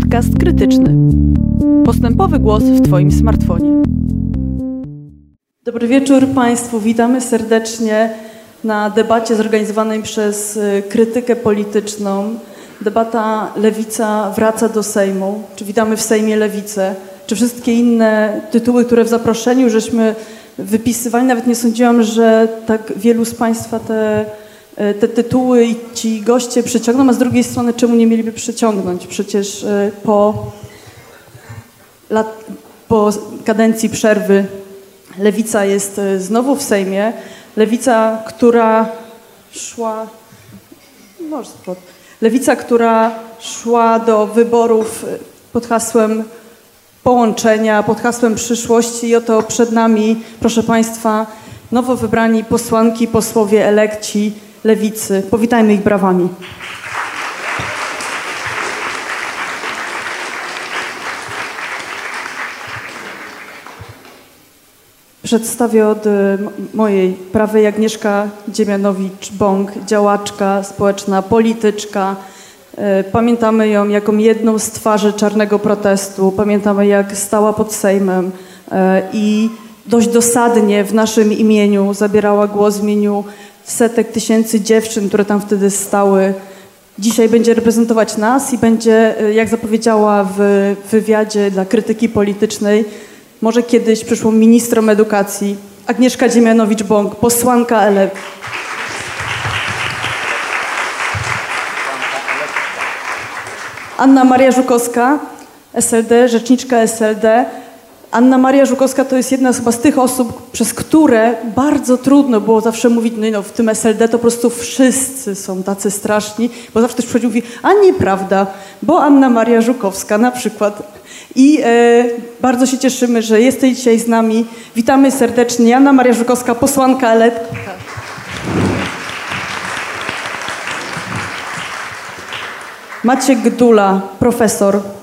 Podcast krytyczny. Postępowy głos w Twoim smartfonie. Dobry wieczór Państwu. Witamy serdecznie na debacie zorganizowanej przez y, krytykę polityczną. Debata Lewica wraca do Sejmu. Czy witamy w Sejmie Lewicę? Czy wszystkie inne tytuły, które w zaproszeniu żeśmy wypisywali, nawet nie sądziłam, że tak wielu z Państwa te te tytuły i ci goście przyciągną, a z drugiej strony czemu nie mieliby przyciągnąć? Przecież e, po, lat, po kadencji przerwy Lewica jest e, znowu w Sejmie. Lewica, która szła... Może Lewica, która szła do wyborów pod hasłem połączenia, pod hasłem przyszłości i oto przed nami, proszę Państwa, nowo wybrani posłanki, posłowie elekci lewicy. Powitajmy ich brawami. Przedstawię od y, mojej prawej Agnieszka Dziemianowicz-Bąk, działaczka społeczna, polityczka. Y, pamiętamy ją jako jedną z twarzy czarnego protestu. Pamiętamy, jak stała pod Sejmem y, i dość dosadnie w naszym imieniu zabierała głos w imieniu setek tysięcy dziewczyn, które tam wtedy stały. Dzisiaj będzie reprezentować nas i będzie, e, jak zapowiedziała w wywiadzie dla krytyki politycznej, może kiedyś przyszłą ministrą edukacji, Agnieszka Dziemianowicz-Bąk, posłanka ELEW. Anna Maria Żukowska, SLD, rzeczniczka SLD, Anna Maria Żukowska to jest jedna z tych osób, przez które bardzo trudno było zawsze mówić, no, no w tym SLD to po prostu wszyscy są tacy straszni, bo zawsze ktoś przychodzi i mówi, a nieprawda, bo Anna Maria Żukowska na przykład. I e, bardzo się cieszymy, że jesteś dzisiaj z nami. Witamy serdecznie. Anna Maria Żukowska, posłanka LET. Maciek Gdula, profesor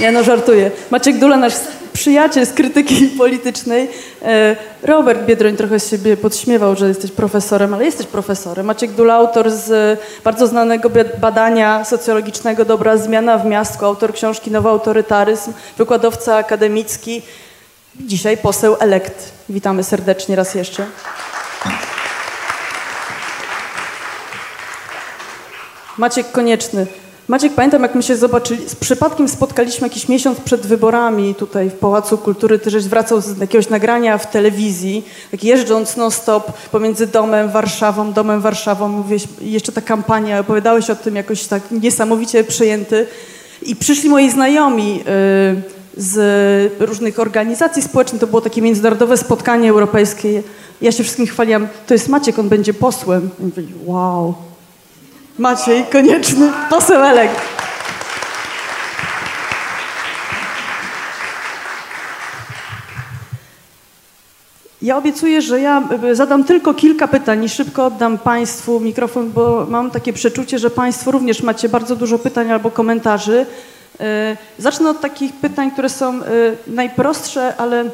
Nie no, żartuję. Maciek Dula, nasz przyjaciel z krytyki politycznej. E, Robert Biedroń trochę z siebie podśmiewał, że jesteś profesorem, ale jesteś profesorem. Maciek Dula, autor z bardzo znanego badania socjologicznego Dobra zmiana w miastku, autor książki Nowy autorytaryzm, wykładowca akademicki, dzisiaj poseł elekt. Witamy serdecznie raz jeszcze. Maciek Konieczny, Maciek, pamiętam jak my się zobaczyli, z przypadkiem spotkaliśmy jakiś miesiąc przed wyborami tutaj w Pałacu Kultury, ty żeś wracał z jakiegoś nagrania w telewizji, tak jeżdżąc non-stop pomiędzy domem, Warszawą, domem, Warszawą, mówiłeś, jeszcze ta kampania, opowiadałeś o tym jakoś tak niesamowicie przejęty. I przyszli moi znajomi yy, z różnych organizacji społecznych, to było takie międzynarodowe spotkanie europejskie, ja się wszystkim chwaliłam, to jest Maciek, on będzie posłem. I mówili, wow, Maciej Konieczny, poseł Elek. Ja obiecuję, że ja e, zadam tylko kilka pytań i szybko oddam Państwu mikrofon, bo mam takie przeczucie, że Państwo również macie bardzo dużo pytań albo komentarzy. E, zacznę od takich pytań, które są e, najprostsze, ale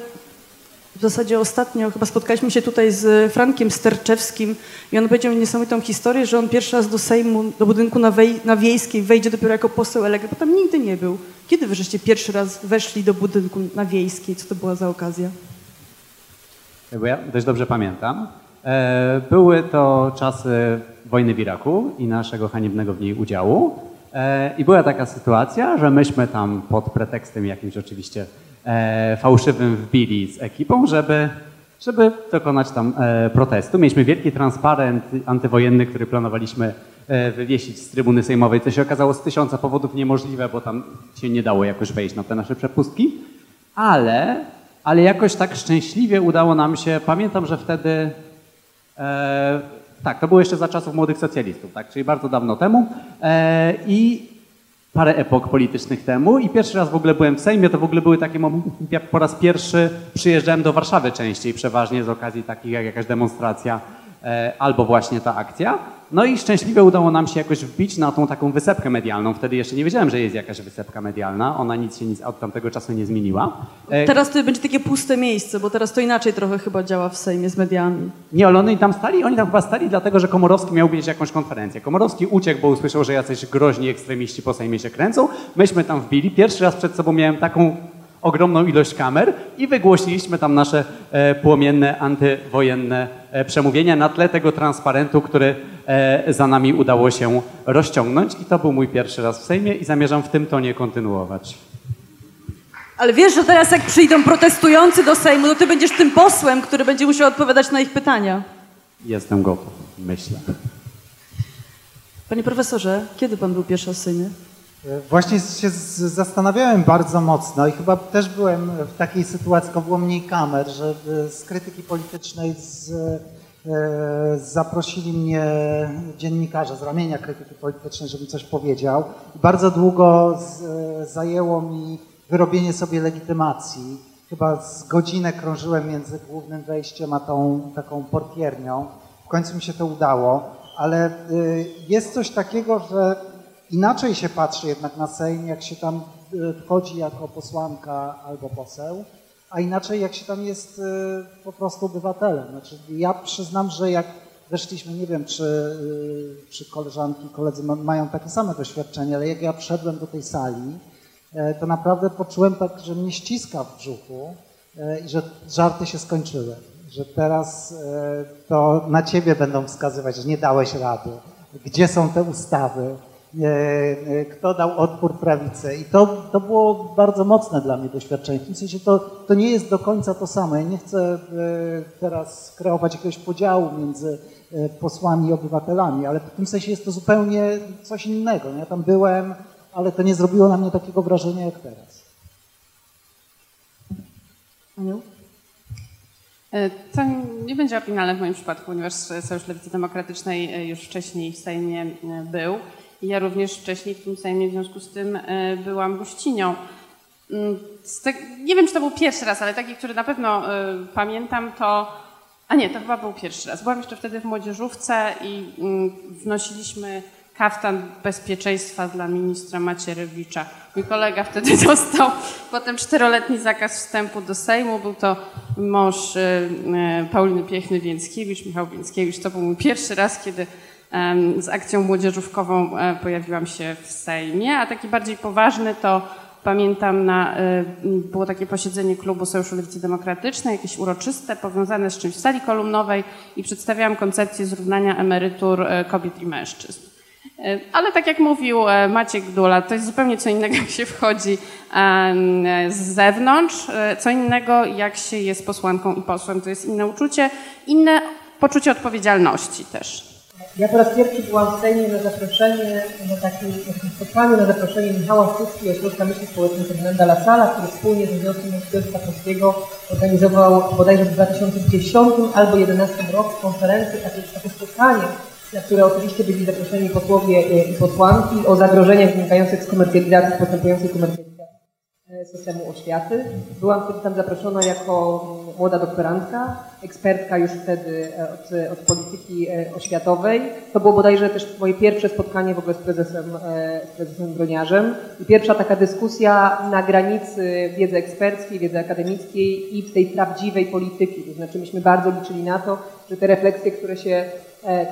w zasadzie ostatnio chyba spotkaliśmy się tutaj z Frankiem Sterczewskim i on powiedział niesamowitą historię, że on pierwszy raz do Sejmu, do budynku na, wej, na Wiejskiej wejdzie dopiero jako poseł elektryk, bo tam nigdy nie był. Kiedy wy żeście pierwszy raz weszli do budynku na Wiejskiej? Co to była za okazja? Bo ja dość dobrze pamiętam. E, były to czasy wojny w Iraku i naszego haniebnego w niej udziału. E, I była taka sytuacja, że myśmy tam pod pretekstem jakimś oczywiście e, fałszywym wbili z ekipą, żeby, żeby dokonać tam e, protestu. Mieliśmy wielki transparent antywojenny, który planowaliśmy e, wywiesić z trybuny sejmowej, co się okazało z tysiąca powodów niemożliwe, bo tam się nie dało jakoś wejść na te nasze przepustki. Ale, ale jakoś tak szczęśliwie udało nam się, pamiętam, że wtedy e, tak, to było jeszcze za czasów młodych socjalistów, tak, czyli bardzo dawno temu. E, I parę epok politycznych temu i pierwszy raz w ogóle byłem w Sejmie, to w ogóle były takie momenty, ja po raz pierwszy przyjeżdżałem do Warszawy częściej, przeważnie z okazji takich jak jakaś demonstracja e, albo właśnie ta akcja. No i szczęśliwie udało nam się jakoś wbić na tą taką wysepkę medialną. Wtedy jeszcze nie wiedziałem, że jest jakaś wysepka medialna. Ona nic się nic od tamtego czasu nie zmieniła. E, Teraz to będzie takie puste miejsce, bo teraz to inaczej trochę chyba działa w Sejmie z mediami. Nie, ale oni tam stali, oni tam chyba stali dlatego, że Komorowski miał mieć jakąś konferencję. Komorowski uciekł, bo usłyszał, że jacyś groźni ekstremiści po Sejmie się kręcą. Myśmy tam wbili. Pierwszy raz przed sobą miałem taką ogromną ilość kamer i wygłosiliśmy tam nasze e, płomienne, antywojenne e, przemówienia na tle tego transparentu, który za nami udało się rozciągnąć. I to był mój pierwszy raz w Sejmie i zamierzam w tym tonie kontynuować. Ale wiesz, że teraz jak przyjdą protestujący do Sejmu, to ty będziesz tym posłem, który będzie musiał odpowiadać na ich pytania. Jestem gotów, myślę. Panie profesorze, kiedy pan był pierwszy raz w Sejmie? Właśnie się zastanawiałem bardzo mocno i chyba też byłem w takiej sytuacji, tylko było mniej kamer, że e, z krytyki politycznej z, e, zaprosili mnie dziennikarze z ramienia krytyki politycznej, żebym coś powiedział. Bardzo długo z, e, zajęło mi wyrobienie sobie legitymacji. Chyba z godzinę krążyłem między głównym wejściem a tą taką portiernią. W końcu mi się to udało, ale y, jest coś takiego, że inaczej się patrzy jednak na Sejm, jak się tam y, wchodzi jako posłanka albo poseł, a inaczej jak się tam jest y, po prostu obywatelem. Znaczy, ja przyznam, że jak weszliśmy, nie wiem, czy, y, czy koleżanki, koledzy ma, mają takie same doświadczenie, ale jak ja wszedłem do tej sali, e, to naprawdę poczułem tak, że mnie ściska w brzuchu e, i że żarty się skończyły. Że teraz e, to na ciebie będą wskazywać, że nie dałeś rady. Gdzie są te ustawy? E, e, Kto dał odpór prawicy? I to, to było bardzo mocne dla mnie doświadczenie. W tym sensie to, to nie jest do końca to samo. Ja nie chcę e, teraz kreować jakiegoś podziału między posłami i obywatelami, ale w tym sensie jest to zupełnie coś innego. Ja tam byłem, ale to nie zrobiło na mnie takiego wrażenia jak teraz. Aniu? To nie będzie oryginalne w moim przypadku, ponieważ Sojusz Lewicy Demokratycznej już wcześniej w Sejmie był. Ja również wcześniej w tym Sejmie w związku z tym e, byłam gościnią. Mm, te, nie wiem, czy to był pierwszy raz, ale taki, który na pewno e, pamiętam, to. A nie, to chyba był pierwszy raz. Byłam jeszcze wtedy w młodzieżówce i mm, wnosiliśmy kaftan bezpieczeństwa dla ministra Macierewicza. Mój kolega wtedy dostał potem czteroletni zakaz wstępu do Sejmu. Był to mąż e, Pauliny Piechny-Więckiewicz, Michał Więckiewicz. To był mój pierwszy raz, kiedy z akcją młodzieżówkową e, pojawiłam się w Sejmie, a taki bardziej poważny to pamiętam na, e, było takie posiedzenie klubu Sojuszu Lewicy Demokratycznej, jakieś uroczyste, powiązane z czymś w sali kolumnowej i przedstawiałam koncepcję zrównania emerytur e, kobiet i mężczyzn. Ale tak jak mówił Maciek Dula, to jest zupełnie co innego, jak się wchodzi z zewnątrz, co innego, jak się jest posłanką i posłem. To jest inne uczucie, inne poczucie odpowiedzialności też. Ja po raz pierwszy byłam w Sejmie na zaproszenie, na takim, spotkaniu, na zaproszenie Michała Stówki i Ośrodka Myśli Społecznej Ferdynanda Lasala, który wspólnie z Związkiem Nauczycielstwa Polskiego organizował bodajże w 2010 albo 2011 roku konferencję, takie, takie spotkanie, na które oczywiście byli zaproszeni posłowie e, i posłanki o zagrożeniach wynikających z komercjalizacji, postępującej komercjalizacji systemu oświaty. Byłam wtedy tam zaproszona jako mm, młoda doktorantka, ekspertka już wtedy e, od, od polityki e, oświatowej. To było bodajże też moje pierwsze spotkanie w ogóle z prezesem, e, z prezesem Broniarzem i pierwsza taka dyskusja na granicy wiedzy eksperckiej, wiedzy akademickiej i tej prawdziwej polityki. To znaczy myśmy bardzo liczyli na to, że te refleksje, które się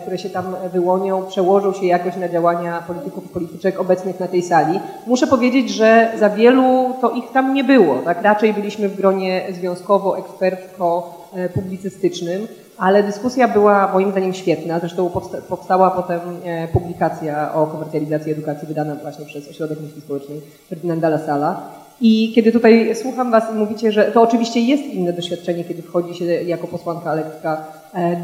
które się tam wyłonią, przełożą się jakoś na działania polityków i polityczek obecnych na tej sali. Muszę powiedzieć, że za wielu to ich tam nie było. Tak? Raczej byliśmy w gronie związkowo-ekspercko-publicystycznym, ale dyskusja była moim zdaniem świetna. Zresztą powsta- powstała potem e, publikacja o komercjalizacji edukacji wydana właśnie przez Ośrodek Myśli Społecznej Ferdynanda Lasala. I kiedy tutaj słucham Was i mówicie, że to oczywiście jest inne doświadczenie, kiedy wchodzi się jako posłanka lekka e,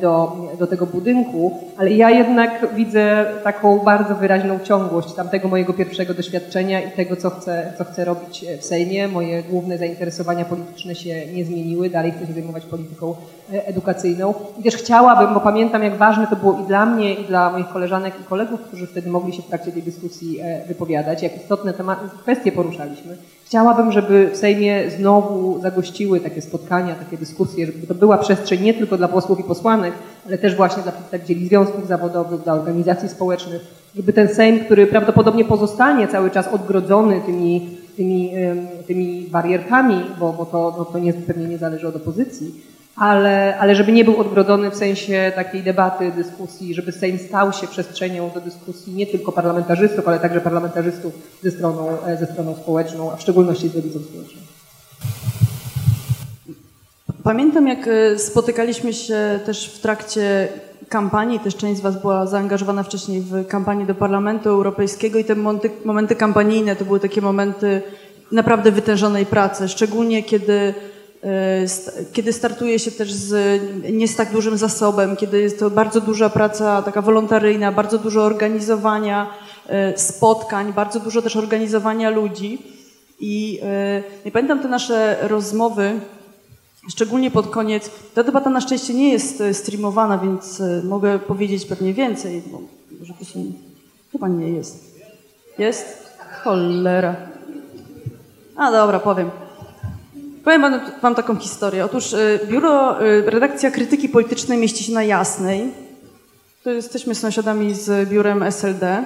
do, do tego budynku, ale ja jednak widzę taką bardzo wyraźną ciągłość tamtego mojego pierwszego doświadczenia i tego, co chcę, co chcę robić w Sejmie. Moje główne zainteresowania polityczne się nie zmieniły, dalej chcę się zajmować polityką e, edukacyjną. I też chciałabym, bo pamiętam, jak ważne to było i dla mnie, i dla moich koleżanek i kolegów, którzy wtedy mogli się w trakcie tej dyskusji e, wypowiadać, jak istotne tematy, kwestie poruszaliśmy. Chciałabym, żeby w Sejmie znowu zagościły takie spotkania, takie dyskusje, żeby to była przestrzeń nie tylko dla posłów i posłanek, ale też właśnie dla przedstawicieli związków zawodowych, dla organizacji społecznych. Jakby ten Sejm, który prawdopodobnie pozostanie cały czas odgrodzony tymi, tymi, tymi barierkami, bo, bo to, no to nie, pewnie nie zależy od opozycji, ale, ale żeby nie był odgrodzony w sensie takiej debaty, dyskusji, żeby Sejm stał się przestrzenią do dyskusji nie tylko parlamentarzystów, ale także parlamentarzystów ze stroną, e, ze stroną społeczną, a w szczególności z lewicą społeczną. Pamiętam, jak e, spotykaliśmy się też w trakcie kampanii, też część z Was była zaangażowana wcześniej w kampanię do Parlamentu Europejskiego i te momenty, momenty kampanijne to były takie momenty naprawdę wytężonej pracy, szczególnie kiedy kiedy startuje się też z nie z tak dużym zasobem, kiedy jest to bardzo duża praca taka wolontaryjna, bardzo dużo organizowania e, spotkań, bardzo dużo też organizowania ludzi. I nie pamiętam te nasze rozmowy, szczególnie pod koniec. Ta debata na szczęście nie jest streamowana, więc mogę powiedzieć pewnie więcej, bo może to się, chyba nie jest. Jest? Cholera. A dobra, powiem. Powiem wam, wam taką historię. Otóż y, biuro, y, redakcja krytyki politycznej mieści się na Jasnej. To jesteśmy sąsiadami z biurem SLD.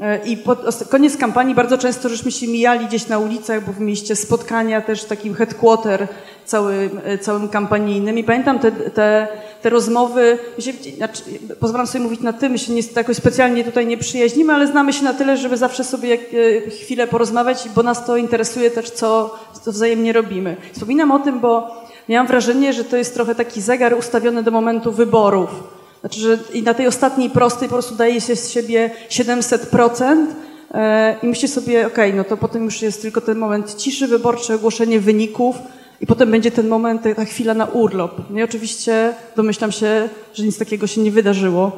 Y, I pod koniec kampanii bardzo często żeśmy się mijali gdzieś na ulicach, bo w mieście spotkania też takim headquarter cały, całym kampanijnym. I pamiętam te, te, te rozmowy, się, znaczy, pozwalam sobie mówić na ty, my się niestety jakoś specjalnie tutaj nie przyjaźnimy, ale znamy się na tyle, żeby zawsze sobie e, chwilę porozmawiać, bo nas to interesuje też, co, co wzajemnie robimy. Wspominam o tym, bo miałam wrażenie, że to jest trochę taki zegar ustawiony do momentu wyborów. Znaczy, że i na tej ostatniej prostej po prostu daje się z siebie 700%, e, i myślę sobie, okej, okay, no to potem już jest tylko ten moment ciszy wyborczej, ogłoszenie wyników, i potem będzie ten moment, ta chwila na urlop. No i oczywiście domyślam się, że nic takiego się nie wydarzyło,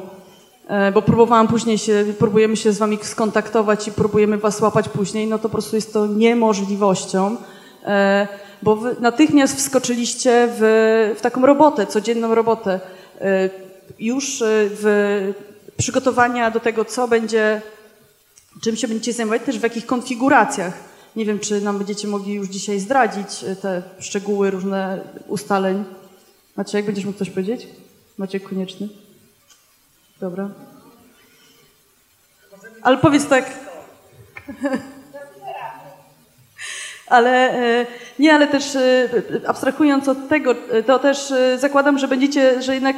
e, bo próbowałam później się, próbujemy się z wami skontaktować i próbujemy was łapać później, no to po prostu jest to niemożliwością, e, bo wy natychmiast wskoczyliście w, w taką robotę, codzienną robotę. Już w przygotowania do tego, co będzie, czym się będziecie zajmować, też w jakich konfiguracjach nie wiem, czy nam będziecie mogli już dzisiaj zdradzić e, te szczegóły różne ustaleń. Maciek, będziesz mógł coś powiedzieć? Maciek Konieczny? Dobra. Ale powiedz tak. Ale e, nie, ale też e, abstrahując od tego, to też zakładam, że będziecie, że jednak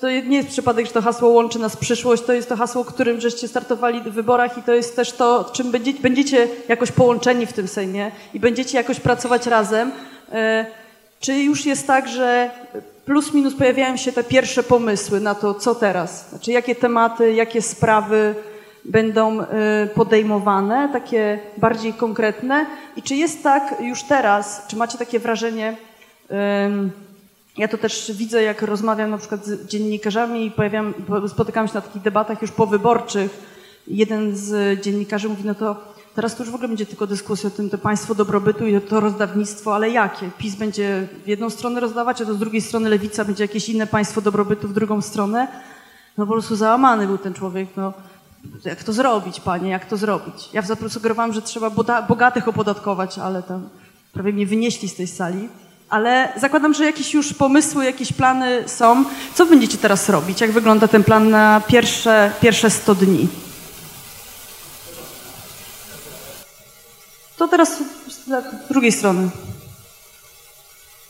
to nie jest przypadek, że to hasło łączy nas przyszłość, to jest to hasło, którym żeście startowali w wyborach i to jest też to, czym będziecie, będziecie jakoś połączeni w tym Sejmie i będziecie jakoś pracować razem. Czy już jest tak, że plus minus pojawiają się te pierwsze pomysły na to, co teraz? Znaczy, jakie tematy, jakie sprawy, będą y, podejmowane, takie bardziej konkretne. I czy jest tak już teraz, czy macie takie wrażenie, ja to też widzę, jak rozmawiam na przykład z dziennikarzami i pojawiam, spotykam się na takich debatach już powyborczych. Jeden z dziennikarzy mówi, no to teraz to już w ogóle będzie tylko dyskusja o tym, to państwo dobrobytu i to rozdawnictwo, ale jakie? PiS będzie w jedną stronę rozdawać, a to z drugiej strony lewica będzie jakieś inne państwo dobrobytu w drugą stronę. No po prostu załamany był ten człowiek. No jak to zrobić, panie, jak to zrobić? Ja zasugerowałam, że trzeba bogatych opodatkować, ale tam prawie mnie wynieśli z tej sali. Ale zakładam, że jakieś już pomysły, jakieś plany są. Co będziecie teraz robić? Jak wygląda ten plan na pierwsze, pierwsze 100 dni? To teraz z drugiej strony.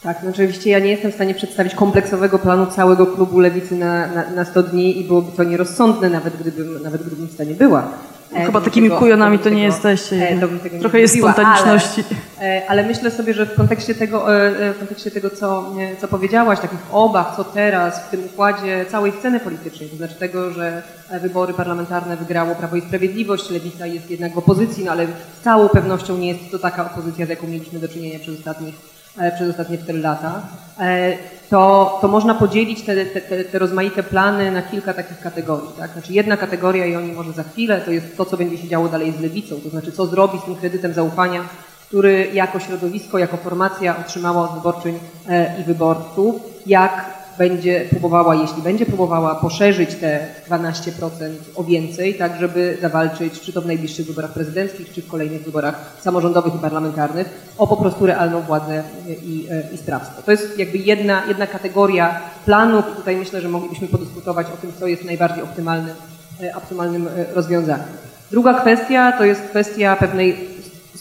Tak, no oczywiście ja nie jestem w stanie przedstawić kompleksowego planu całego klubu Lewicy na, na, na 100 dni i byłoby to nierozsądne, nawet gdybym, nawet gdybym w stanie była. No, chyba takimi tego, kujonami to tego, nie jesteście. E, Trochę jest spontaniczności. Ale, e, ale, myślę sobie, że w kontekście tego, e, w kontekście tego co, co powiedziałaś, takich obaw, co teraz w tym układzie całej sceny politycznej, to znaczy tego, że wybory parlamentarne wygrało Prawo i Sprawiedliwość, Lewica jest jednak w opozycji, no ale z całą pewnością nie jest to taka opozycja, z jaką mieliśmy do czynienia przez ostatnich E, przez ostatnie 4 lata, e, to, to można podzielić te, te, te, rozmaite plany na kilka takich kategorii. Tak? Znaczy jedna kategoria i oni może za chwilę, to jest to, co będzie się działo dalej z lewicą, to znaczy co zrobi z tym kredytem zaufania, który jako środowisko, jako formacja otrzymała od wyborczyń e, i wyborców, jak będzie próbowała, jeśli będzie próbowała poszerzyć te 12% o więcej, tak żeby zawalczyć czy to w najbliższych wyborach prezydenckich, czy w kolejnych wyborach samorządowych i parlamentarnych o po prostu realną władzę i, i sprawstwo. To jest jakby jedna, jedna kategoria planów i tutaj myślę, że moglibyśmy podyskutować o tym, co jest najbardziej optymalnym, optymalnym rozwiązaniem. Druga kwestia to jest kwestia pewnej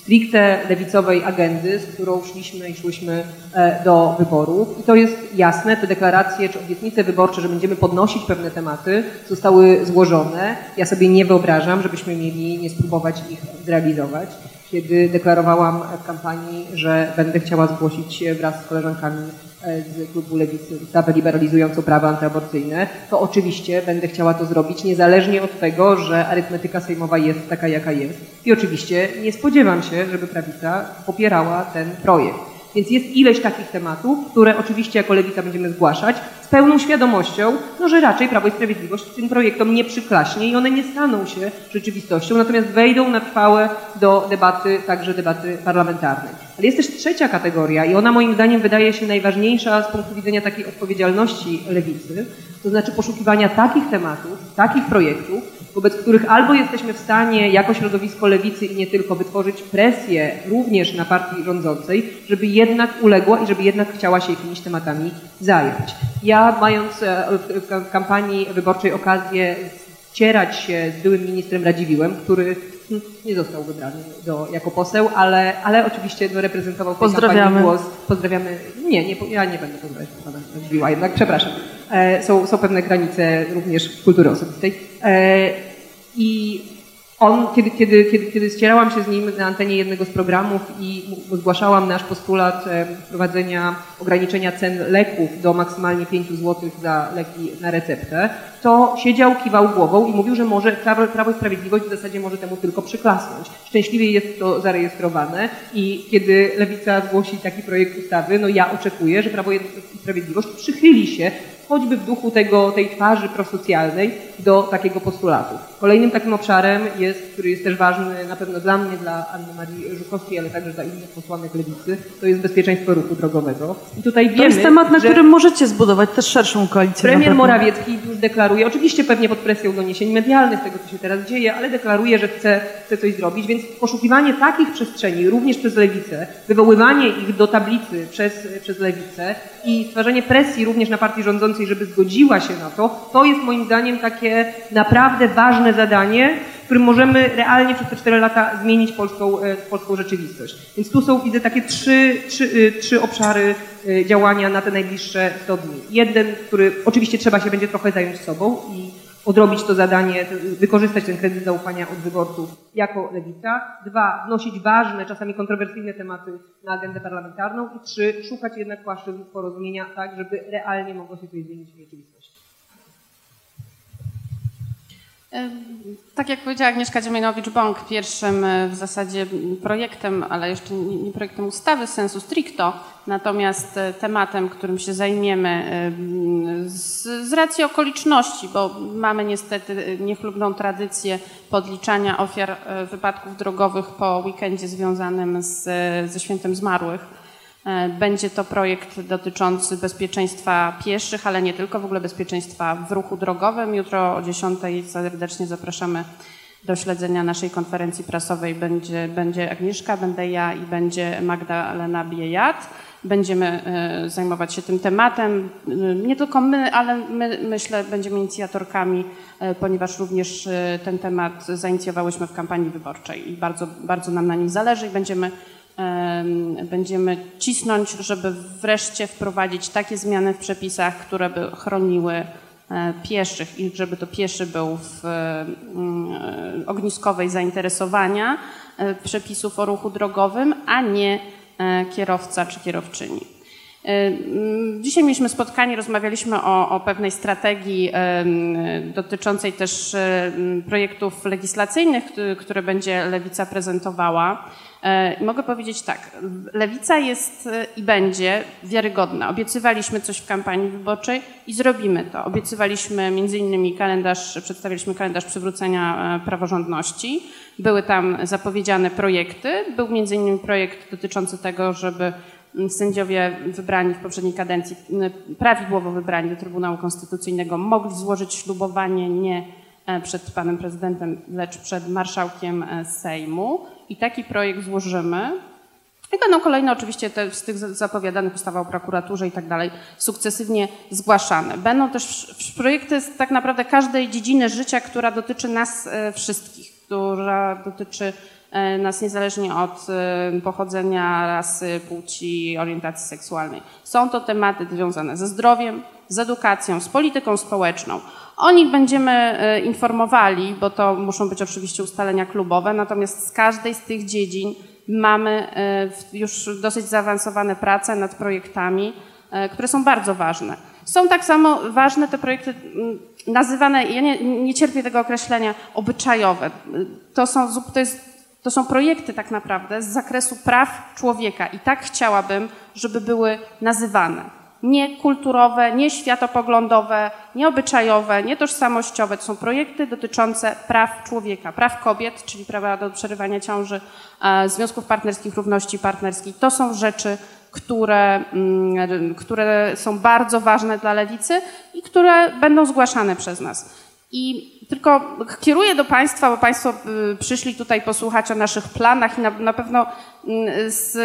stricte lewicowej agendy, z którą szliśmy i szłyśmy e, do wyborów. I to jest jasne, te deklaracje czy obietnice wyborcze, że będziemy podnosić pewne tematy, zostały złożone. Ja sobie nie wyobrażam, żebyśmy mieli nie spróbować ich zrealizować. Kiedy deklarowałam w kampanii, że będę chciała zgłosić wraz z koleżankami z klubu Lewicy ustawę liberalizującą prawa antyaborcyjne, to oczywiście będę chciała to zrobić niezależnie od tego, że arytmetyka sejmowa jest taka, jaka jest. I oczywiście nie spodziewam się, żeby prawica popierała ten projekt. Więc jest ileś takich tematów, które oczywiście jako Lewica będziemy zgłaszać z pełną świadomością, no, że raczej Prawo i Sprawiedliwość tym projektom nie przyklaśnie i one nie staną się rzeczywistością, natomiast wejdą na trwałe do debaty, także debaty parlamentarnej. Ale jest też trzecia kategoria i ona moim zdaniem wydaje się najważniejsza z punktu widzenia takiej odpowiedzialności Lewicy, to znaczy poszukiwania takich tematów, takich projektów, wobec których albo jesteśmy w stanie jako środowisko lewicy i nie tylko wytworzyć presję również na partii rządzącej, żeby jednak uległa i żeby jednak chciała się jakimiś tematami zająć. Ja mając e, w kampanii wyborczej okazję ścierać się z byłym ministrem Radziwiłem, który nie został wybrany do, jako poseł, ale, ale oczywiście no, reprezentował Pozdrawiamy. głos. Pozdrawiamy. Nie, nie, ja nie będę pozdrawiać pana Radziwiła, jednak przepraszam. E, są, są pewne granice również kultury osobistej. E, I on, kiedy, kiedy, kiedy, kiedy ścierałam się z nim na antenie jednego z programów i zgłaszałam nasz postulat e, wprowadzenia ograniczenia cen leków do maksymalnie 5 zł za leki na receptę, to siedział, kiwał głową i mówił, że może Prawo, Prawo i Sprawiedliwość w zasadzie może temu tylko przyklasnąć. Szczęśliwie jest to zarejestrowane i kiedy Lewica zgłosi taki projekt ustawy, no ja oczekuję, że Prawo i Sprawiedliwość przychyli się choćby w duchu tego, tej twarzy prosocjalnej do takiego postulatu. Kolejnym takim obszarem jest, który jest też ważny na pewno dla mnie, dla Anny Marii Żukowskiej, ale także dla innych posłanek Lewicy, to jest bezpieczeństwo ruchu drogowego. I tutaj wiemy, to jest temat, na którym możecie zbudować też szerszą koalicję. Premier Morawiecki już deklaruje, oczywiście pewnie pod presją doniesień medialnych tego, co się teraz dzieje, ale deklaruje, że chce, chce coś zrobić, więc poszukiwanie takich przestrzeni, również przez Lewicę, wywoływanie ich do tablicy przez, przez Lewicę i stwarzanie presji również na partii rządzącej, żeby zgodziła się na to, to jest moim zdaniem takie naprawdę ważne zadanie, w którym możemy realnie przez te cztery lata zmienić polską, e, polską rzeczywistość. Więc tu są, widzę, takie trzy, trzy, e, trzy obszary e, działania na te najbliższe 100 dni. Jeden, który oczywiście trzeba się będzie trochę zająć sobą i odrobić to zadanie, wykorzystać ten kredyt zaufania od wyborców jako lewica. Dwa, wnosić ważne, czasami kontrowersyjne tematy na agendę parlamentarną. I trzy, szukać jednak płaszczyzn porozumienia tak, żeby realnie mogło się coś zmienić w rzeczywistości. Tak jak powiedziała Agnieszka Dziemianowicz-Bąk, pierwszym e, w zasadzie projektem, ale jeszcze nie projektem ustawy sensu stricto, natomiast e, tematem, którym się zajmiemy z, z racji okoliczności, bo mamy niestety niechlubną tradycję podliczania ofiar e, wypadków drogowych po weekendzie związanym z, ze świętem zmarłych E, będzie to projekt dotyczący bezpieczeństwa pieszych, ale nie tylko, w ogóle bezpieczeństwa w ruchu drogowym. Jutro o 10 serdecznie zapraszamy do śledzenia naszej konferencji prasowej. Będzie, będzie Agnieszka, będę ja i będzie Magdalena Biejat. Będziemy e, zajmować się tym tematem. E, nie tylko my, ale my myślę będziemy inicjatorkami, ponieważ również ten temat zainicjowałyśmy w kampanii wyborczej i bardzo, bardzo nam na nim zależy i będziemy będziemy cisnąć, żeby wreszcie wprowadzić takie zmiany w przepisach, które by chroniły e, pieszych i żeby to pieszy był w mm, ogniskowej zainteresowania e, przepisów o ruchu drogowym, a nie e, kierowca czy kierowczyni. Dzisiaj mieliśmy spotkanie, rozmawialiśmy o, o pewnej strategii dotyczącej też projektów legislacyjnych, które będzie Lewica prezentowała. E, mogę powiedzieć tak, lewica jest e, i będzie wiarygodna. Obiecywaliśmy coś w kampanii wyborczej i zrobimy to. Obiecywaliśmy między innymi kalendarz, przedstawiliśmy kalendarz przywrócenia e, praworządności. Były tam zapowiedziane projekty. Był między innymi projekt dotyczący tego, żeby sędziowie wybrani w poprzedniej kadencji, prawidłowo wybrani do Trybunału Konstytucyjnego, mogli złożyć ślubowanie nie przed panem prezydentem, lecz przed marszałkiem Sejmu. I taki projekt złożymy. I będą kolejne oczywiście te, z tych zapowiadanych ustawa o prokuraturze i tak dalej sukcesywnie zgłaszane. Będą też projekty z tak naprawdę każdej dziedziny życia, która dotyczy nas wszystkich, która dotyczy E, nas niezależnie od e, pochodzenia, rasy, płci, orientacji seksualnej. Są to tematy związane ze zdrowiem, z edukacją, z polityką społeczną. O nich będziemy e, informowali, bo to muszą być oczywiście ustalenia klubowe, natomiast z każdej z tych dziedzin mamy już dosyć zaawansowane prace nad projektami, które są bardzo ważne. Są tak samo ważne te projekty nazywane, ja nie, nie cierpię tego określenia, obyczajowe. To, są, to jest to są projekty tak naprawdę z zakresu praw człowieka i tak chciałabym, żeby były nazywane. Nie kulturowe, nie światopoglądowe, nie tożsamościowe. To są projekty dotyczące praw człowieka, praw kobiet, czyli prawa do przerywania ciąży, e, związków partnerskich, równości partnerskiej. To są rzeczy, które, mm, które są bardzo ważne dla lewicy i które będą zgłaszane przez nas. I tylko kieruję do Państwa, bo Państwo y, przyszli tutaj posłuchać o naszych planach i na, na pewno z,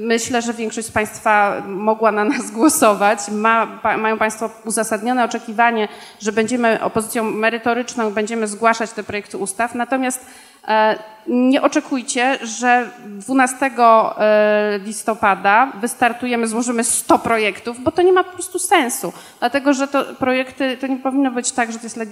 myślę, że większość z Państwa mogła na nas głosować. Ma, pa, mają Państwo uzasadnione oczekiwanie, że będziemy opozycją merytoryczną, będziemy zgłaszać te projekty ustaw. Natomiast E, nie oczekujcie, że 12 e, listopada wystartujemy, złożymy 100 projektów, bo to nie ma po prostu sensu. Dlatego, że to projekty, to nie powinno być tak, że to jest e,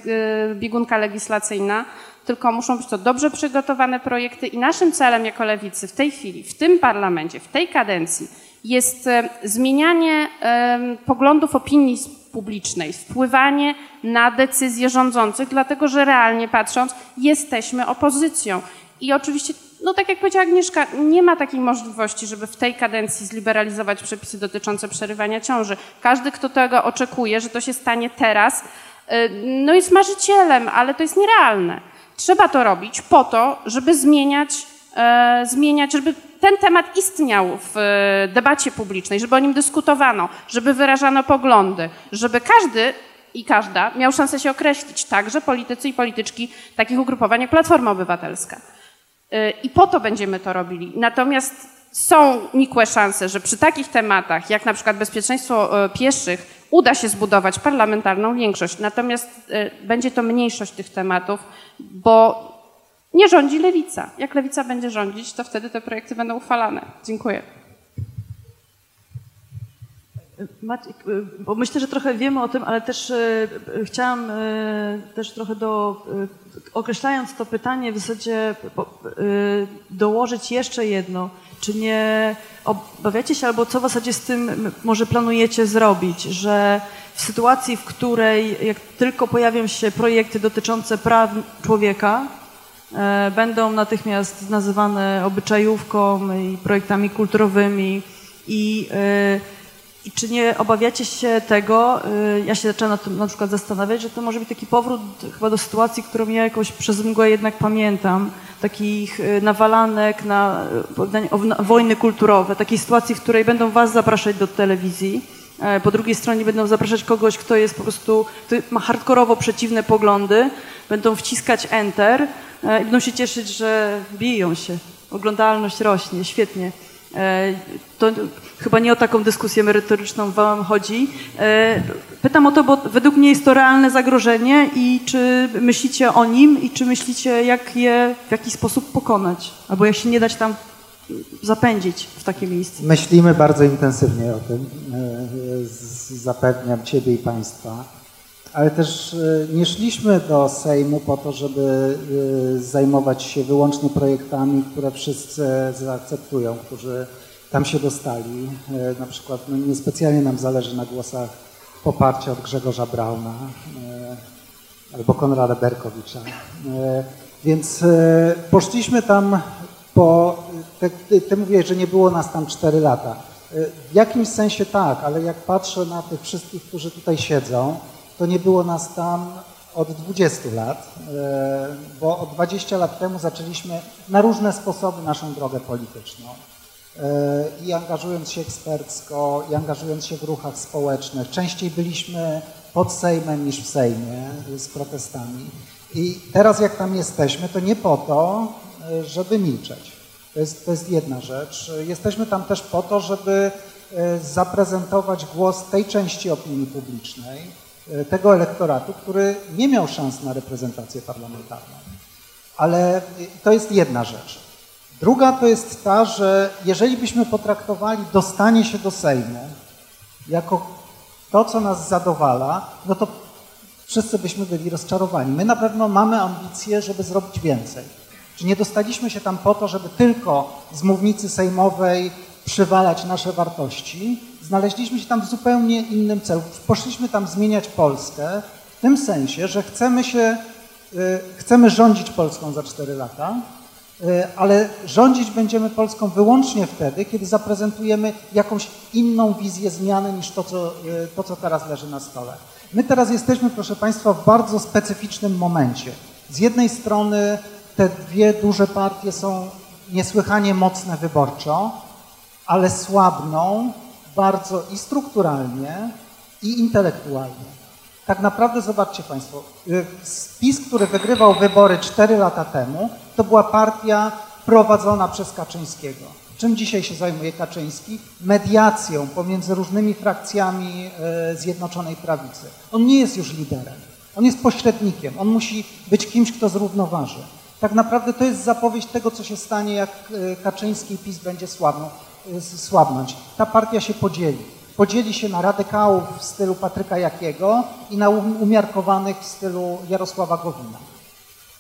biegunka legislacyjna, tylko muszą być to dobrze przygotowane projekty i naszym celem jako lewicy w tej chwili, w tym parlamencie, w tej kadencji jest zmienianie poglądów opinii publicznej, wpływanie na decyzje rządzących, dlatego że realnie patrząc, jesteśmy opozycją. I oczywiście, no tak jak powiedziała Agnieszka, nie ma takiej możliwości, żeby w tej kadencji zliberalizować przepisy dotyczące przerywania ciąży. Każdy, kto tego oczekuje, że to się stanie teraz, y, no jest marzycielem, ale to jest nierealne. Trzeba to robić po to, żeby zmieniać, e, zmieniać, żeby ten temat istniał w e, debacie publicznej, żeby o nim dyskutowano, żeby wyrażano poglądy, żeby każdy i każda miał szansę się określić, także politycy i polityczki takich ugrupowań jak Platforma Obywatelska. E, I po to będziemy to robili. Natomiast są nikłe szanse, że przy takich tematach, jak na przykład bezpieczeństwo e, pieszych, uda się zbudować parlamentarną większość. Natomiast będzie to mniejszość tych tematów, bo nie rządzi lewica. Jak lewica będzie rządzić, to wtedy te projekty będą uchwalane. Dziękuję. Maciek, bo myślę, że trochę wiemy o tym, ale też e, chciałam e, też trochę do, określając to pytanie w zasadzie dołożyć jeszcze jedno. Czy nie obawiacie się, albo co w zasadzie z tym może planujecie zrobić, że w sytuacji, w której jak tylko pojawią się projekty dotyczące praw człowieka, E, będą natychmiast nazywane obyczajówką i projektami kulturowymi i, e, i czy nie obawiacie się tego, e, ja się zaczęłam na, na przykład zastanawiać, że to może być taki powrót chyba do sytuacji, którą ja jakoś przez mgłę jednak pamiętam, takich nawalanek na, na wojny kulturowe, takiej sytuacji, w której będą was zapraszać do telewizji, po drugiej stronie będą zapraszać kogoś, kto jest po prostu, kto ma hardkorowo przeciwne poglądy, będą wciskać enter, E, i będą się cieszyć, że biją się. Oglądalność rośnie, świetnie. E, to chyba nie o taką dyskusję merytoryczną wam chodzi. E, pytam o to, bo według mnie jest to realne zagrożenie i czy myślicie o nim i czy myślicie, jak je w jakiś sposób pokonać, albo jak się nie dać tam zapędzić w takie miejsce. Myślimy bardzo intensywnie o tym. Zapewniam Ciebie i Państwa ale też e, nie szliśmy do Sejmu po to, żeby e, zajmować się wyłącznie projektami, które wszyscy zaakceptują, którzy tam się dostali. E, na przykład no niespecjalnie nam zależy na głosach poparcia od Grzegorza Brauna albo Konrada Berkowicza. Więc poszliśmy tam po... Ty, ty mówiłeś, że nie było nas tam 4 lata. W jakimś sensie tak, ale jak patrzę na tych wszystkich, którzy tutaj siedzą, to nie było nas tam od 20 lat, e, bo od 20 lat temu zaczęliśmy na różne sposoby naszą drogę polityczną. i angażując się ekspercko, i angażując się w ruchach społecznych. Częściej byliśmy pod Sejmem niż w Sejmie z protestami. I teraz jak tam jesteśmy, to nie po to, żeby milczeć. To jest, to jest jedna rzecz. Jesteśmy tam też po to, żeby zaprezentować głos tej części opinii publicznej, tego elektoratu, który nie miał szans na reprezentację parlamentarną. Ale to jest jedna rzecz. Druga to jest ta, że jeżeli byśmy potraktowali dostanie się do Sejmu jako to, co nas zadowala, no to wszyscy byśmy byli rozczarowani. My na pewno mamy ambicje, żeby zrobić więcej. Czy nie dostaliśmy się tam po to, żeby tylko z mównicy sejmowej przywalać nasze wartości. Znaleźliśmy się tam w zupełnie innym celu. Poszliśmy tam zmieniać Polskę w tym sensie, że chcemy się, chcemy rządzić Polską za 4 lata, ale rządzić będziemy Polską wyłącznie wtedy, kiedy zaprezentujemy jakąś inną wizję zmiany niż to co, to, co teraz leży na stole. My teraz jesteśmy, proszę Państwa, w bardzo specyficznym momencie. Z jednej strony te dwie duże partie są niesłychanie mocne wyborczo, ale słabną bardzo i strukturalnie, i intelektualnie. Tak naprawdę zobaczcie Państwo, PiS, który wygrywał wybory 4 lata temu, to była partia prowadzona przez Kaczyńskiego. Czym dzisiaj się zajmuje Kaczyński? Mediacją pomiędzy różnymi frakcjami Zjednoczonej Prawicy. On nie jest już liderem, on jest pośrednikiem, on musi być kimś, kto zrównoważy. Tak naprawdę to jest zapowiedź tego, co się stanie, jak Kaczyński i PiS będzie słabną, słabnąć. Ta partia się podzieli. Podzieli się na radykałów w stylu Patryka Jakiego i na umiarkowanych w stylu Jarosława Gowina.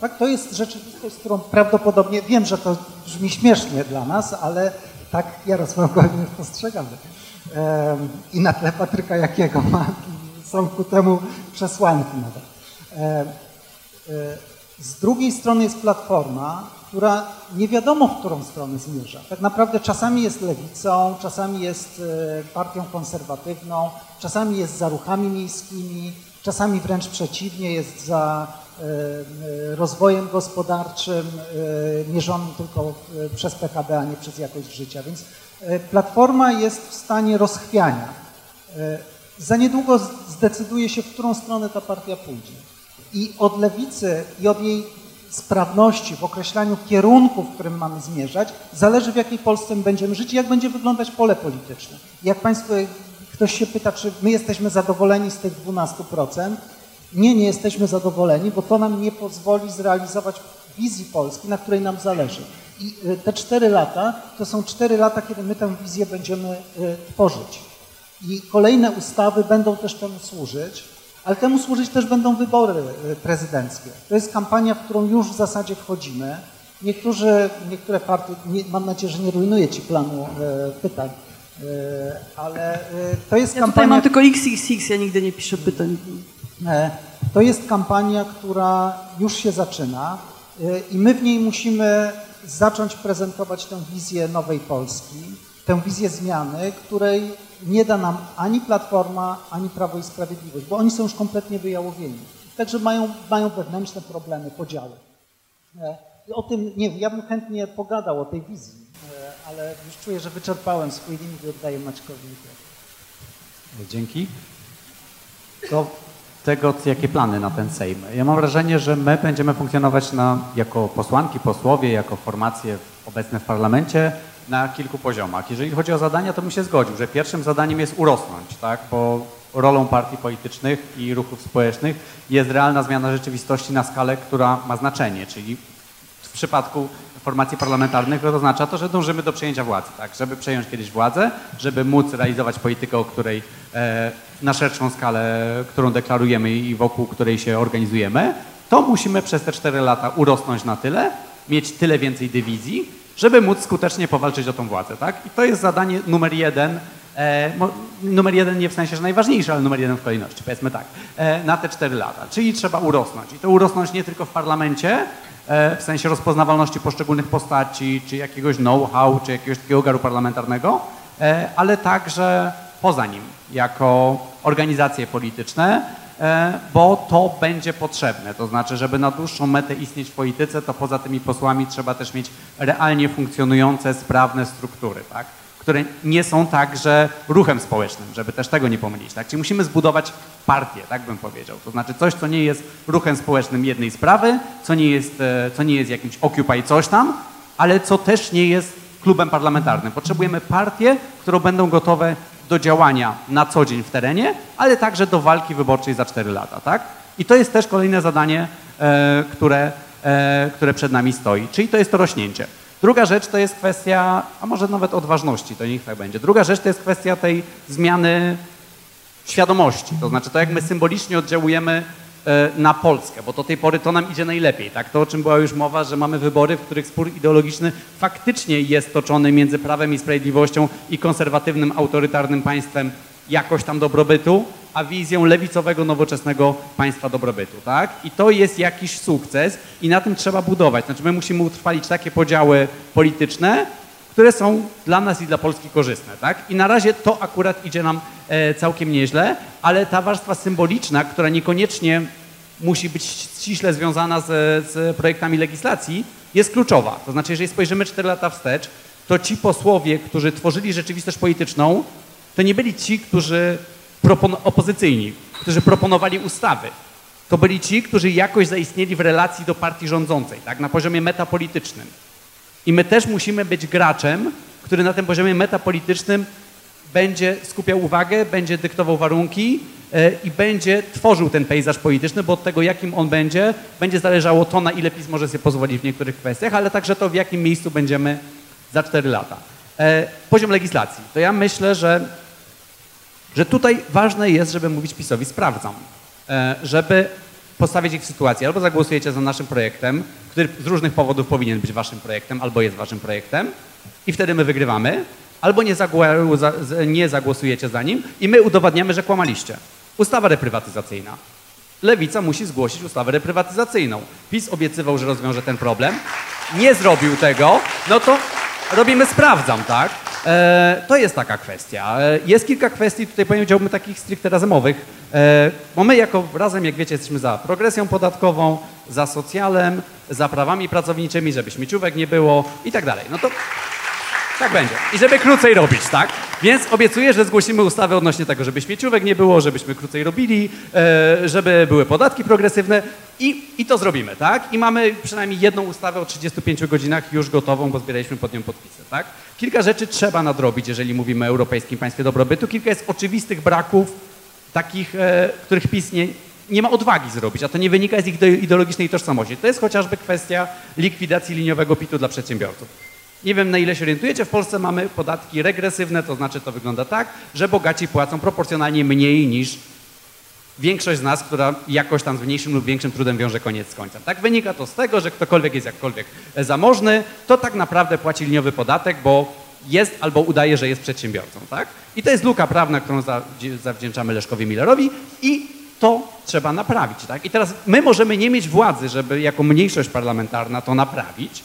Tak, to jest rzeczywistość, którą prawdopodobnie, wiem, że to brzmi śmiesznie dla nas, ale tak Jarosław Gowin postrzegamy. I na tle Patryka Jakiego ma, są ku temu przesłanki nawet. Z drugiej strony jest Platforma, która nie wiadomo, w którą stronę zmierza. Tak naprawdę czasami jest lewicą, czasami jest partią konserwatywną, czasami jest za ruchami miejskimi, czasami wręcz przeciwnie, jest za rozwojem gospodarczym mierzonym tylko przez PKB, a nie przez jakość życia. Więc Platforma jest w stanie rozchwiania. Za niedługo zdecyduje się, w którą stronę ta partia pójdzie. I od lewicy i od jej sprawności w określaniu kierunku, w którym mamy zmierzać, zależy w jakiej Polsce będziemy żyć i jak będzie wyglądać pole polityczne. Jak Państwo, ktoś się pyta, czy my jesteśmy zadowoleni z tych 12%, nie, nie jesteśmy zadowoleni, bo to nam nie pozwoli zrealizować wizji Polski, na której nam zależy. I te cztery lata to są cztery lata, kiedy my tę wizję będziemy tworzyć. I kolejne ustawy będą też temu służyć, ale temu służyć też będą wybory prezydenckie. To jest kampania, w którą już w zasadzie wchodzimy. Niektórzy, niektóre partie, nie, mam nadzieję, że nie rujnuje Ci planu e, pytań, e, ale e, to jest Ja kampania... tutaj mam tylko XXX, ja nigdy nie piszę pytań. E, To jest kampania, która już się zaczyna e, i my w niej musimy zacząć prezentować tę wizję nowej Polski, tę wizję zmiany, której nie da nam ani Platforma, ani Prawo i Sprawiedliwość, bo oni są już kompletnie wyjałowieni. Także mają, mają wewnętrzne problemy, podziały. E, O tym, nie wiem, ja bym chętnie pogadał o tej wizji, e, ale już czuję, że wyczerpałem swój limit i oddaję Maćkowi. Dzięki. Do tego, jakie plany na ten Sejm. Ja mam wrażenie, że my będziemy funkcjonować na, jako posłanki, posłowie, jako formacje obecne w parlamencie na kilku poziomach. Jeżeli chodzi o zadania, to bym się zgodził, że pierwszym zadaniem jest urosnąć, tak? bo rolą partii politycznych i ruchów społecznych jest realna zmiana rzeczywistości na skalę, która ma znaczenie, czyli w przypadku formacji parlamentarnych oznacza to, że dążymy do przejęcia władzy, tak? Żeby przejąć kiedyś władzę, żeby móc realizować politykę, o której e, na szerszą skalę, którą deklarujemy i wokół której się organizujemy, to musimy przez te cztery lata urosnąć na tyle, mieć tyle więcej dywizji, żeby móc skutecznie powalczyć o tą władzę, tak? I to jest zadanie numer jeden, e, numer jeden nie w sensie, że najważniejsze, ale numer jeden w kolejności, powiedzmy tak, e, na te cztery lata. Czyli trzeba urosnąć. I to urosnąć nie tylko w parlamencie, e, w sensie rozpoznawalności poszczególnych postaci, czy jakiegoś know-how, czy jakiegoś takiego garu parlamentarnego, e, ale także poza nim, jako organizacje polityczne, bo to będzie potrzebne. To znaczy, żeby na dłuższą metę istnieć w polityce, to poza tymi posłami trzeba też mieć realnie funkcjonujące, sprawne struktury, tak? które nie są także ruchem społecznym, żeby też tego nie pomylić. Tak? Czyli musimy zbudować partię, tak bym powiedział. To znaczy coś, co nie jest ruchem społecznym jednej sprawy, co nie jest, e, co nie jest jakimś Occupy coś tam, ale co też nie jest klubem parlamentarnym. Potrzebujemy partię, które będą gotowe do działania na co dzień w terenie, ale także do walki wyborczej za 4 lata. Tak? I to jest też kolejne zadanie, e, które, e, które przed nami stoi, czyli to jest to rośnięcie. Druga rzecz to jest kwestia, a może nawet odważności, to niech tak będzie. Druga rzecz to jest kwestia tej zmiany świadomości, to znaczy to, jak my symbolicznie oddziałujemy na Polskę, bo do tej pory to nam idzie najlepiej. Tak? To, o czym była już mowa, że mamy wybory, w których spór ideologiczny faktycznie jest toczony między prawem i sprawiedliwością i konserwatywnym, autorytarnym państwem jakoś tam dobrobytu, a wizją lewicowego, nowoczesnego państwa dobrobytu. Tak? I to jest jakiś sukces i na tym trzeba budować. Znaczy my musimy utrwalić takie podziały polityczne, które są dla nas i dla Polski korzystne. Tak? I na razie to akurat idzie nam e, całkiem nieźle, ale ta warstwa symboliczna, która niekoniecznie musi być ściśle związana z, z projektami legislacji, jest kluczowa. To znaczy, jeżeli spojrzymy 4 lata wstecz, to ci posłowie, którzy tworzyli rzeczywistość polityczną, to nie byli ci, którzy opozycyjni, którzy proponowali ustawy. To byli ci, którzy jakoś zaistnieli w relacji do partii rządzącej, tak, na poziomie metapolitycznym. I my też musimy być graczem, który na tym poziomie metapolitycznym będzie skupiał uwagę, będzie dyktował warunki yy, i będzie tworzył ten pejzaż polityczny, bo od tego, jakim on będzie, będzie zależało to, na ile PiS może sobie pozwolić w niektórych kwestiach, ale także to, w jakim miejscu będziemy za cztery lata. Yy, poziom legislacji. To ja myślę, że że tutaj ważne jest, żeby mówić PiSowi sprawdzam, e, żeby postawić ich w sytuacji, albo zagłosujecie za naszym projektem, który z różnych powodów powinien być waszym projektem, albo jest waszym projektem i wtedy my wygrywamy, albo nie, nie zagłosujecie za nim i my udowadniamy, że kłamaliście. Ustawa reprywatyzacyjna. Lewica musi zgłosić ustawę reprywatyzacyjną. PiS obiecywał, że rozwiąże ten problem, nie zrobił tego, no to robimy sprawdzam, tak? E, to jest taka kwestia. E, jest kilka kwestii, tutaj powiedziałbym, takich stricte razemowych, e, bo my jako razem, jak wiecie, jesteśmy za progresją podatkową, za socjalem, za prawami pracowniczymi, żeby śmieciówek nie było i tak dalej. No to tak będzie. I żeby krócej robić, tak? Więc obiecuję, że zgłosimy ustawę odnośnie tego, żeby śmieciówek nie było, żebyśmy krócej robili, e, żeby były podatki progresywne i, i to zrobimy, tak? I mamy przynajmniej jedną ustawę o 35 godzinach już gotową, bo zbieraliśmy pod nią podpisy, tak? Kilka rzeczy trzeba nadrobić, jeżeli mówimy o europejskim państwie dobrobytu. Kilka jest oczywistych braków, takich, e, których PiS nie, nie ma odwagi zrobić, a to nie wynika z ich ideologicznej tożsamości. To jest chociażby kwestia likwidacji liniowego PIT-u dla przedsiębiorców. Nie wiem, na ile się orientujecie, w Polsce mamy podatki regresywne, to znaczy to wygląda tak, że bogaci płacą proporcjonalnie mniej niż większość z nas, która jakoś tam z mniejszym lub większym trudem wiąże koniec z końcem. Tak wynika to z tego, że ktokolwiek jest jakkolwiek zamożny, to tak naprawdę płaci liniowy podatek, bo jest albo udaje, że jest przedsiębiorcą. Tak? I to jest luka prawna, którą zawdzięczamy Leszkowi Millerowi i to trzeba naprawić. Tak? I teraz my możemy nie mieć władzy, żeby jako mniejszość parlamentarna to naprawić,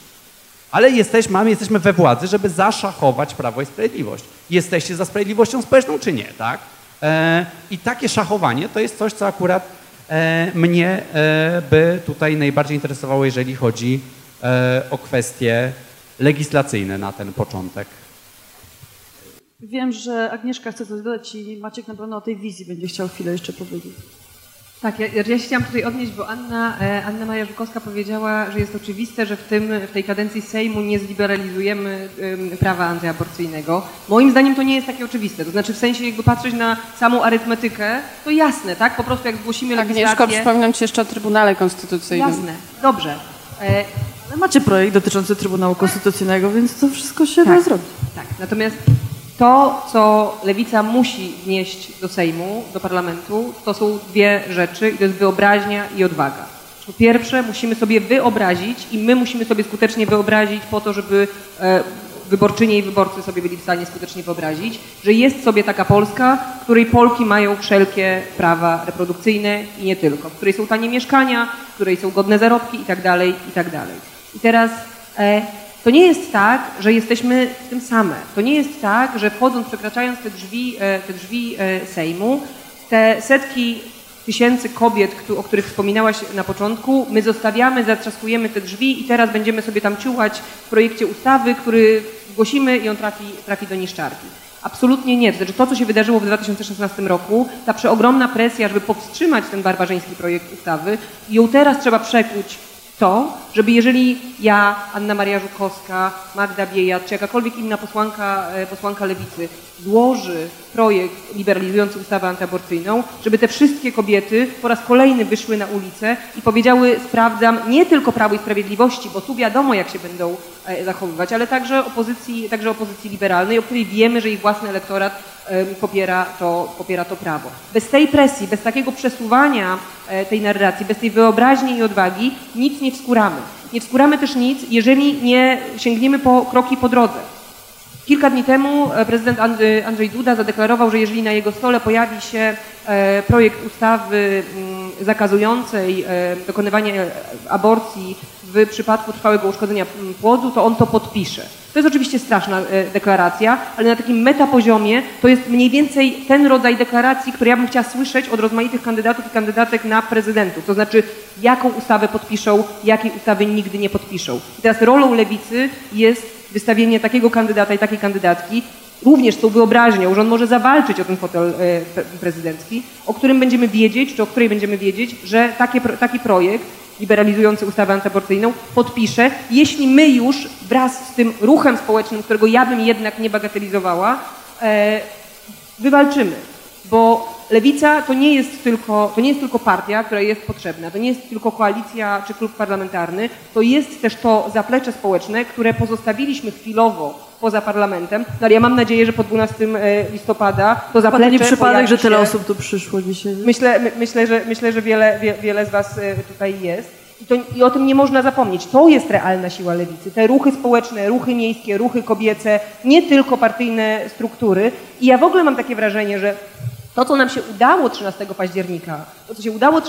ale jesteśmy, mamy, jesteśmy we władzy, żeby zaszachować Prawo i Sprawiedliwość. Jesteście za sprawiedliwością społeczną, czy nie, tak? E, I takie szachowanie to jest coś, co akurat e, mnie e, by tutaj najbardziej interesowało, jeżeli chodzi e, o kwestie legislacyjne na ten początek. Wiem, że Agnieszka chce coś dodać i Maciek na pewno o tej wizji będzie chciał chwilę jeszcze powiedzieć. Tak, ja, ja się chciałam tutaj odnieść, bo Anna, e, Anna Maja Żukowska powiedziała, że jest oczywiste, że w, tym, w tej kadencji Sejmu nie zliberalizujemy prawa antyaborcyjnego. Moim zdaniem to nie jest takie oczywiste. To znaczy w sensie jakby patrzeć na samą arytmetykę, to jasne, tak? Po prostu jak zgłosimy legislację... Agnieszko, przypominam Ci jeszcze o Trybunale Konstytucyjnym. Jasne, dobrze. E, Ale macie projekt dotyczący Trybunału Konstytucyjnego, więc to wszystko się tak, da zrobić. Tak, natomiast to, co lewica musi wnieść do Sejmu, do parlamentu, to są dwie rzeczy i to jest wyobraźnia i odwaga. Po pierwsze, musimy sobie wyobrazić i my musimy sobie skutecznie wyobrazić po to, żeby e, wyborczynie i wyborcy sobie byli w stanie skutecznie wyobrazić, że jest sobie taka Polska, w której Polki mają wszelkie prawa reprodukcyjne i nie tylko, w której są tanie mieszkania, w której są godne zarobki itd., tak itd. Tak I teraz e, to nie jest tak, że jesteśmy w tym same. To nie jest tak, że wchodząc, przekraczając te drzwi, e, te drzwi e, Sejmu, te setki tysięcy kobiet, o których wspominałaś na początku, my zostawiamy, zatrzaskujemy te drzwi i teraz będziemy sobie tam ciuchać w projekcie ustawy, który zgłosimy i on trafi, trafi do niszczarki. Absolutnie nie. Znaczy to, co się wydarzyło w 2016 roku, ta przeogromna presja, żeby powstrzymać ten barbarzyński projekt ustawy, ją teraz trzeba przekuć to, żeby jeżeli ja, Anna Maria Żukowska, Magda Biejat, czy jakakolwiek inna posłanka, e, posłanka Lewicy złoży projekt liberalizujący ustawę antyaborcyjną, żeby te wszystkie kobiety po raz kolejny wyszły na ulicę i powiedziały sprawdzam nie tylko Prawo i Sprawiedliwości, bo tu wiadomo jak się będą e, zachowywać, ale także opozycji, także opozycji liberalnej, o której wiemy, że ich własny elektorat popiera to, popiera to prawo. Bez tej presji, bez takiego przesuwania e, tej narracji, bez tej wyobraźni i odwagi nic nie wskuramy. Nie wskuramy też nic, jeżeli nie sięgniemy po kroki po drodze. Kilka dni temu e, prezydent Andrzej Duda zadeklarował, że jeżeli na jego stole pojawi się e, projekt ustawy mm, zakazującej dokonywania aborcji w przypadku trwałego uszkodzenia płodu, to on to podpisze. To jest oczywiście straszna e, deklaracja, ale na takim metapoziomie to jest mniej więcej ten rodzaj deklaracji, który ja bym chciała słyszeć od rozmaitych kandydatów i kandydatek na prezydentów. To znaczy, jaką ustawę podpiszą, jakiej ustawy nigdy nie podpiszą. I teraz rolą lewicy jest wystawienie takiego kandydata i takiej kandydatki, również z tą wyobraźnią, że on może zawalczyć o ten fotel e, prezydencki, o którym będziemy wiedzieć, czy o której będziemy wiedzieć, że taki, taki projekt liberalizujący ustawę antyaborcyjną podpisze, jeśli my już wraz z tym ruchem społecznym, którego ja bym jednak nie bagatelizowała, e, wywalczymy. Bo lewica to nie, jest tylko, to nie jest tylko partia, która jest potrzebna, to nie jest tylko koalicja czy klub parlamentarny, to jest też to zaplecze społeczne, które pozostawiliśmy chwilowo poza parlamentem. No ale ja mam nadzieję, że po 12 e, listopada to zaplecze nie przypadek, że tyle osób tu przyszło dzisiaj. Myślę, my, myślę, że, myślę, że wiele, wie, wiele z Was e, tutaj jest. I, to, I o tym nie można zapomnieć. To jest realna siła lewicy. Te ruchy społeczne, ruchy miejskie, ruchy kobiece, nie tylko partyjne struktury. I ja w ogóle mam takie wrażenie, że to, co nam się udało 13 października, to, co się udało e,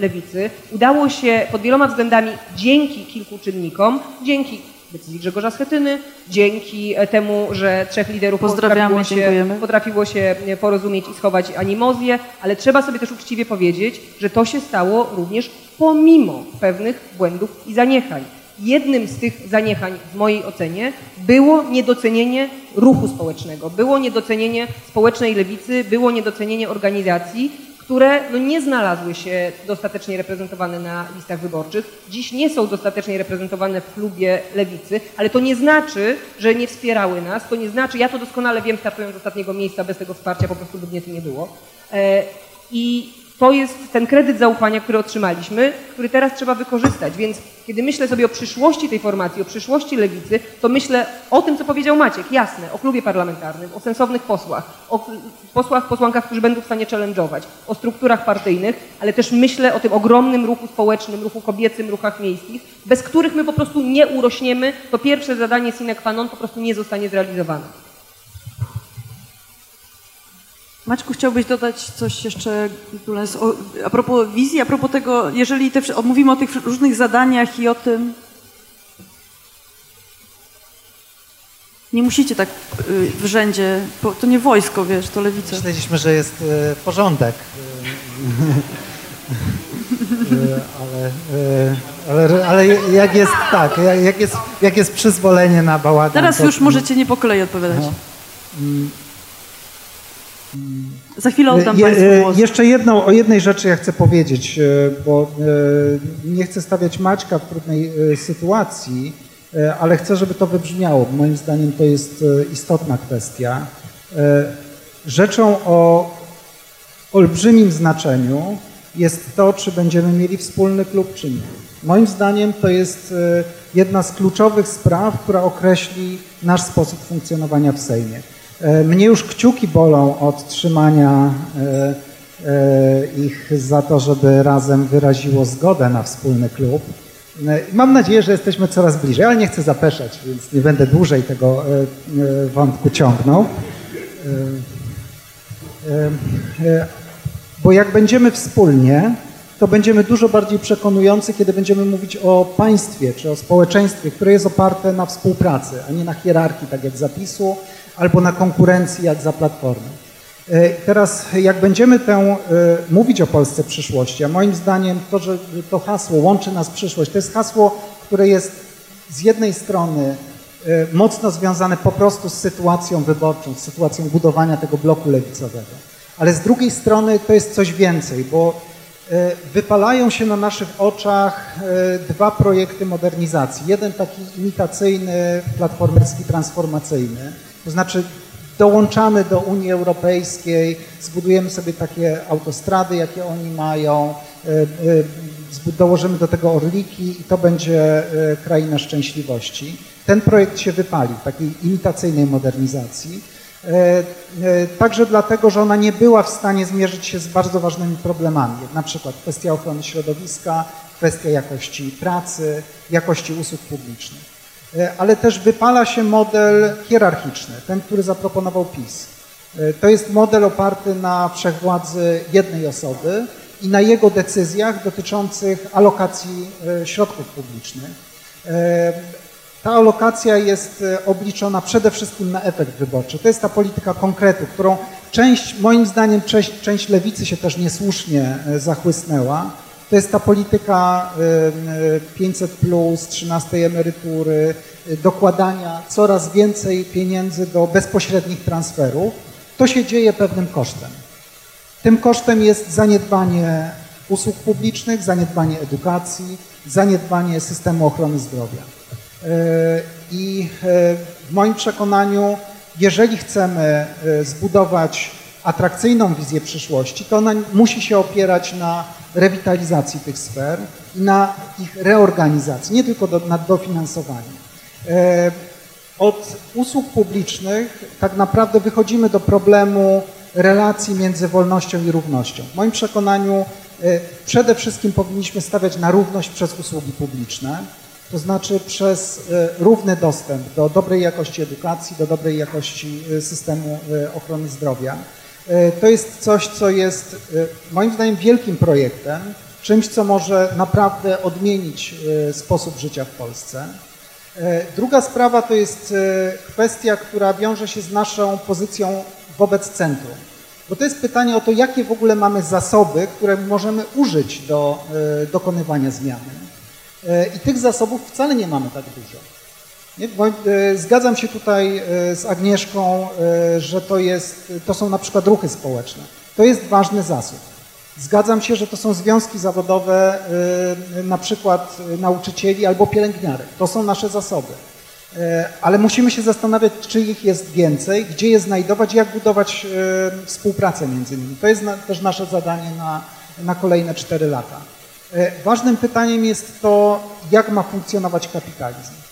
lewicy, udało się pod wieloma względami dzięki kilku czynnikom, dzięki decyzji Grzegorza Schetyny, dzięki e, temu, że trzech liderów potrafiło się, potrafiło się e, porozumieć i schować animozję, ale trzeba sobie też uczciwie powiedzieć, że to się stało również pomimo pewnych błędów i zaniechań. Jednym z tych zaniechań, w mojej ocenie, było niedocenienie ruchu społecznego, było niedocenienie społecznej lewicy, było niedocenienie organizacji, które no, nie znalazły się dostatecznie reprezentowane na listach wyborczych. Dziś nie są dostatecznie reprezentowane w klubie lewicy, ale to nie znaczy, że nie wspierały nas. To nie znaczy, ja to doskonale wiem, startując z ostatniego miejsca, bez tego wsparcia po prostu by mnie tu nie było. E, I to jest ten kredyt zaufania, który otrzymaliśmy, który teraz trzeba wykorzystać. Więc kiedy myślę sobie o przyszłości tej formacji, o przyszłości lewicy, to myślę o tym, co powiedział Maciek, jasne, o klubie parlamentarnym, o sensownych posłach, o posłach, posłankach, którzy będą w stanie challenge'ować, o strukturach partyjnych, ale też myślę o tym ogromnym ruchu społecznym, ruchu kobiecym, ruchach miejskich, bez których my po prostu nie urośniemy, to pierwsze zadanie sine qua non po prostu nie zostanie zrealizowane. Maćku, chciałbyś dodać coś jeszcze a propos wizji, a propos tego, jeżeli te, mówimy o tych różnych zadaniach i o tym... Nie musicie tak y, w rzędzie, to nie wojsko, wiesz, to lewica. Myśleliśmy, że jest y, porządek. Y, ale, ale, ale jak jest tak, jak jest, jak jest przyzwolenie na bałagan. Teraz już możecie nie po kolei odpowiadać. No. Za chwilę oddam Je, Państwu głos. Jeszcze jedną, o jednej rzeczy ja chcę powiedzieć, e, bo e, nie chcę stawiać Maćka w trudnej e, sytuacji, ale chcę, żeby to wybrzmiało. Moim zdaniem to jest istotna kwestia. Rzeczą o olbrzymim znaczeniu jest to, czy będziemy mieli wspólny klub, czy nie. Moim zdaniem to jest jedna z kluczowych spraw, która określi nasz sposób funkcjonowania w Sejmie. E, mnie już kciuki bolą od trzymania e, e, ich za to, żeby razem wyraziło zgodę na wspólny klub. Mam nadzieję, że jesteśmy coraz bliżej, ale nie chcę zapeszać, więc nie będę dłużej tego wątku ciągnął. Bo jak będziemy wspólnie, to będziemy dużo bardziej przekonujący, kiedy będziemy mówić o państwie czy o społeczeństwie, które jest oparte na współpracy, a nie na hierarchii, tak jak zapisu, albo na konkurencji jak za Platformą. E, teraz jak będziemy tę, e, mówić o Polsce przyszłości, a moim zdaniem to, że to hasło łączy nas przyszłość, to jest hasło, które jest z jednej strony e, mocno związane po prostu z sytuacją wyborczą, z sytuacją budowania tego bloku lewicowego, ale z drugiej strony to jest coś więcej, bo wypalają się na naszych oczach dwa projekty modernizacji. Jeden taki imitacyjny, platformerski, transformacyjny, to znaczy dołączamy do Unii Europejskiej, zbudujemy sobie takie autostrady, jakie oni mają, e, e, dołożymy do tego orliki i to będzie e, kraina szczęśliwości. Ten projekt się wypalił, takiej imitacyjnej modernizacji. Także dlatego, że ona nie była w stanie zmierzyć się z bardzo ważnymi problemami, na przykład kwestia ochrony środowiska, kwestia jakości pracy, jakości usług publicznych. E, ale też wypala się model hierarchiczny, ten, który zaproponował PiS. E, to jest model oparty na wszechwładzy jednej osoby i na jego decyzjach dotyczących alokacji e, środków publicznych. Ta alokacja jest obliczona przede wszystkim na efekt wyborczy. To jest ta polityka konkretu, którą część, moim zdaniem, część, część lewicy się też niesłusznie zachłysnęła to jest ta polityka 500, plus, 13 emerytury, y, dokładania coraz więcej pieniędzy do bezpośrednich transferów. To się dzieje pewnym kosztem. Tym kosztem jest zaniedbanie usług publicznych, zaniedbanie edukacji, zaniedbanie systemu ochrony zdrowia. Y, I y, w moim przekonaniu, jeżeli chcemy zbudować atrakcyjną wizję przyszłości, to ona musi się opierać na rewitalizacji tych sfer i na ich reorganizacji, nie tylko do, na dofinansowaniu. E, od usług publicznych tak naprawdę wychodzimy do problemu relacji między wolnością i równością. W moim przekonaniu e, przede wszystkim powinniśmy stawiać na równość przez usługi publiczne, to znaczy przez e, równy dostęp do dobrej jakości edukacji, do dobrej jakości systemu ochrony zdrowia. E, to jest coś, co jest e, moim zdaniem wielkim projektem, czymś, co może naprawdę odmienić e, sposób życia w Polsce. Druga sprawa to jest kwestia, która wiąże się z naszą pozycją wobec centrum. Bo to jest pytanie o to, jakie w ogóle mamy zasoby, które możemy użyć do dokonywania zmiany. I tych zasobów wcale nie mamy tak dużo. Nie? E, zgadzam się tutaj e, z Agnieszką, e, że to, jest, to są na przykład ruchy społeczne. To jest ważny zasób. Zgadzam się, że to są związki zawodowe, na przykład nauczycieli albo pielęgniarek. To są nasze zasoby. Ale musimy się zastanawiać, czy ich jest więcej, gdzie je znajdować, jak budować współpracę między nimi. To jest też nasze zadanie na, na kolejne cztery lata. Ważnym pytaniem jest to, jak ma funkcjonować kapitalizm.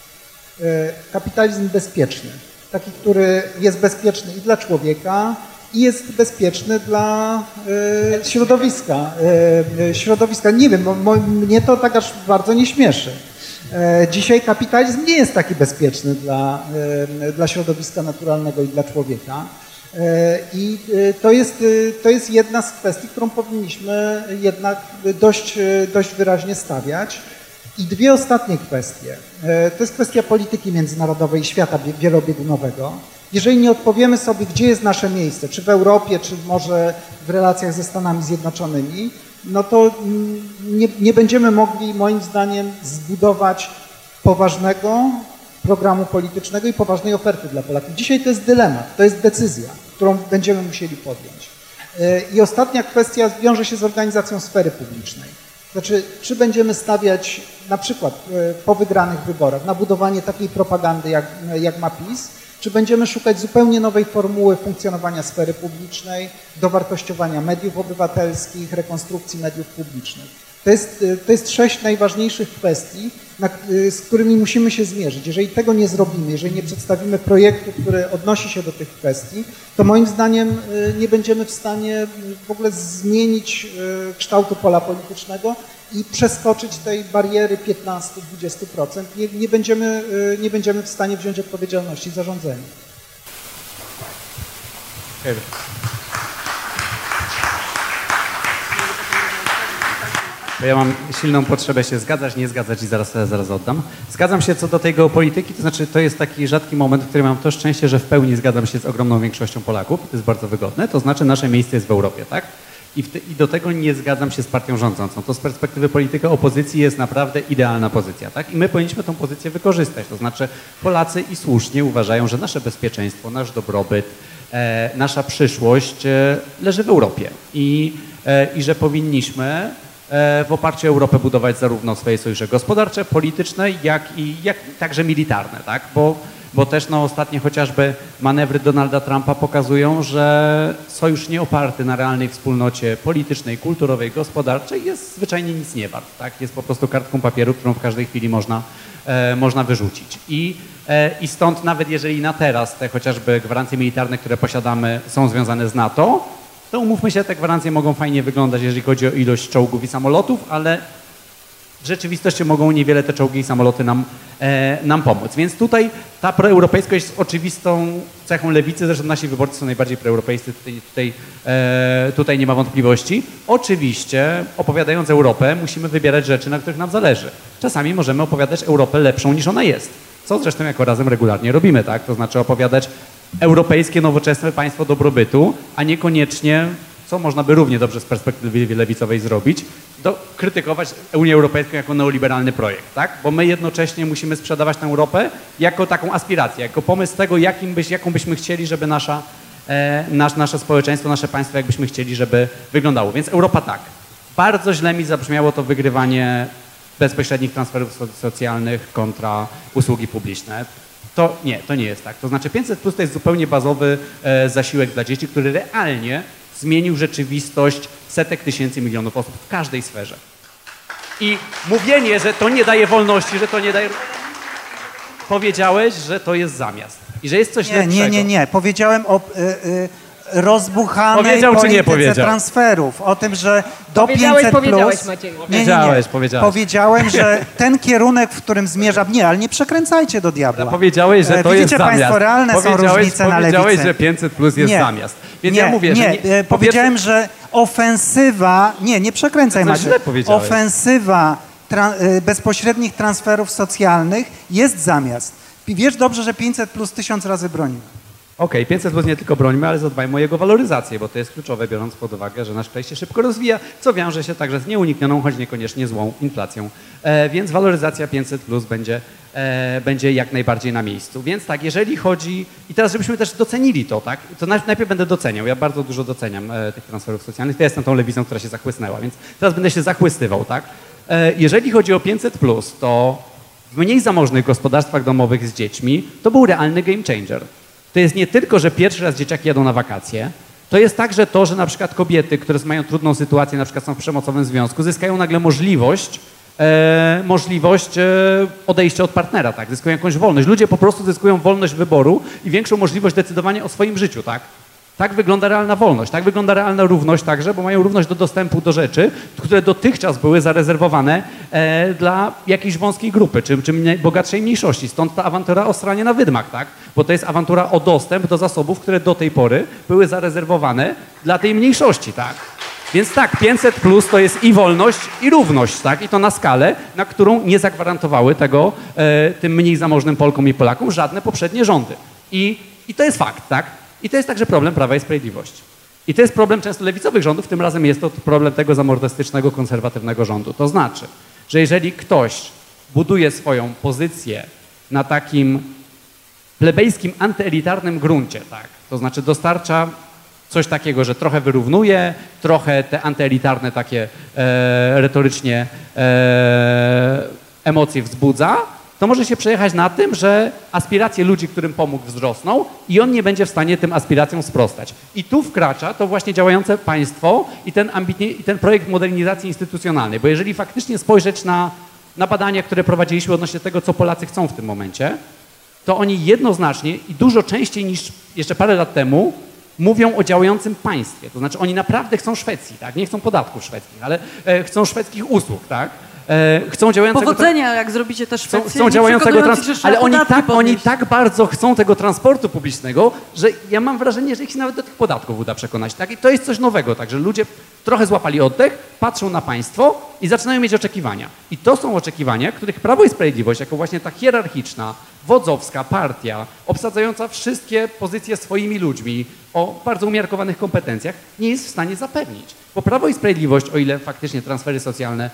E, kapitalizm bezpieczny. Taki, który jest bezpieczny i dla człowieka, i jest bezpieczny dla e, środowiska. E, środowiska, nie wiem, mnie to tak aż bardzo nie śmieszy. Dzisiaj kapitalizm nie jest taki bezpieczny dla, dla środowiska naturalnego i dla człowieka. I to jest, to jest jedna z kwestii, którą powinniśmy jednak dość, dość wyraźnie stawiać. I dwie ostatnie kwestie. E, to jest kwestia polityki międzynarodowej i świata wielobiegunowego. Jeżeli nie odpowiemy sobie, gdzie jest nasze miejsce, czy w Europie, czy może w relacjach ze Stanami Zjednoczonymi, no to mm, nie, nie będziemy mogli, moim zdaniem, zbudować poważnego programu politycznego i poważnej oferty dla Polaków. Dzisiaj to jest dylemat, to jest decyzja, którą będziemy musieli podjąć. E, I ostatnia kwestia wiąże się z organizacją sfery publicznej. Znaczy, czy będziemy stawiać na przykład e, po wygranych wyborach na budowanie takiej propagandy, jak, jak ma PiS, czy będziemy szukać zupełnie nowej formuły funkcjonowania sfery publicznej, dowartościowania mediów obywatelskich, rekonstrukcji mediów publicznych. To jest, y, to jest sześć najważniejszych kwestii, na, y, z którymi musimy się zmierzyć. Jeżeli tego nie zrobimy, jeżeli nie przedstawimy projektu, który odnosi się do tych kwestii, to moim zdaniem y, nie będziemy w stanie w ogóle zmienić kształtu pola politycznego i przeskoczyć tej bariery 15-20%. Nie, nie, będziemy, nie będziemy w stanie wziąć odpowiedzialności za rządzenie. Bo ja mam silną potrzebę się zgadzać, nie zgadzać i zaraz, zaraz oddam. Zgadzam się co do tej geopolityki, to znaczy to jest taki rzadki moment, w którym mam to szczęście, że w pełni zgadzam się z ogromną większością Polaków, to jest bardzo wygodne, to znaczy nasze miejsce jest w Europie, tak? I, te, I, do tego nie zgadzam się z partią rządzącą. To z perspektywy polityka opozycji jest naprawdę idealna pozycja. Tak? I my powinniśmy tę pozycję wykorzystać. To znaczy Polacy i słusznie uważają, że nasze bezpieczeństwo, nasz dobrobyt, e, nasza przyszłość e, leży w Europie. I, e, i że powinniśmy w oparciu o Europę budować zarówno swoje sojusze gospodarcze, polityczne, jak i jak, także militarne. Tak? Bo bo też no, ostatnie chociażby manewry Donalda Trumpa pokazują, że sojusz nie oparty na realnej wspólnocie politycznej, kulturowej, gospodarczej jest zwyczajnie nic nie wart. Tak? Jest po prostu kartką papieru, którą w każdej chwili można, e, można wyrzucić. I, e, I stąd nawet jeżeli na teraz te chociażby gwarancje militarne, które posiadamy są związane z NATO, to umówmy się, te gwarancje mogą fajnie wyglądać, jeżeli chodzi o ilość czołgów i samolotów, ale w rzeczywistości mogą niewiele te czołgi i samoloty nam, e, nam pomóc. Więc tutaj ta proeuropejskość jest oczywistą cechą lewicy, zresztą nasi wyborcy są najbardziej proeuropejscy, tutaj, tutaj, e, tutaj nie ma wątpliwości. Oczywiście opowiadając Europę musimy wybierać rzeczy, na których nam zależy. Czasami możemy opowiadać Europę lepszą niż ona jest, co zresztą jako razem regularnie robimy, tak? To znaczy opowiadać europejskie, nowoczesne państwo dobrobytu, a niekoniecznie co można by równie dobrze z perspektywy lewicowej zrobić, do, krytykować Unię Europejską jako neoliberalny projekt, tak? Bo my jednocześnie musimy sprzedawać tę Europę jako taką aspirację, jako pomysł tego, jakim byś, jaką byśmy chcieli, żeby nasza, e, nasz, nasze społeczeństwo, nasze państwo, jakbyśmy chcieli, żeby wyglądało. Więc Europa tak. Bardzo źle mi zabrzmiało to wygrywanie bezpośrednich transferów socjalnych kontra usługi publiczne. To nie, to nie jest tak. To znaczy 500 plus to jest zupełnie bazowy e, zasiłek dla dzieci, który realnie zmienił rzeczywistość setek tysięcy milionów osób w każdej sferze. I mówienie, że to nie daje wolności, że to nie daje. Powiedziałeś, że to jest zamiast. I że jest coś nie, lepszego. Nie, nie, nie. Powiedziałem o. Y, y, rozbuchanej powiedział, polityce czy nie powiedział? transferów. O tym, że do Powiedziałeś, 500 powiedziałeś, plus... Macieju. Nie, nie, Powiedziałeś, nie. powiedziałeś. Powiedziałem, że ten kierunek, w którym zmierza... Nie, ale nie przekręcajcie do diabła. Powiedziałeś, że E, to Widzicie jest państwo, zamiast. realne są powiedziałeś, różnice na Powiedziałeś, lewicy. że 500 plus jest Nie. zamiast. Więc nie, ja mówię, nie, że... e, powiedziałem, że ofensywa... Nie, nie przekręcaj, Maciej. źle powiedziałeś. Ofensywa tra, e, bezpośrednich transferów socjalnych jest zamiast. Wiesz dobrze, że 500 plus tysiąc razy bronił. Okej, 500 plus nie tylko brońmy, ale zadbajmy o jego waloryzację, bo to jest kluczowe, biorąc pod uwagę, że nasz kraj się szybko rozwija, co wiąże się także z nieuniknioną, choć niekoniecznie złą inflacją. E, więc waloryzacja 500 plus będzie, e, będzie jak najbardziej na miejscu. Więc tak, jeżeli chodzi, i teraz żebyśmy też docenili to, tak, to naj- najpierw będę doceniał, ja bardzo dużo doceniam e, tych transferów socjalnych, ja jestem tą lewicą, która się zachłysnęła, więc teraz będę się zachłystywał, tak. E, jeżeli chodzi o 500 plus, to w mniej zamożnych gospodarstwach domowych z dziećmi to był realny game changer. To jest nie tylko, że pierwszy raz dzieciaki jadą na wakacje, to jest także to, że na przykład kobiety, które mają trudną sytuację, na przykład są w przemocowym związku, zyskają nagle możliwość, e, możliwość e, odejścia od partnera, tak? Zyskują jakąś wolność. Ludzie po prostu zyskują wolność wyboru i większą możliwość decydowania o swoim życiu, tak? Tak wygląda realna wolność, tak wygląda realna równość także, bo mają równość do dostępu do rzeczy, które dotychczas były zarezerwowane e, dla jakiejś wąskiej grupy, czy, czy bogatszej mniejszości. Stąd ta awantura o stranie na wydmach, tak? Bo to jest awantura o dostęp do zasobów, które do tej pory były zarezerwowane dla tej mniejszości, tak? Więc tak, 500 plus to jest i wolność, i równość, tak? I to na skalę, na którą nie zagwarantowały tego e, tym mniej zamożnym Polkom i Polakom żadne poprzednie rządy. I, I to jest fakt, tak? I to jest także problem Prawa i Sprawiedliwości. I to jest problem często lewicowych rządów, tym razem jest to problem tego zamordystycznego, konserwatywnego rządu. To znaczy, że jeżeli ktoś buduje swoją pozycję na takim plebejskim, antyelitarnym gruncie, tak, to znaczy dostarcza coś takiego, że trochę wyrównuje, trochę te antyelitarne takie e, retorycznie e, emocje wzbudza, to może się przejechać na tym, że aspiracje ludzi, którym pomógł, wzrosną i on nie będzie w stanie tym aspiracjom sprostać. I tu wkracza to właśnie działające państwo i ten, ambitnie, i ten projekt modernizacji instytucjonalnej, bo jeżeli faktycznie spojrzeć na, na badania, które prowadziliśmy odnośnie tego, co Polacy chcą w tym momencie, to oni jednoznacznie i dużo częściej niż jeszcze parę lat temu mówią o działającym państwie. To znaczy oni naprawdę chcą Szwecji, tak? Nie chcą podatków szwedzkich, ale e, chcą szwedzkich usług, tak? E, chcą działającego... Powodzenia, jak zrobicie też Chcą, Szwecję. chcą działającego transportu, transportu, ale oni tak, oni tak bardzo chcą tego transportu publicznego, że ja mam wrażenie, że ich się nawet do tych podatków uda przekonać. Tak? I to jest coś nowego, także ludzie trochę złapali oddech, patrzą na państwo i zaczynają mieć oczekiwania. I to są oczekiwania, których Prawo i Sprawiedliwość, jako właśnie ta hierarchiczna, wodzowska partia, obsadzająca wszystkie pozycje swoimi ludźmi o bardzo umiarkowanych kompetencjach, nie jest w stanie zapewnić. Bo Prawo i Sprawiedliwość, o ile faktycznie transfery socjalne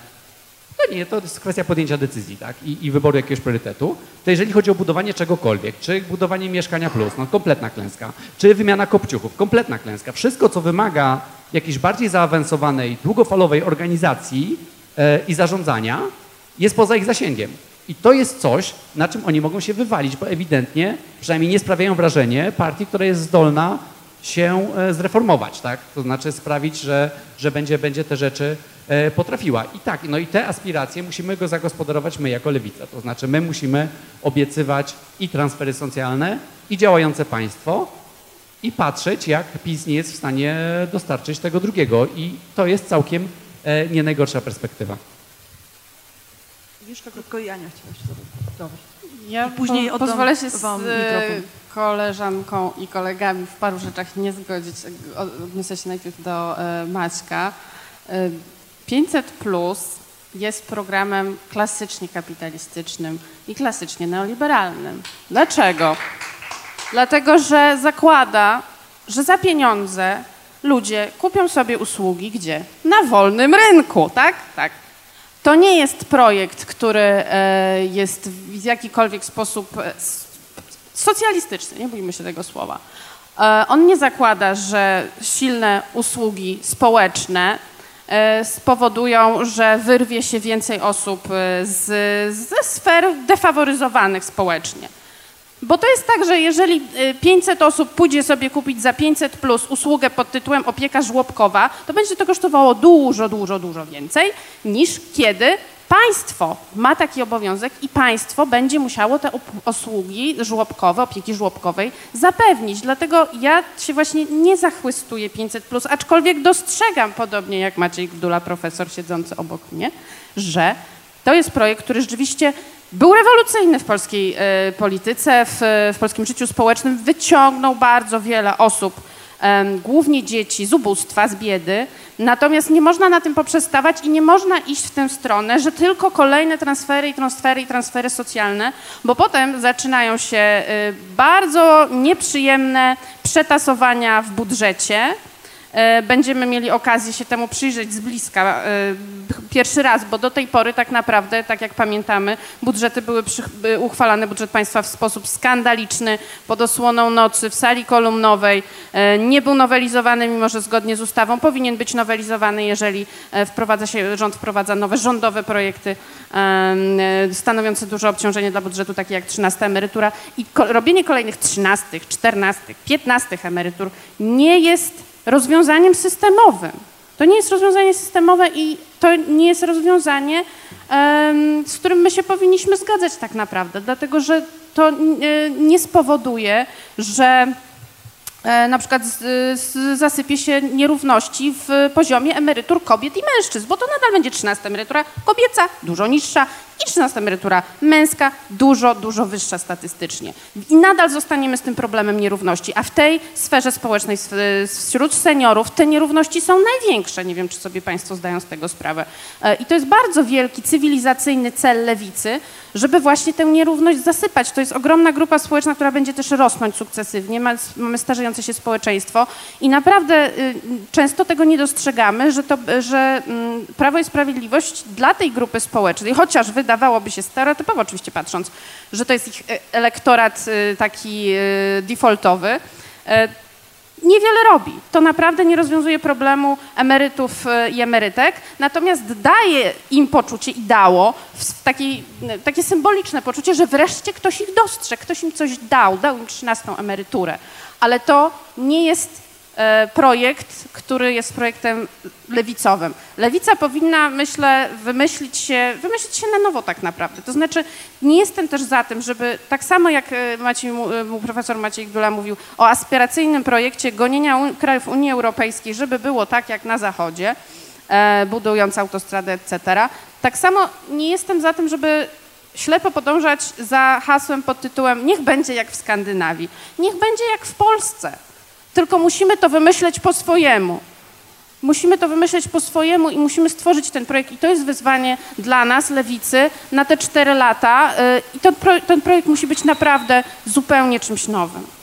no nie, to jest kwestia podjęcia decyzji tak? I, i wyboru jakiegoś priorytetu. To jeżeli chodzi o budowanie czegokolwiek, czy budowanie mieszkania plus, no kompletna klęska, czy wymiana kopciuchów, kompletna klęska. Wszystko, co wymaga jakiejś bardziej zaawansowanej, długofalowej organizacji e, i zarządzania, jest poza ich zasięgiem. I to jest coś, na czym oni mogą się wywalić, bo ewidentnie, przynajmniej nie sprawiają wrażenie partii, która jest zdolna się e, zreformować, tak? To znaczy sprawić, że, że będzie, będzie te rzeczy e, potrafiła. I tak, no i te aspiracje musimy go zagospodarować my jako lewica. To znaczy my musimy obiecywać i transfery socjalne, i działające państwo, i patrzeć, jak PiS nie jest w stanie dostarczyć tego drugiego. I to jest całkiem e, nie najgorsza perspektywa. Jeszcze tylko Jania chciałaś Dobrze. Ja I później po, oddam pozwolę się z wam e, mikrofon. Koleżanką i kolegami w paru rzeczach nie zgodzić. Odniosę się najpierw do e, Maćka. E, 500 plus jest programem klasycznie kapitalistycznym i klasycznie neoliberalnym. Dlaczego? Dlatego, że zakłada, że za pieniądze ludzie kupią sobie usługi gdzie? Na wolnym rynku, tak? Tak. To nie jest projekt, który e, jest w jakikolwiek sposób e, socjalistyczny, nie bójmy się tego słowa. E, On nie zakłada, że silne usługi społeczne e, spowodują, że wyrwie się więcej osób e, z, ze sfer defaworyzowanych społecznie. Bo to jest tak, że jeżeli y, 500 osób pójdzie sobie kupić za 500 plus usługę pod tytułem opieka żłobkowa, to będzie to kosztowało dużo, dużo, dużo więcej niż kiedy państwo ma taki obowiązek i państwo będzie musiało te usługi żłobkowe, opieki żłobkowej zapewnić. Dlatego ja się właśnie nie zachwystuję 500 plus, aczkolwiek dostrzegam, podobnie jak Maciej Gdula, profesor siedzący obok mnie, że to jest projekt, który rzeczywiście był rewolucyjny w polskiej e, polityce, w, w polskim życiu społecznym. Wyciągnął bardzo wiele osób, głównie dzieci, z ubóstwa, z biedy. Natomiast nie można na tym poprzestawać i nie można iść w tę stronę, że tylko kolejne transfery i transfery i transfery socjalne, bo potem zaczynają się e, bardzo nieprzyjemne przetasowania w budżecie. E, Będziemy mieli okazję się temu przyjrzeć z bliska e, pierwszy raz, bo do tej pory tak naprawdę, tak jak pamiętamy, budżety były przy, uchwalane, budżet państwa w sposób skandaliczny, pod osłoną nocy, w sali kolumnowej. E, Nie był nowelizowany, mimo że zgodnie z ustawą powinien być nowelizowany, jeżeli wprowadza się, rząd wprowadza nowe rządowe projekty stanowiące duże obciążenie dla budżetu, takie jak 13 emerytura i robienie kolejnych 13, 14, 15 emerytur nie jest rozwiązaniem systemowym. To nie jest rozwiązanie systemowe i to nie jest rozwiązanie, z którym my się powinniśmy zgadzać tak naprawdę, dlatego że to e, nie spowoduje, że e, na przykład zasypie się nierówności w poziomie emerytur kobiet i mężczyzn, bo to nadal będzie 13 emerytura kobieca, dużo niższa i 13 emerytura męska, dużo, dużo wyższa statystycznie. I nadal zostaniemy z tym problemem nierówności, a w tej sferze społecznej, wśród seniorów, te nierówności są największe. Nie wiem, czy sobie Państwo zdają z tego sprawę. E, I to jest bardzo wielki cywilizacyjny cel lewicy, żeby właśnie tę nierówność zasypać. To jest ogromna grupa społeczna, która będzie też rosnąć sukcesywnie. Ma- Mamy starzejące się społeczeństwo i naprawdę y, często tego nie dostrzegamy, że, to, że mm, Prawo i Sprawiedliwość dla tej grupy społecznej, chociaż wydawałoby się stereotypowo oczywiście patrząc, że to jest ich e, elektorat y, taki y, defaultowy, e, niewiele robi. To naprawdę nie rozwiązuje problemu emerytów e, i emerytek, natomiast daje im poczucie i dało e, takie symboliczne poczucie, że wreszcie ktoś ich dostrzegł, ktoś im coś dał, dał im 13 emeryturę. Ale to nie jest e, projekt, który jest projektem lewicowym. Lewica powinna, myślę, wymyślić się, wymyślić się na nowo tak naprawdę. To znaczy, nie jestem też za tym, żeby tak samo jak e, Maciej, e, profesor Maciej Gdula mówił o aspiracyjnym projekcie gonienia krajów Unii Europejskiej, żeby było tak jak na Zachodzie, e, budując autostradę, etc. Tak samo nie jestem za tym, żeby ślepo podążać za hasłem pod tytułem niech będzie jak w Skandynawii, niech będzie jak w Polsce. Tylko musimy to wymyśleć po swojemu. Musimy to wymyśleć po swojemu i musimy stworzyć ten projekt. I to jest wyzwanie dla nas, lewicy, na te cztery lata. Y, I ten, pro, ten projekt musi być naprawdę zupełnie czymś nowym.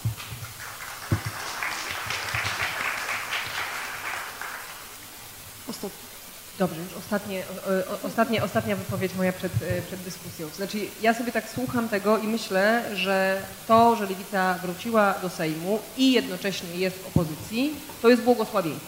Dobrze, już ostatnie, o, ostatnie, ostatnia wypowiedź moja przed, e, przed dyskusją. Znaczy, ja sobie tak słucham tego i myślę, że to, że Lewica wróciła do Sejmu i jednocześnie jest w opozycji, to jest błogosławieństwo.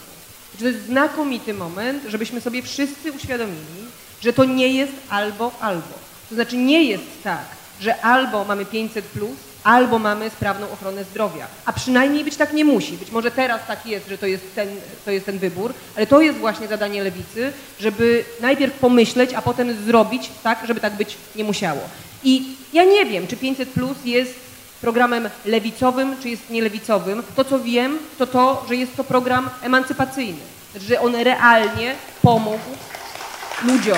Znaczy, to jest znakomity moment, żebyśmy sobie wszyscy uświadomili, że to nie jest albo, albo. To znaczy, nie jest tak, że albo mamy 500 plus, albo mamy sprawną ochronę zdrowia. A przynajmniej być tak nie musi. Być może teraz tak jest, że to jest ten, to jest ten wybór, ale to jest właśnie zadanie lewicy, żeby najpierw pomyśleć, a potem zrobić tak, żeby tak być nie musiało. I ja nie wiem, czy 500 plus jest programem lewicowym, czy jest nielewicowym. To, co wiem, to to, że jest to program emancypacyjny. Że on realnie pomógł ludziom.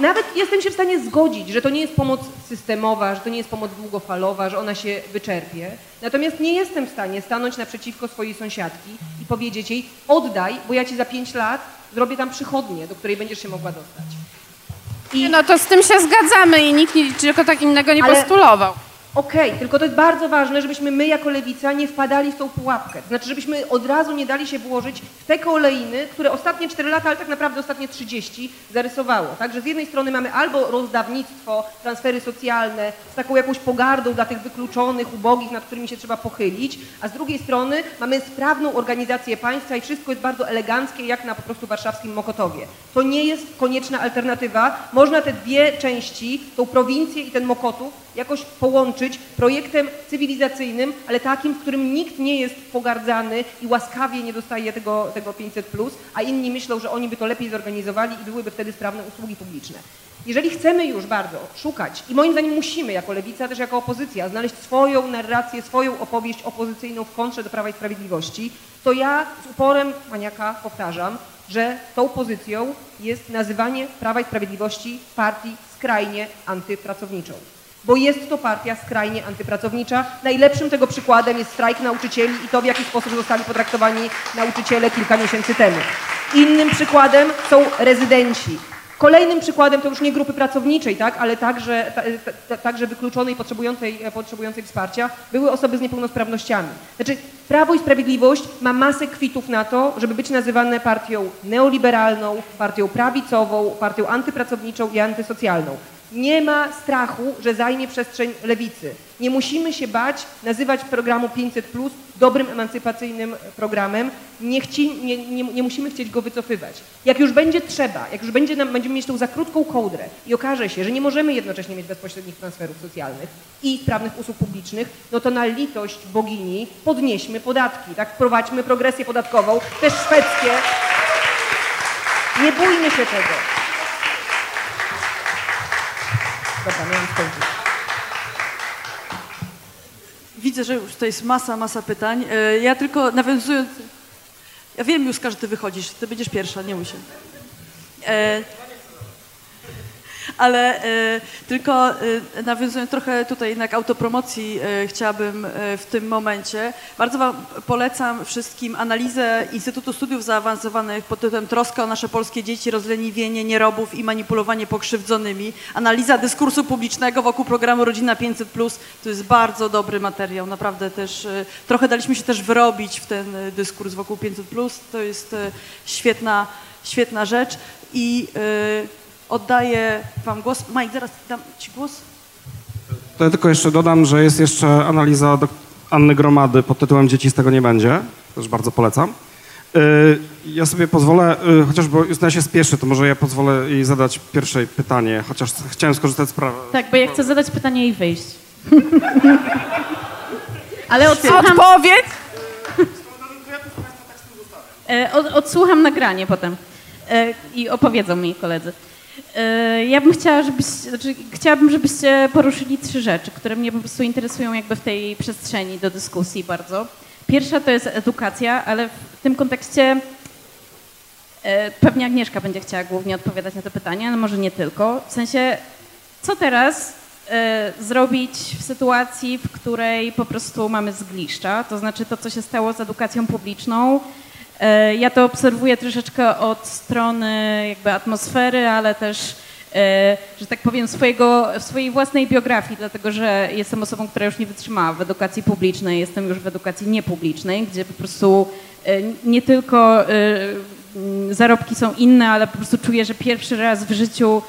Nawet jestem się w stanie zgodzić, że to nie jest pomoc systemowa, że to nie jest pomoc długofalowa, że ona się wyczerpie. Natomiast nie jestem w stanie stanąć naprzeciwko swojej sąsiadki i powiedzieć jej oddaj, bo ja ci za pięć lat zrobię tam przychodnię, do której będziesz się mogła dostać. I... No to z tym się zgadzamy i nikt niczego tak innego nie Ale... postulował. Okej, okay, tylko to jest bardzo ważne, żebyśmy my jako lewica nie wpadali w tą pułapkę. Znaczy, żebyśmy od razu nie dali się włożyć w te kolejny, które ostatnie 4 lata, ale tak naprawdę ostatnie 30 zarysowało. Także z jednej strony mamy albo rozdawnictwo, transfery socjalne z taką jakąś pogardą dla tych wykluczonych, ubogich, nad którymi się trzeba pochylić, a z drugiej strony mamy sprawną organizację państwa i wszystko jest bardzo eleganckie, jak na po prostu warszawskim Mokotowie. To nie jest konieczna alternatywa. Można te dwie części, tą prowincję i ten Mokotów, jakoś połączyć projektem cywilizacyjnym, ale takim, w którym nikt nie jest pogardzany i łaskawie nie dostaje tego, tego 500, a inni myślą, że oni by to lepiej zorganizowali i byłyby wtedy sprawne usługi publiczne. Jeżeli chcemy już bardzo szukać, i moim zdaniem musimy jako lewica, też jako opozycja, znaleźć swoją narrację, swoją opowieść opozycyjną w kontrze do Prawa i Sprawiedliwości, to ja z uporem maniaka powtarzam, że tą pozycją jest nazywanie Prawa i Sprawiedliwości partii skrajnie antypracowniczą bo jest to partia skrajnie antypracownicza. Najlepszym tego przykładem jest strajk nauczycieli i to, w jaki sposób zostali potraktowani nauczyciele kilka miesięcy temu. Innym przykładem są rezydenci. Kolejnym przykładem to już nie grupy pracowniczej, tak, ale także, także wykluczonej, potrzebującej, potrzebującej wsparcia, były osoby z niepełnosprawnościami. Znaczy, Prawo i Sprawiedliwość ma masę kwitów na to, żeby być nazywane partią neoliberalną, partią prawicową, partią antypracowniczą i antysocjalną. Nie ma strachu, że zajmie przestrzeń lewicy. Nie musimy się bać nazywać programu 500 plus dobrym emancypacyjnym programem. Nie, chci, nie, nie, nie, musimy chcieć go wycofywać. Jak już będzie trzeba, jak już będzie nam, będziemy mieć tą za krótką kołdrę i okaże się, że nie możemy jednocześnie mieć bezpośrednich transferów socjalnych i sprawnych usług publicznych, no to na litość bogini podnieśmy podatki, tak? Wprowadźmy progresję podatkową, też szwedzkie. Nie bójmy się tego. Widzę, że już to jest masa, masa pytań. E, ja tylko nawiązując... Ja wiem już, ty wychodzisz. Ty będziesz pierwsza, nie muszę. E, ale e, tylko e, nawiązując trochę tutaj jednak autopromocji e, chciałabym w tym momencie. Bardzo Wam polecam wszystkim analizę Instytutu Studiów Zaawansowanych pod tytułem Troska o nasze polskie dzieci, rozleniwienie nierobów i manipulowanie pokrzywdzonymi. Analiza dyskursu publicznego wokół programu Rodzina 500+. To jest bardzo dobry materiał. Naprawdę też trochę daliśmy się też wyrobić w ten dyskurs wokół 500+. To jest świetna, świetna rzecz. I Oddaję Wam głos. Mike, zaraz dam Ci głos. To ja tylko jeszcze dodam, że jest jeszcze analiza do Anny Gromady pod tytułem Dzieci z tego nie będzie. Też bardzo polecam. Y, ja sobie pozwolę, y, chociaż bo Justyna się spieszy, to może ja pozwolę jej zadać pierwsze pytanie, chociaż chciałem skorzystać z prawa. Tak, bo ja chcę zadać pytanie i wyjść. Ale odsłucham... Odpowiedź? E, odsłucham nagranie potem e, i opowiedzą mi koledzy. E, ja bym chciała, żebyś, znaczy, chciałabym, żebyście poruszyli trzy rzeczy, które mnie po prostu interesują jakby w tej przestrzeni do dyskusji bardzo. Pierwsza to jest edukacja, ale w tym kontekście E, Pewnie Agnieszka będzie chciała głównie odpowiadać na to pytanie, ale może nie tylko. W sensie, co teraz e, zrobić w sytuacji, w której po prostu mamy zgliszcza, to znaczy to, co się stało z edukacją publiczną. E, Ja to obserwuję troszeczkę od strony jakby atmosfery, ale też, e, że tak powiem, swojego, swojej własnej biografii, dlatego że jestem osobą, która już nie wytrzymała w edukacji publicznej, jestem już w edukacji niepublicznej, gdzie po prostu e, nie tylko zarobki są inne, ale po prostu czuję, że pierwszy raz w życiu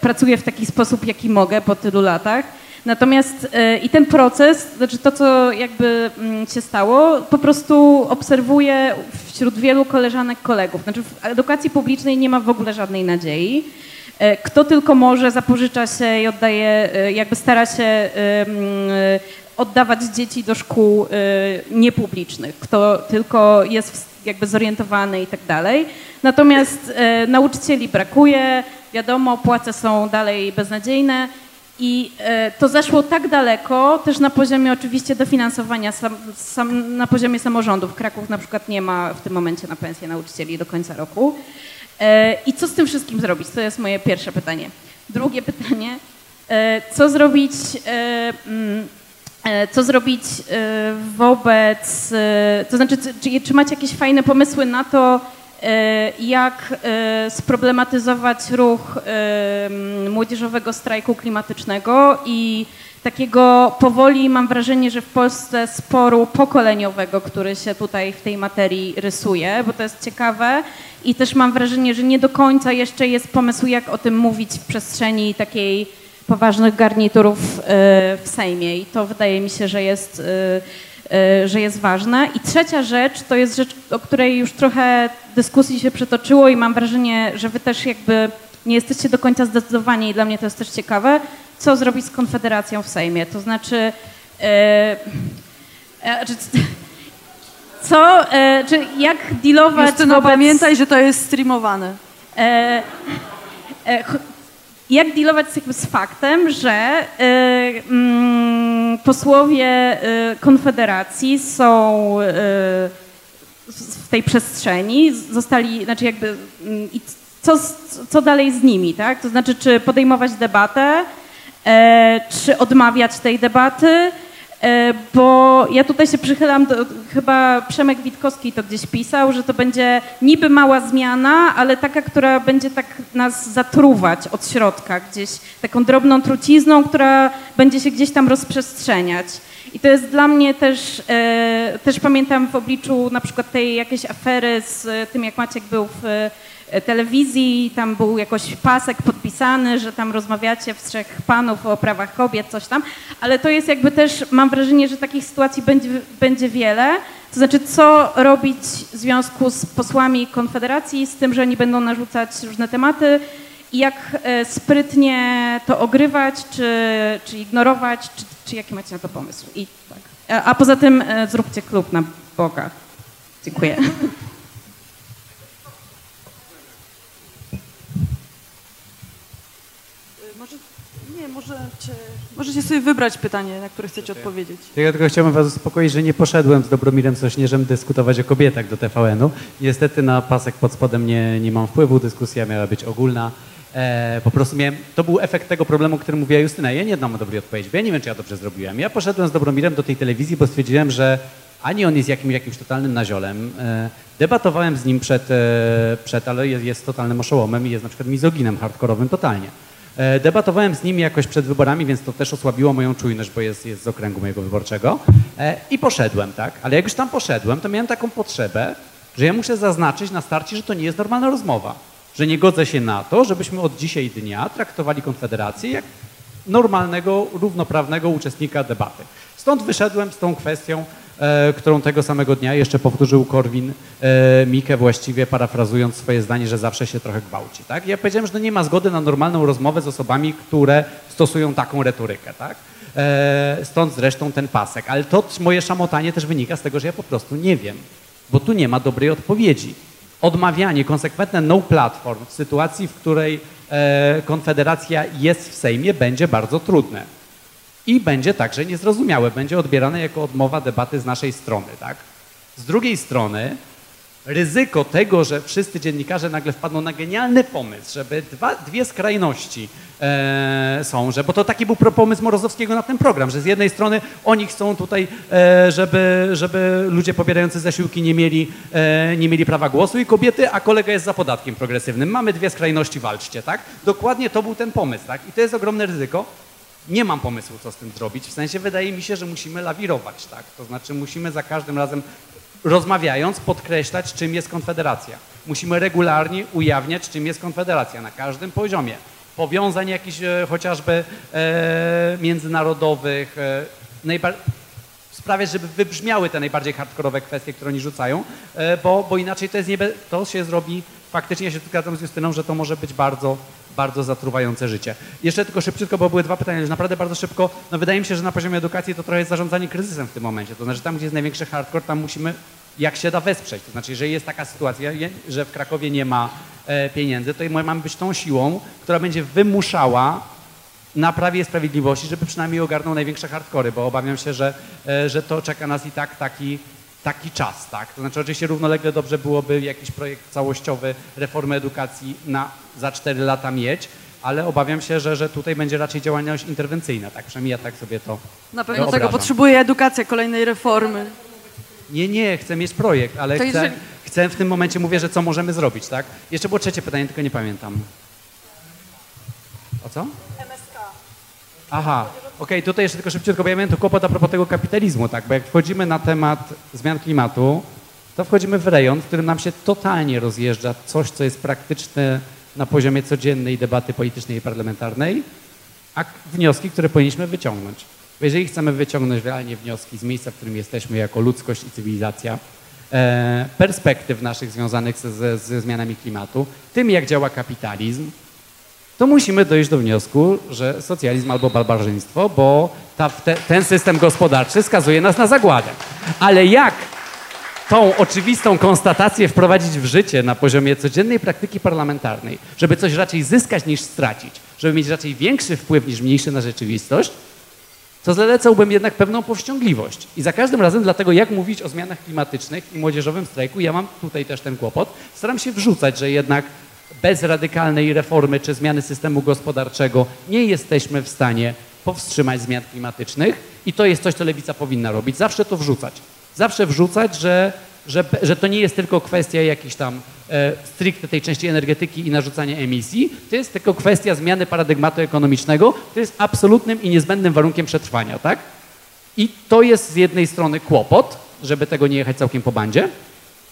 pracuję w taki sposób, jaki mogę po tylu latach. Natomiast e, i ten proces, znaczy to, co jakby mm, się stało, po prostu obserwuję wśród wielu koleżanek, kolegów. Znaczy w edukacji publicznej nie ma w ogóle żadnej nadziei. E, Kto tylko może, zapożycza się i oddaje, e, jakby stara się oddawać dzieci do szkół niepublicznych. Kto tylko jest jakby zorientowany i tak dalej. Natomiast nauczycieli brakuje, wiadomo, płace są dalej beznadziejne. I e, to zaszło tak daleko, też na poziomie oczywiście dofinansowania, sam, sam, na poziomie samorządów. Kraków na przykład nie ma w tym momencie na pensję nauczycieli do końca roku. E, I co z tym wszystkim zrobić? To jest moje pierwsze pytanie. Drugie pytanie, e, co zrobić, mm, co zrobić wobec, to znaczy, czy- czy, macie jakieś fajne pomysły na to, jak e, sproblematyzować ruch e, młodzieżowego strajku klimatycznego i takiego powoli mam wrażenie, że w Polsce sporu pokoleniowego, który się tutaj w tej materii rysuje, bo to jest ciekawe i też mam wrażenie, że nie do końca jeszcze jest pomysł, jak o tym mówić w przestrzeni takiej poważnych garniturów e, w Sejmie i to wydaje mi się, że jest, e, e, że jest ważne. I trzecia rzecz to jest rzecz, o której już trochę dyskusji się przetoczyło i mam wrażenie, że wy też jakby nie jesteście do końca zdecydowani i dla mnie to jest też ciekawe, co zrobić z Konfederacją w Sejmie. To znaczy, e, e, czy, co, e, czy jak dealować Justyno, wobec... pamiętaj, że to jest streamowane. Jak dealować z, z faktem, że e, mm, posłowie e, Konfederacji są z- w tej przestrzeni, zostali, znaczy jakby, mm, i co, co dalej z nimi, tak? To znaczy, czy podejmować debatę, e, czy odmawiać tej debaty, Bo ja tutaj się przychylam, do, chyba Przemek Witkowski to gdzieś pisał, że to będzie niby mała zmiana, ale taka, która będzie tak nas zatruwać od środka, gdzieś taką drobną trucizną, która będzie się gdzieś tam rozprzestrzeniać. I to jest dla mnie też, e, też pamiętam w obliczu na przykład tej jakiejś afery z e, tym, jak Maciek był w e, telewizji, tam był jakoś pasek podpisany, że tam rozmawiacie w trzech panów o prawach kobiet, coś tam, ale to jest jakby też, mam wrażenie, że takich sytuacji będzie, będzie wiele. To znaczy, co robić w związku z posłami Konfederacji, z tym, że oni będą narzucać różne tematy i jak e, sprytnie to ogrywać, czy, czy ignorować, czy, czy jaki macie na to pomysł? I tak. A, poza tym e, zróbcie klub na Boga. Dziękuję. Y, Może, nie, możecie, możecie sobie wybrać pytanie, na które chcecie odpowiedzieć. Ja tylko chciałbym was uspokoić, że nie poszedłem z Dobromirem Sośnierzem dyskutować o kobietach do TVN-u. Niestety na pasek pod spodem nie, nie mam wpływu, dyskusja miała być ogólna. E, po prostu miałem, to był efekt tego problemu, o którym mówiła Justyna. Ja nie dam dobrej odpowiedzi, bo ja nie wiem, czy ja dobrze zrobiłem. Ja poszedłem z Dobromirem do tej telewizji, bo stwierdziłem, że ani on jest jakimś, jakimś totalnym naziolem. E, debatowałem z nim przed, e, przed ale jest, jest totalnym oszołomem i jest na przykład mizoginem hardkorowym totalnie. E, Debatowałem z nim jakoś przed wyborami, więc to też osłabiło moją czujność, bo jest, jest z okręgu mojego wyborczego. E, I poszedłem, tak? Ale jak już tam poszedłem, to miałem taką potrzebę, że ja muszę zaznaczyć na starcie, że to nie jest normalna rozmowa. Że nie godzę się na to, żebyśmy od dzisiaj dnia traktowali Konfederację jak normalnego, równoprawnego uczestnika debaty. Stąd wyszedłem z tą kwestią, którą tego samego dnia jeszcze powtórzył Korwin e, Mikke właściwie parafrazując swoje zdanie, że zawsze się trochę gwałci. Tak? Ja powiedziałem, że nie ma zgody na normalną rozmowę z osobami, które stosują taką retorykę. Tak? E, stąd zresztą ten pasek. Ale to moje szamotanie też wynika z tego, że ja po prostu nie wiem, bo tu nie ma dobrej odpowiedzi. Odmawianie, konsekwentne no platform w sytuacji, w której e, Konfederacja jest w Sejmie, będzie bardzo trudne. I będzie także niezrozumiałe, będzie odbierane jako odmowa debaty z naszej strony. Tak? Z drugiej strony ryzyko tego, że wszyscy dziennikarze nagle wpadną na genialny pomysł, żeby dwa, dwie skrajności e, są, że, bo to taki był pomysł Morozowskiego na ten program, że z jednej strony oni chcą tutaj, e, żeby, żeby ludzie pobierający zasiłki nie mieli, e, nie mieli prawa głosu i kobiety, a kolega jest za podatkiem progresywnym. Mamy dwie skrajności, walczcie, tak? Dokładnie to był ten pomysł, tak? I to jest ogromne ryzyko. Nie mam pomysłu, co z tym zrobić. W sensie wydaje mi się, że musimy lawirować, tak? To znaczy musimy za każdym razem rozmawiając podkreślać, czym jest Konfederacja. Musimy regularnie ujawniać, czym jest Konfederacja na każdym poziomie. Powiązań jakichś e, chociażby e, międzynarodowych, e, sprawiać, żeby wybrzmiały te najbardziej hardkorowe kwestie, które oni rzucają, e, bo, bo inaczej to, jest niebe- to się zrobi, faktycznie ja się zgadzam z Justyną, że to może być bardzo, bardzo zatruwające życie. Jeszcze tylko szybciutko, bo były dwa pytania, że naprawdę bardzo szybko, no wydaje mi się, że na poziomie edukacji to trochę jest zarządzanie kryzysem w tym momencie, to znaczy tam, gdzie jest największy hardcore, tam musimy jak się da wesprzeć. To znaczy, jeżeli jest taka sytuacja, że w Krakowie nie ma e, pieniędzy, to my mamy być tą siłą, która będzie wymuszała na Prawie Sprawiedliwości, żeby przynajmniej ogarnął największe hardkory, bo obawiam się, że, e, że to czeka nas i tak taki, taki czas, tak? To znaczy oczywiście równolegle dobrze byłoby jakiś projekt całościowy reformy edukacji na, za 4 lata mieć, ale obawiam się, że, że tutaj będzie raczej działalność interwencyjna, tak? Przynajmniej ja tak sobie to Na pewno tego wyobrażam. potrzebuje edukacja kolejnej reformy. Nie, nie, chcę mieć projekt, ale To chcę, jeżeli- chcę w tym momencie mówię, że co możemy zrobić, tak? Jeszcze było trzecie pytanie, tylko nie pamiętam. O co? Aha, okej, tutaj jeszcze tylko szybciutko, bo ja miałem tu kłopot a propos tego kapitalizmu, tak? Bo jak wchodzimy na temat zmian klimatu, to wchodzimy w rejon, w którym nam się totalnie rozjeżdża coś, co jest praktyczne na poziomie codziennej debaty politycznej i parlamentarnej, a wnioski, które powinniśmy wyciągnąć. Bo jeżeli chcemy wyciągnąć realnie wnioski z miejsca, w którym jesteśmy jako ludzkość i cywilizacja, e, perspektyw naszych związanych ze, ze zmianami klimatu, tym jak działa kapitalizm, to musimy dojść do wniosku, że socjalizm albo barbarzyństwo, bo ta, te, ten system gospodarczy skazuje nas na zagładę. Ale jak tą oczywistą konstatację wprowadzić w życie na poziomie codziennej praktyki parlamentarnej, żeby coś raczej zyskać niż stracić, żeby mieć raczej większy wpływ niż mniejszy na rzeczywistość, to zalecałbym jednak pewną powściągliwość. I za każdym razem, dlatego jak mówić o zmianach klimatycznych i młodzieżowym strajku, ja mam tutaj też ten kłopot, staram się wrzucać, że jednak bez radykalnej reformy czy zmiany systemu gospodarczego nie jesteśmy w stanie powstrzymać zmian klimatycznych i to jest coś, co lewica powinna robić. Zawsze to wrzucać. Zawsze wrzucać, że, że, że to nie jest tylko kwestia jakiejś tam e, stricte tej części energetyki i narzucania emisji, to jest tylko kwestia zmiany paradygmatu ekonomicznego, to jest absolutnym i niezbędnym warunkiem przetrwania, tak? I to jest z jednej strony kłopot, żeby tego nie jechać całkiem po bandzie,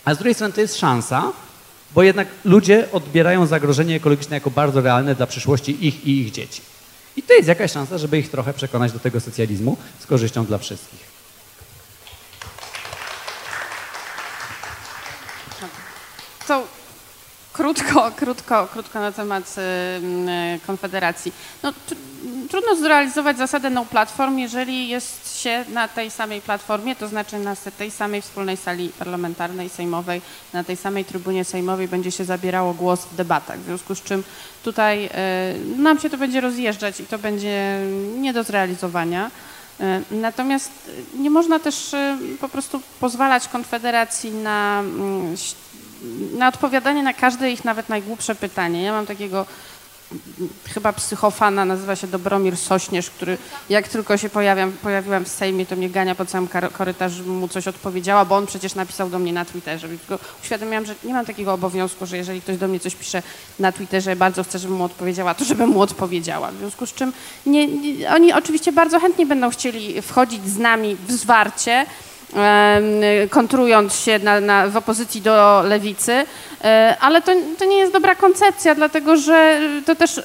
a z drugiej strony to jest szansa, bo jednak ludzie odbierają zagrożenie ekologiczne jako bardzo realne dla przyszłości ich i ich dzieci. I to jest jakaś szansa, żeby ich trochę przekonać do tego socjalizmu z korzyścią dla wszystkich. To krótko, krótko, krótko na temat ym, y, Konfederacji. No, tr- trudno zrealizować zasadę no platform, jeżeli jest się na tej samej platformie, to znaczy na tej samej wspólnej sali parlamentarnej, sejmowej, na tej samej trybunie sejmowej będzie się zabierało głos w debatach. W związku z czym tutaj y, nam się to będzie rozjeżdżać i to będzie nie do zrealizowania. Y, Natomiast y, nie można też po prostu pozwalać Konfederacji na, mm, na odpowiadanie na każde ich nawet najgłupsze pytanie. Ja mam takiego chyba psychofana, nazywa się Dobromir Sośnierz, który jak tylko się pojawiam, pojawiłam w Sejmie, to mnie gania po całym korytarzu, mu coś odpowiedziała, bo on przecież napisał do mnie na Twitterze. Tylko uświadomiłam, że nie mam takiego obowiązku, że jeżeli ktoś do mnie coś pisze na Twitterze, bardzo chcę, żebym mu odpowiedziała, to żebym mu odpowiedziała. W związku z czym nie, nie, oni oczywiście bardzo chętnie będą chcieli wchodzić z nami w zwarcie, kontrując się na, na, w opozycji do lewicy, e, ale to, to nie jest dobra koncepcja, dlatego że to też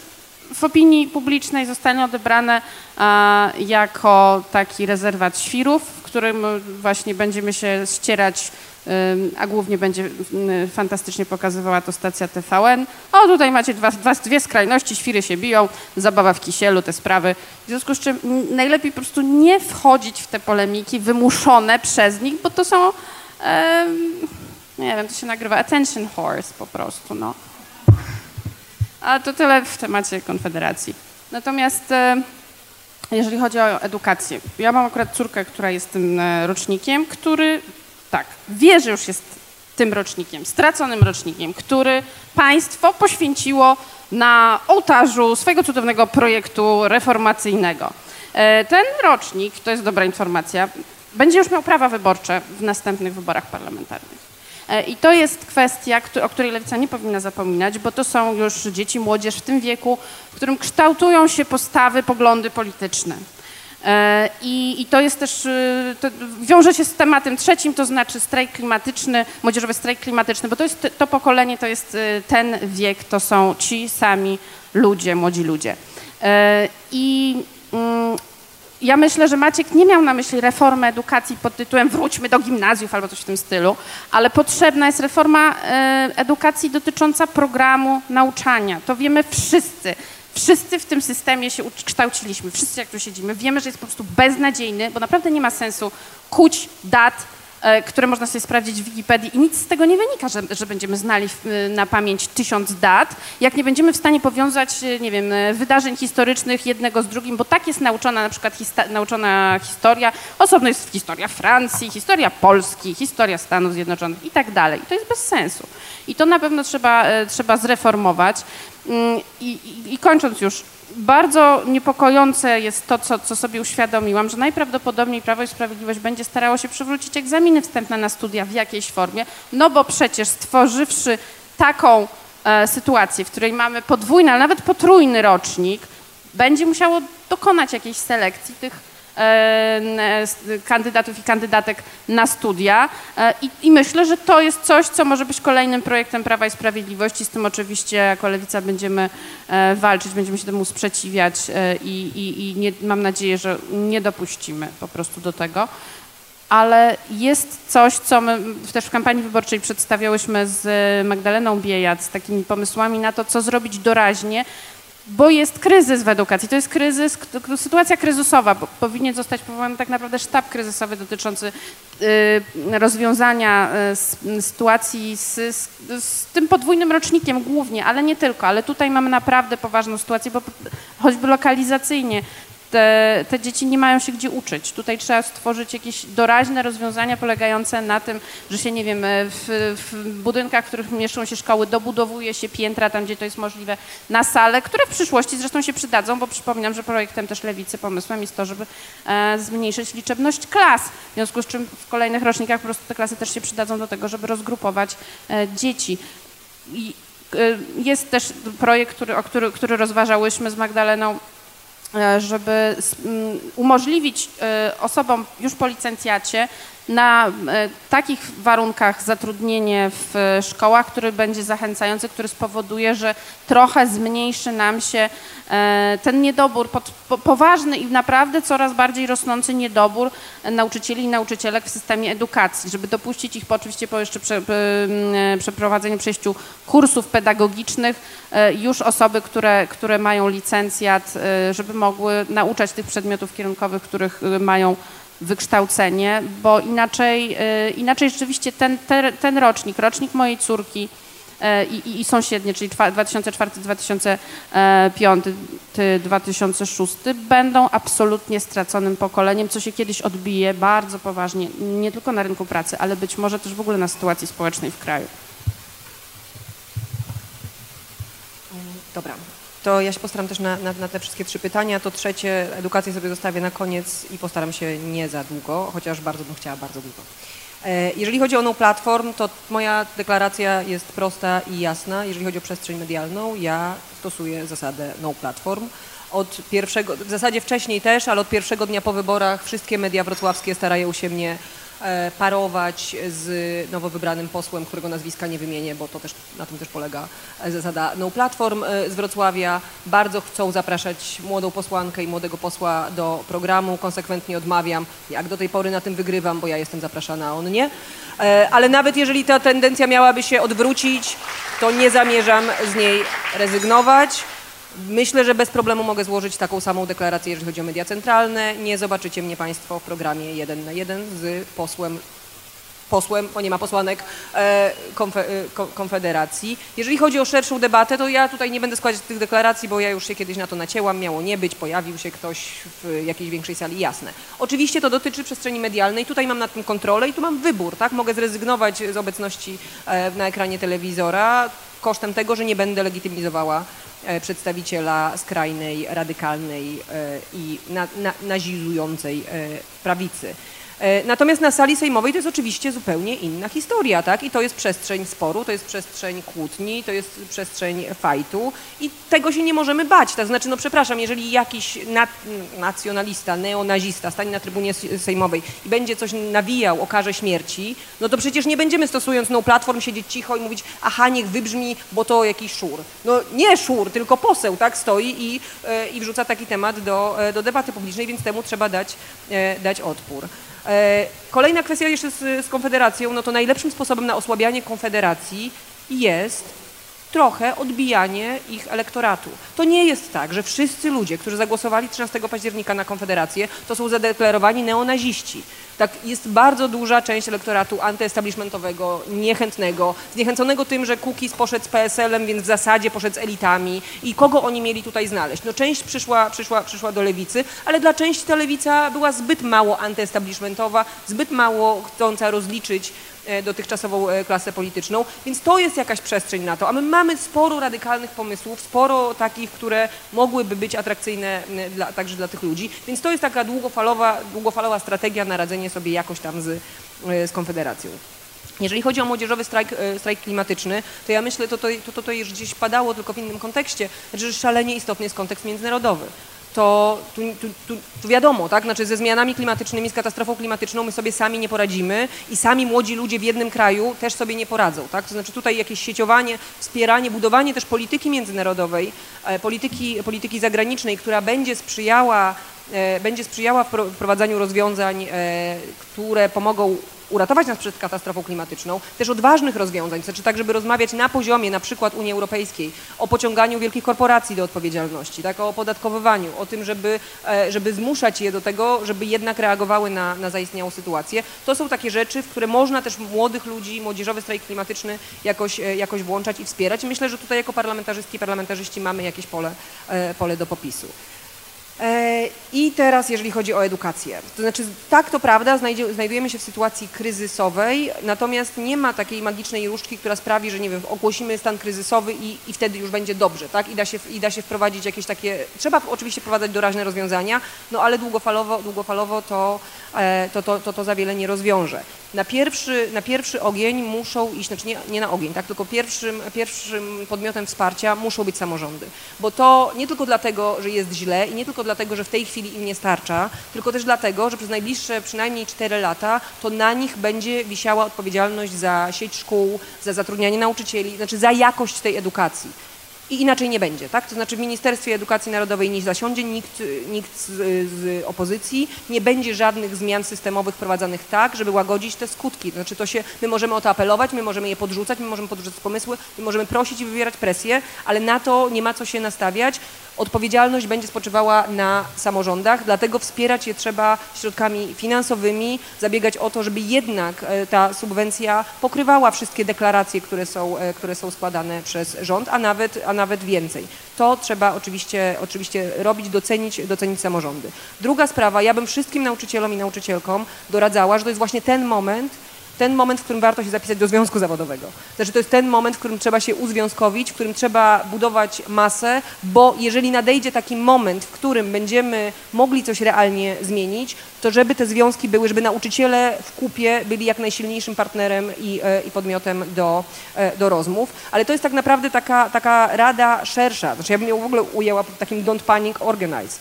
w opinii publicznej zostanie odebrane jako taki rezerwat świrów, którym właśnie będziemy się ścierać, a głównie będzie fantastycznie pokazywała to stacja TVN. O, tutaj macie dwa, dwa, dwie skrajności, świry się biją, zabawa w kisielu, te sprawy. W związku z czym m, najlepiej po prostu nie wchodzić w te polemiki wymuszone przez nich, bo to są, nie wiem, to się nagrywa attention horse po prostu, no. A to tyle w temacie Konfederacji. Natomiast jeżeli chodzi o edukację, ja mam akurat córkę, która jest tym e, rocznikiem, który tak, wie, że już jest tym rocznikiem, straconym rocznikiem, który państwo poświęciło na ołtarzu swojego cudownego projektu reformacyjnego. E, ten rocznik, to jest dobra informacja, będzie już miał prawa wyborcze w następnych wyborach parlamentarnych. E, I to jest kwestia, o której lewica nie powinna zapominać, bo to są już dzieci, młodzież w tym wieku, w którym kształtują się postawy, poglądy polityczne. E, I, I, to jest też, y, to wiąże się z tematem trzecim, to znaczy strajk klimatyczny, młodzieżowy strajk klimatyczny, bo to jest to pokolenie, to jest ten wiek, to są ci sami ludzie, młodzi ludzie. E, I mm, ja myślę, że Maciek nie miał na myśli reformy edukacji pod tytułem wróćmy do gimnazjów albo coś w tym stylu, ale potrzebna jest reforma e, edukacji dotycząca programu nauczania. To wiemy wszyscy. Wszyscy w tym systemie się kształciliśmy, wszyscy jak tu siedzimy, wiemy, że jest po prostu beznadziejny, bo naprawdę nie ma sensu kuć dat, które można sobie sprawdzić w Wikipedii i nic z tego nie wynika, że, że będziemy znali na pamięć tysiąc dat, jak nie będziemy w stanie powiązać, e, nie wiem, e, wydarzeń historycznych jednego z drugim, bo tak jest nauczona na przykład nauczona historia, osobno jest historia Francji, historia Polski, historia Stanów Zjednoczonych i tak dalej. I to jest bez sensu. I to na pewno trzeba, trzeba zreformować. Mm, I, i, I, kończąc już, bardzo niepokojące jest to, co, co, sobie uświadomiłam, że najprawdopodobniej Prawo i Sprawiedliwość będzie starało się przywrócić egzaminy wstępne na studia w jakiejś formie, no bo przecież stworzywszy taką e, sytuację, w której mamy podwójny, ale nawet potrójny rocznik, będzie musiało dokonać jakiejś selekcji tych kandydatów i kandydatek na studia. E, I, I, myślę, że to jest coś, co może być kolejnym projektem Prawa i Sprawiedliwości. Z tym oczywiście jako Lewica będziemy e, walczyć, będziemy się temu sprzeciwiać i, i, i nie, mam nadzieję, że nie dopuścimy po prostu do tego ale jest coś, co my też w kampanii wyborczej przedstawiałyśmy z Magdaleną Biejat, z takimi pomysłami na to, co zrobić doraźnie, bo jest kryzys w edukacji. To jest kryzys, sytuacja kryzysowa. Bo powinien zostać powołany tak naprawdę sztab kryzysowy dotyczący y, rozwiązania y, sytuacji z, z, z, tym podwójnym rocznikiem głównie, ale nie tylko. Ale tutaj mamy naprawdę poważną sytuację, bo choćby lokalizacyjnie te, te, dzieci nie mają się gdzie uczyć. Tutaj trzeba stworzyć jakieś doraźne rozwiązania polegające na tym, że się, nie wiem, w, w, budynkach, w których mieszczą się szkoły, dobudowuje się piętra tam, gdzie to jest możliwe, na sale, które w przyszłości zresztą się przydadzą, bo przypominam, że projektem też Lewicy pomysłem jest to, żeby e, zmniejszyć liczebność klas, w związku z czym w kolejnych rocznikach po prostu te klasy też się przydadzą do tego, żeby rozgrupować e, dzieci. I, e, jest też projekt, który, który, który rozważałyśmy z Magdaleną, E, żeby mm, umożliwić e, osobom już po licencjacie na e, takich warunkach zatrudnienie w szkołach, który będzie zachęcający, który spowoduje, że trochę zmniejszy nam się e, ten niedobór, poważny i naprawdę coraz bardziej rosnący niedobór nauczycieli i nauczycielek w systemie edukacji, żeby dopuścić ich po, oczywiście po jeszcze prze, przeprowadzeniu, przejściu kursów pedagogicznych już osoby, które, które mają licencjat, żeby mogły nauczać tych przedmiotów kierunkowych, których mają wykształcenie, bo inaczej, y, inaczej rzeczywiście ten, ten, ten rocznik, rocznik mojej córki y, i, i sąsiednie, czyli 2004, 2005, 2006 będą absolutnie straconym pokoleniem, co się kiedyś odbije bardzo poważnie, nie tylko na rynku pracy, ale być może też w ogóle na sytuacji społecznej w kraju. Dobra, to ja się postaram też na, na, na, te wszystkie trzy pytania. To trzecie, edukację sobie zostawię na koniec i postaram się nie za długo, chociaż bardzo bym chciała bardzo długo. E, jeżeli chodzi o No Platform, to moja deklaracja jest prosta i jasna. Jeżeli chodzi o przestrzeń medialną, ja stosuję zasadę No Platform. Od pierwszego, w zasadzie wcześniej też, ale od pierwszego dnia po wyborach wszystkie media wrocławskie starają się mnie parować z nowo wybranym posłem, którego nazwiska nie wymienię, bo to też na tym też polega zasada No Platform e, z Wrocławia. Bardzo chcą zapraszać młodą posłankę i młodego posła do programu. Konsekwentnie odmawiam. Jak do tej pory na tym wygrywam, bo ja jestem zapraszana, a on nie. E, ale nawet jeżeli ta tendencja miałaby się odwrócić, to nie zamierzam z niej rezygnować. Myślę, że bez problemu mogę złożyć taką samą deklarację, jeżeli chodzi o media centralne. Nie zobaczycie mnie Państwo w programie jeden na jeden z posłem posłem, bo nie ma posłanek e, konfe, e, ko- Konfederacji. Jeżeli chodzi o szerszą debatę, to ja tutaj nie będę składać tych deklaracji, bo ja już się kiedyś na to nacięłam, miało nie być, pojawił się ktoś w jakiejś większej sali, jasne. Oczywiście to dotyczy przestrzeni medialnej, tutaj mam nad tym kontrolę i tu mam wybór, tak? Mogę zrezygnować z obecności e, na ekranie telewizora kosztem tego, że nie będę legitymizowała przedstawiciela skrajnej, radykalnej e, i na, na, nazizującej e, prawicy. E, Natomiast na sali sejmowej to jest oczywiście zupełnie inna historia, tak? I to jest przestrzeń sporu, to jest przestrzeń kłótni, to jest przestrzeń fajtu i tego się nie możemy bać. To znaczy, no przepraszam, jeżeli jakiś na, nacjonalista, neonazista stanie na trybunie sejmowej i będzie coś nawijał o karze śmierci, no to przecież nie będziemy stosując no platform siedzieć cicho i mówić, aha, niech wybrzmi, bo to jakiś szur. No nie szur, tylko poseł, tak, stoi i, e, i wrzuca taki temat do, e, do debaty publicznej, więc temu trzeba dać, dać odpór. E, Kolejna kwestia jeszcze z, z Konfederacją, no to najlepszym sposobem na osłabianie Konfederacji jest trochę odbijanie ich elektoratu. To nie jest tak, że wszyscy ludzie, którzy zagłosowali 13 października na Konfederację, to są zadeklarowani neonaziści. Tak, jest bardzo duża część elektoratu antyestablishmentowego, niechętnego, zniechęconego tym, że Kukiz poszedł z PSL-em, więc w zasadzie poszedł z elitami. I kogo oni mieli tutaj znaleźć? No część przyszła, przyszła, przyszła do lewicy, ale dla części ta lewica była zbyt mało antyestablishmentowa, zbyt mało chcąca rozliczyć e, dotychczasową e, klasę polityczną, więc to jest jakaś przestrzeń na to. A my mamy sporo radykalnych pomysłów, sporo takich, które mogłyby być atrakcyjne dla, także dla tych ludzi, więc to jest taka długofalowa, długofalowa strategia na radzenie sobie jakoś tam z, e, z Konfederacją. Jeżeli chodzi o młodzieżowy strajk, e, strajk klimatyczny, to ja myślę, to to, to, to, to już gdzieś padało, tylko w innym kontekście, że szalenie istotny jest kontekst międzynarodowy to tu, tu, tu, tu wiadomo, tak? Znaczy ze zmianami klimatycznymi, z katastrofą klimatyczną my sobie sami nie poradzimy i sami młodzi ludzie w jednym kraju też sobie nie poradzą, tak? To znaczy tutaj jakieś sieciowanie, wspieranie, budowanie też polityki międzynarodowej, e, polityki, polityki zagranicznej, która będzie sprzyjała, będzie sprzyjała wpro- wprowadzaniu rozwiązań, e, które pomogą uratować nas przed katastrofą klimatyczną, też odważnych rozwiązań, to znaczy tak, żeby rozmawiać na poziomie na przykład Unii Europejskiej o pociąganiu wielkich korporacji do odpowiedzialności, tak, o opodatkowywaniu, o tym, żeby, e, żeby zmuszać je do tego, żeby jednak reagowały na, na zaistniałą sytuację. To są takie rzeczy, w które można też młodych ludzi, młodzieżowy strajk klimatyczny jakoś, e, jakoś włączać i wspierać. Myślę, że tutaj jako parlamentarzystki i parlamentarzyści mamy jakieś pole, e, pole do popisu. E, I teraz, jeżeli chodzi o edukację. To znaczy, tak, to prawda, znajdujemy się w sytuacji kryzysowej, natomiast nie ma takiej magicznej różdżki, która sprawi, że nie wiem, ogłosimy stan kryzysowy i, i wtedy już będzie dobrze, tak? I da, się, I da się wprowadzić jakieś takie, trzeba oczywiście wprowadzać doraźne rozwiązania, no ale długofalowo, długofalowo to, e, to, to, to, to za wiele nie rozwiąże. Na pierwszy, na pierwszy ogień muszą iść, znaczy nie, nie na ogień, tak, tylko pierwszym, pierwszym podmiotem wsparcia muszą być samorządy. Bo to nie tylko dlatego, że jest źle i nie tylko dlatego, że w tej chwili im nie starcza, tylko też dlatego, że przez najbliższe przynajmniej 4 lata to na nich będzie wisiała odpowiedzialność za sieć szkół, za zatrudnianie nauczycieli, znaczy za jakość tej edukacji. I inaczej nie będzie, tak? To znaczy w Ministerstwie Edukacji Narodowej nie zasiądzie nikt, nikt z, z opozycji, nie będzie żadnych zmian systemowych wprowadzanych tak, żeby łagodzić te skutki. To znaczy to się, my możemy o to apelować, my możemy je podrzucać, my możemy podrzucać pomysły, my możemy prosić i wywierać presję, ale na to nie ma co się nastawiać. Odpowiedzialność będzie spoczywała na samorządach, dlatego wspierać je trzeba środkami finansowymi, zabiegać o to, żeby jednak e, ta subwencja pokrywała wszystkie deklaracje, które są, e, które są składane przez rząd, a nawet, nawet więcej. To trzeba oczywiście, oczywiście robić, docenić, docenić samorządy. Druga sprawa, ja bym wszystkim nauczycielom i nauczycielkom doradzała, że to jest właśnie ten moment, ten moment, w którym warto się zapisać do związku zawodowego. Znaczy to jest ten moment, w którym trzeba się uzwiązkowić, w którym trzeba budować masę, bo jeżeli nadejdzie taki moment, w którym będziemy mogli coś realnie zmienić, to żeby te związki były, żeby nauczyciele w kupie byli jak najsilniejszym partnerem i, e, i podmiotem do, e, do rozmów. Ale to jest tak naprawdę taka, taka rada szersza. Znaczy ja bym ją w ogóle ujęła pod takim don't panic, organize.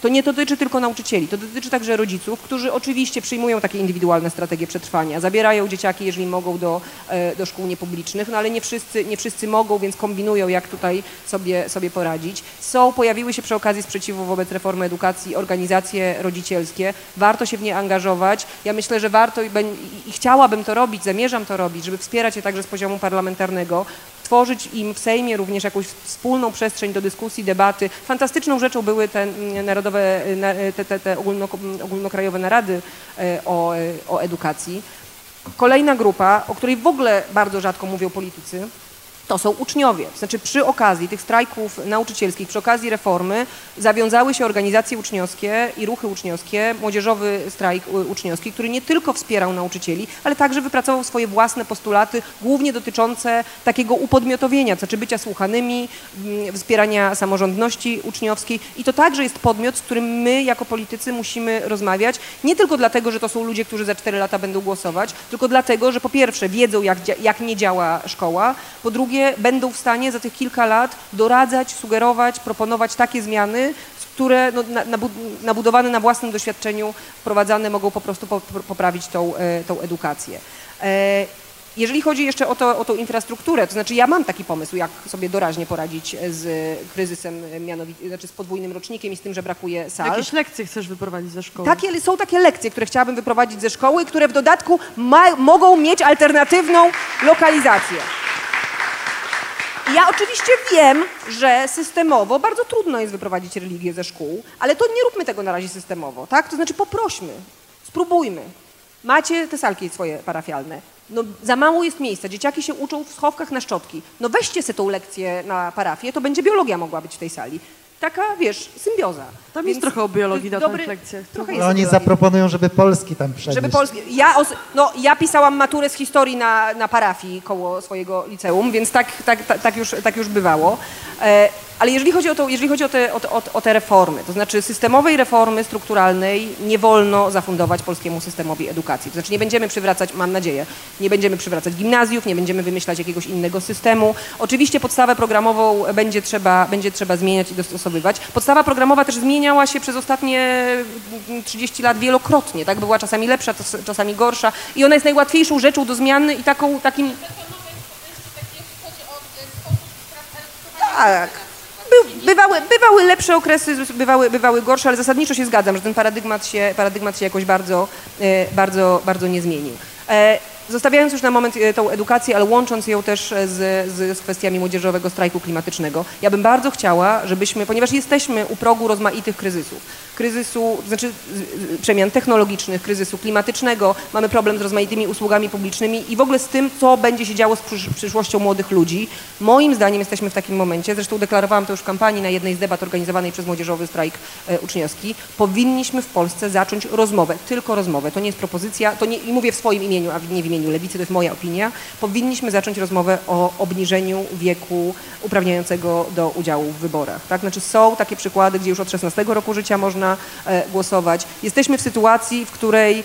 To nie dotyczy tylko nauczycieli, to dotyczy także rodziców, którzy oczywiście przyjmują takie indywidualne strategie przetrwania, zabierają dzieciaki, jeżeli mogą, do, e, do szkół niepublicznych, no ale nie wszyscy, nie wszyscy mogą, więc kombinują, jak tutaj sobie, sobie poradzić. Są, pojawiły się przy okazji sprzeciwu wobec reformy edukacji organizacje rodzicielskie, warto się w nie angażować. Ja myślę, że warto i, i chciałabym to robić, zamierzam to robić, żeby wspierać je także z poziomu parlamentarnego, tworzyć im w Sejmie również jakąś wspólną przestrzeń do dyskusji, debaty. Fantastyczną rzeczą były te mm, narodowe, na- te, te, te ogólno, ogólnokrajowe narady e, o, o edukacji. Kolejna grupa, o której w ogóle bardzo rzadko mówią politycy, to są uczniowie. To znaczy przy okazji tych strajków nauczycielskich, przy okazji reformy zawiązały się organizacje uczniowskie i ruchy uczniowskie, młodzieżowy strajk uczniowski, który nie tylko wspierał nauczycieli, ale także wypracował swoje własne postulaty, głównie dotyczące takiego upodmiotowienia, to znaczy bycia słuchanymi, mm, wspierania samorządności uczniowskiej i to także jest podmiot, z którym my jako politycy musimy rozmawiać, nie tylko dlatego, że to są ludzie, którzy za 4 lata będą głosować, tylko dlatego, że po pierwsze wiedzą, jak, jak nie działa szkoła, po drugie będą w stanie za tych kilka lat doradzać, sugerować, proponować takie zmiany, które no, nabudowane na własnym doświadczeniu, wprowadzane mogą po prostu poprawić tą, e, tą edukację. E, jeżeli chodzi jeszcze o, to, o tą infrastrukturę, to znaczy ja mam taki pomysł, jak sobie doraźnie poradzić z kryzysem, mianowicie, znaczy z podwójnym rocznikiem i z tym, że brakuje sal. Jakieś lekcje chcesz wyprowadzić ze szkoły? Takie, są takie lekcje, które chciałabym wyprowadzić ze szkoły, które w dodatku ma, mogą mieć alternatywną lokalizację. Ja oczywiście wiem, że systemowo bardzo trudno jest wyprowadzić religię ze szkół, ale to nie róbmy tego na razie systemowo, tak? To znaczy poprośmy, spróbujmy. Macie te salki swoje parafialne. No, za mało jest miejsca, dzieciaki się uczą w schowkach na szczotki. No weźcie sobie tą lekcję na parafię, to będzie biologia mogła być w tej sali taka, wiesz, symbioza. Tam Więc jest trochę o biologii na dobry, lekcjach. Trochę jest oni zaproponują, żeby Polski tam przenieść. Żeby Polski. Ja, no, ja pisałam maturę z historii na, na parafii koło swojego liceum, więc tak, tak, tak, tak już, tak już bywało. E, ale jeżeli chodzi, o, to, jeżeli chodzi o, te, o, o, o te reformy, to znaczy systemowej reformy strukturalnej nie wolno zafundować polskiemu systemowi edukacji. To znaczy nie będziemy przywracać, mam nadzieję, nie będziemy przywracać gimnazjów, nie będziemy wymyślać jakiegoś innego systemu. Oczywiście podstawę programową będzie trzeba, będzie trzeba zmieniać i dostosowywać. Podstawa programowa też zmieniała się przez ostatnie 30 lat wielokrotnie, tak? Była czasami lepsza, czasami gorsza i ona jest najłatwiejszą rzeczą do zmiany i taką, takim... Tak, bywały, bywały lepsze okresy, bywały, bywały gorsze, ale zasadniczo się zgadzam, że ten paradygmat się, paradygmat się jakoś bardzo, e, bardzo, bardzo nie zmienił. Zostawiając już na moment e, tą edukację, ale łącząc ją też e, z, z, kwestiami młodzieżowego strajku klimatycznego, ja bym bardzo chciała, żebyśmy, ponieważ jesteśmy u progu rozmaitych kryzysów, kryzysu, znaczy przemian technologicznych, kryzysu klimatycznego, mamy problem z rozmaitymi usługami publicznymi i w ogóle z tym, co będzie się działo z przyszłością młodych ludzi. Moim zdaniem jesteśmy w takim momencie, zresztą deklarowałam to już w kampanii na jednej z debat organizowanej przez Młodzieżowy Strajk e, Uczniowski, powinniśmy w Polsce zacząć rozmowę, tylko rozmowę, to nie jest propozycja, to nie, mówię w swoim imieniu, a nie w imieniu imieniu Lewicy, to jest moja opinia, powinniśmy zacząć rozmowę o obniżeniu wieku uprawniającego do udziału w wyborach. Tak? Znaczy są takie przykłady, gdzie już od 16 roku życia można e, głosować. Jesteśmy w sytuacji, w której,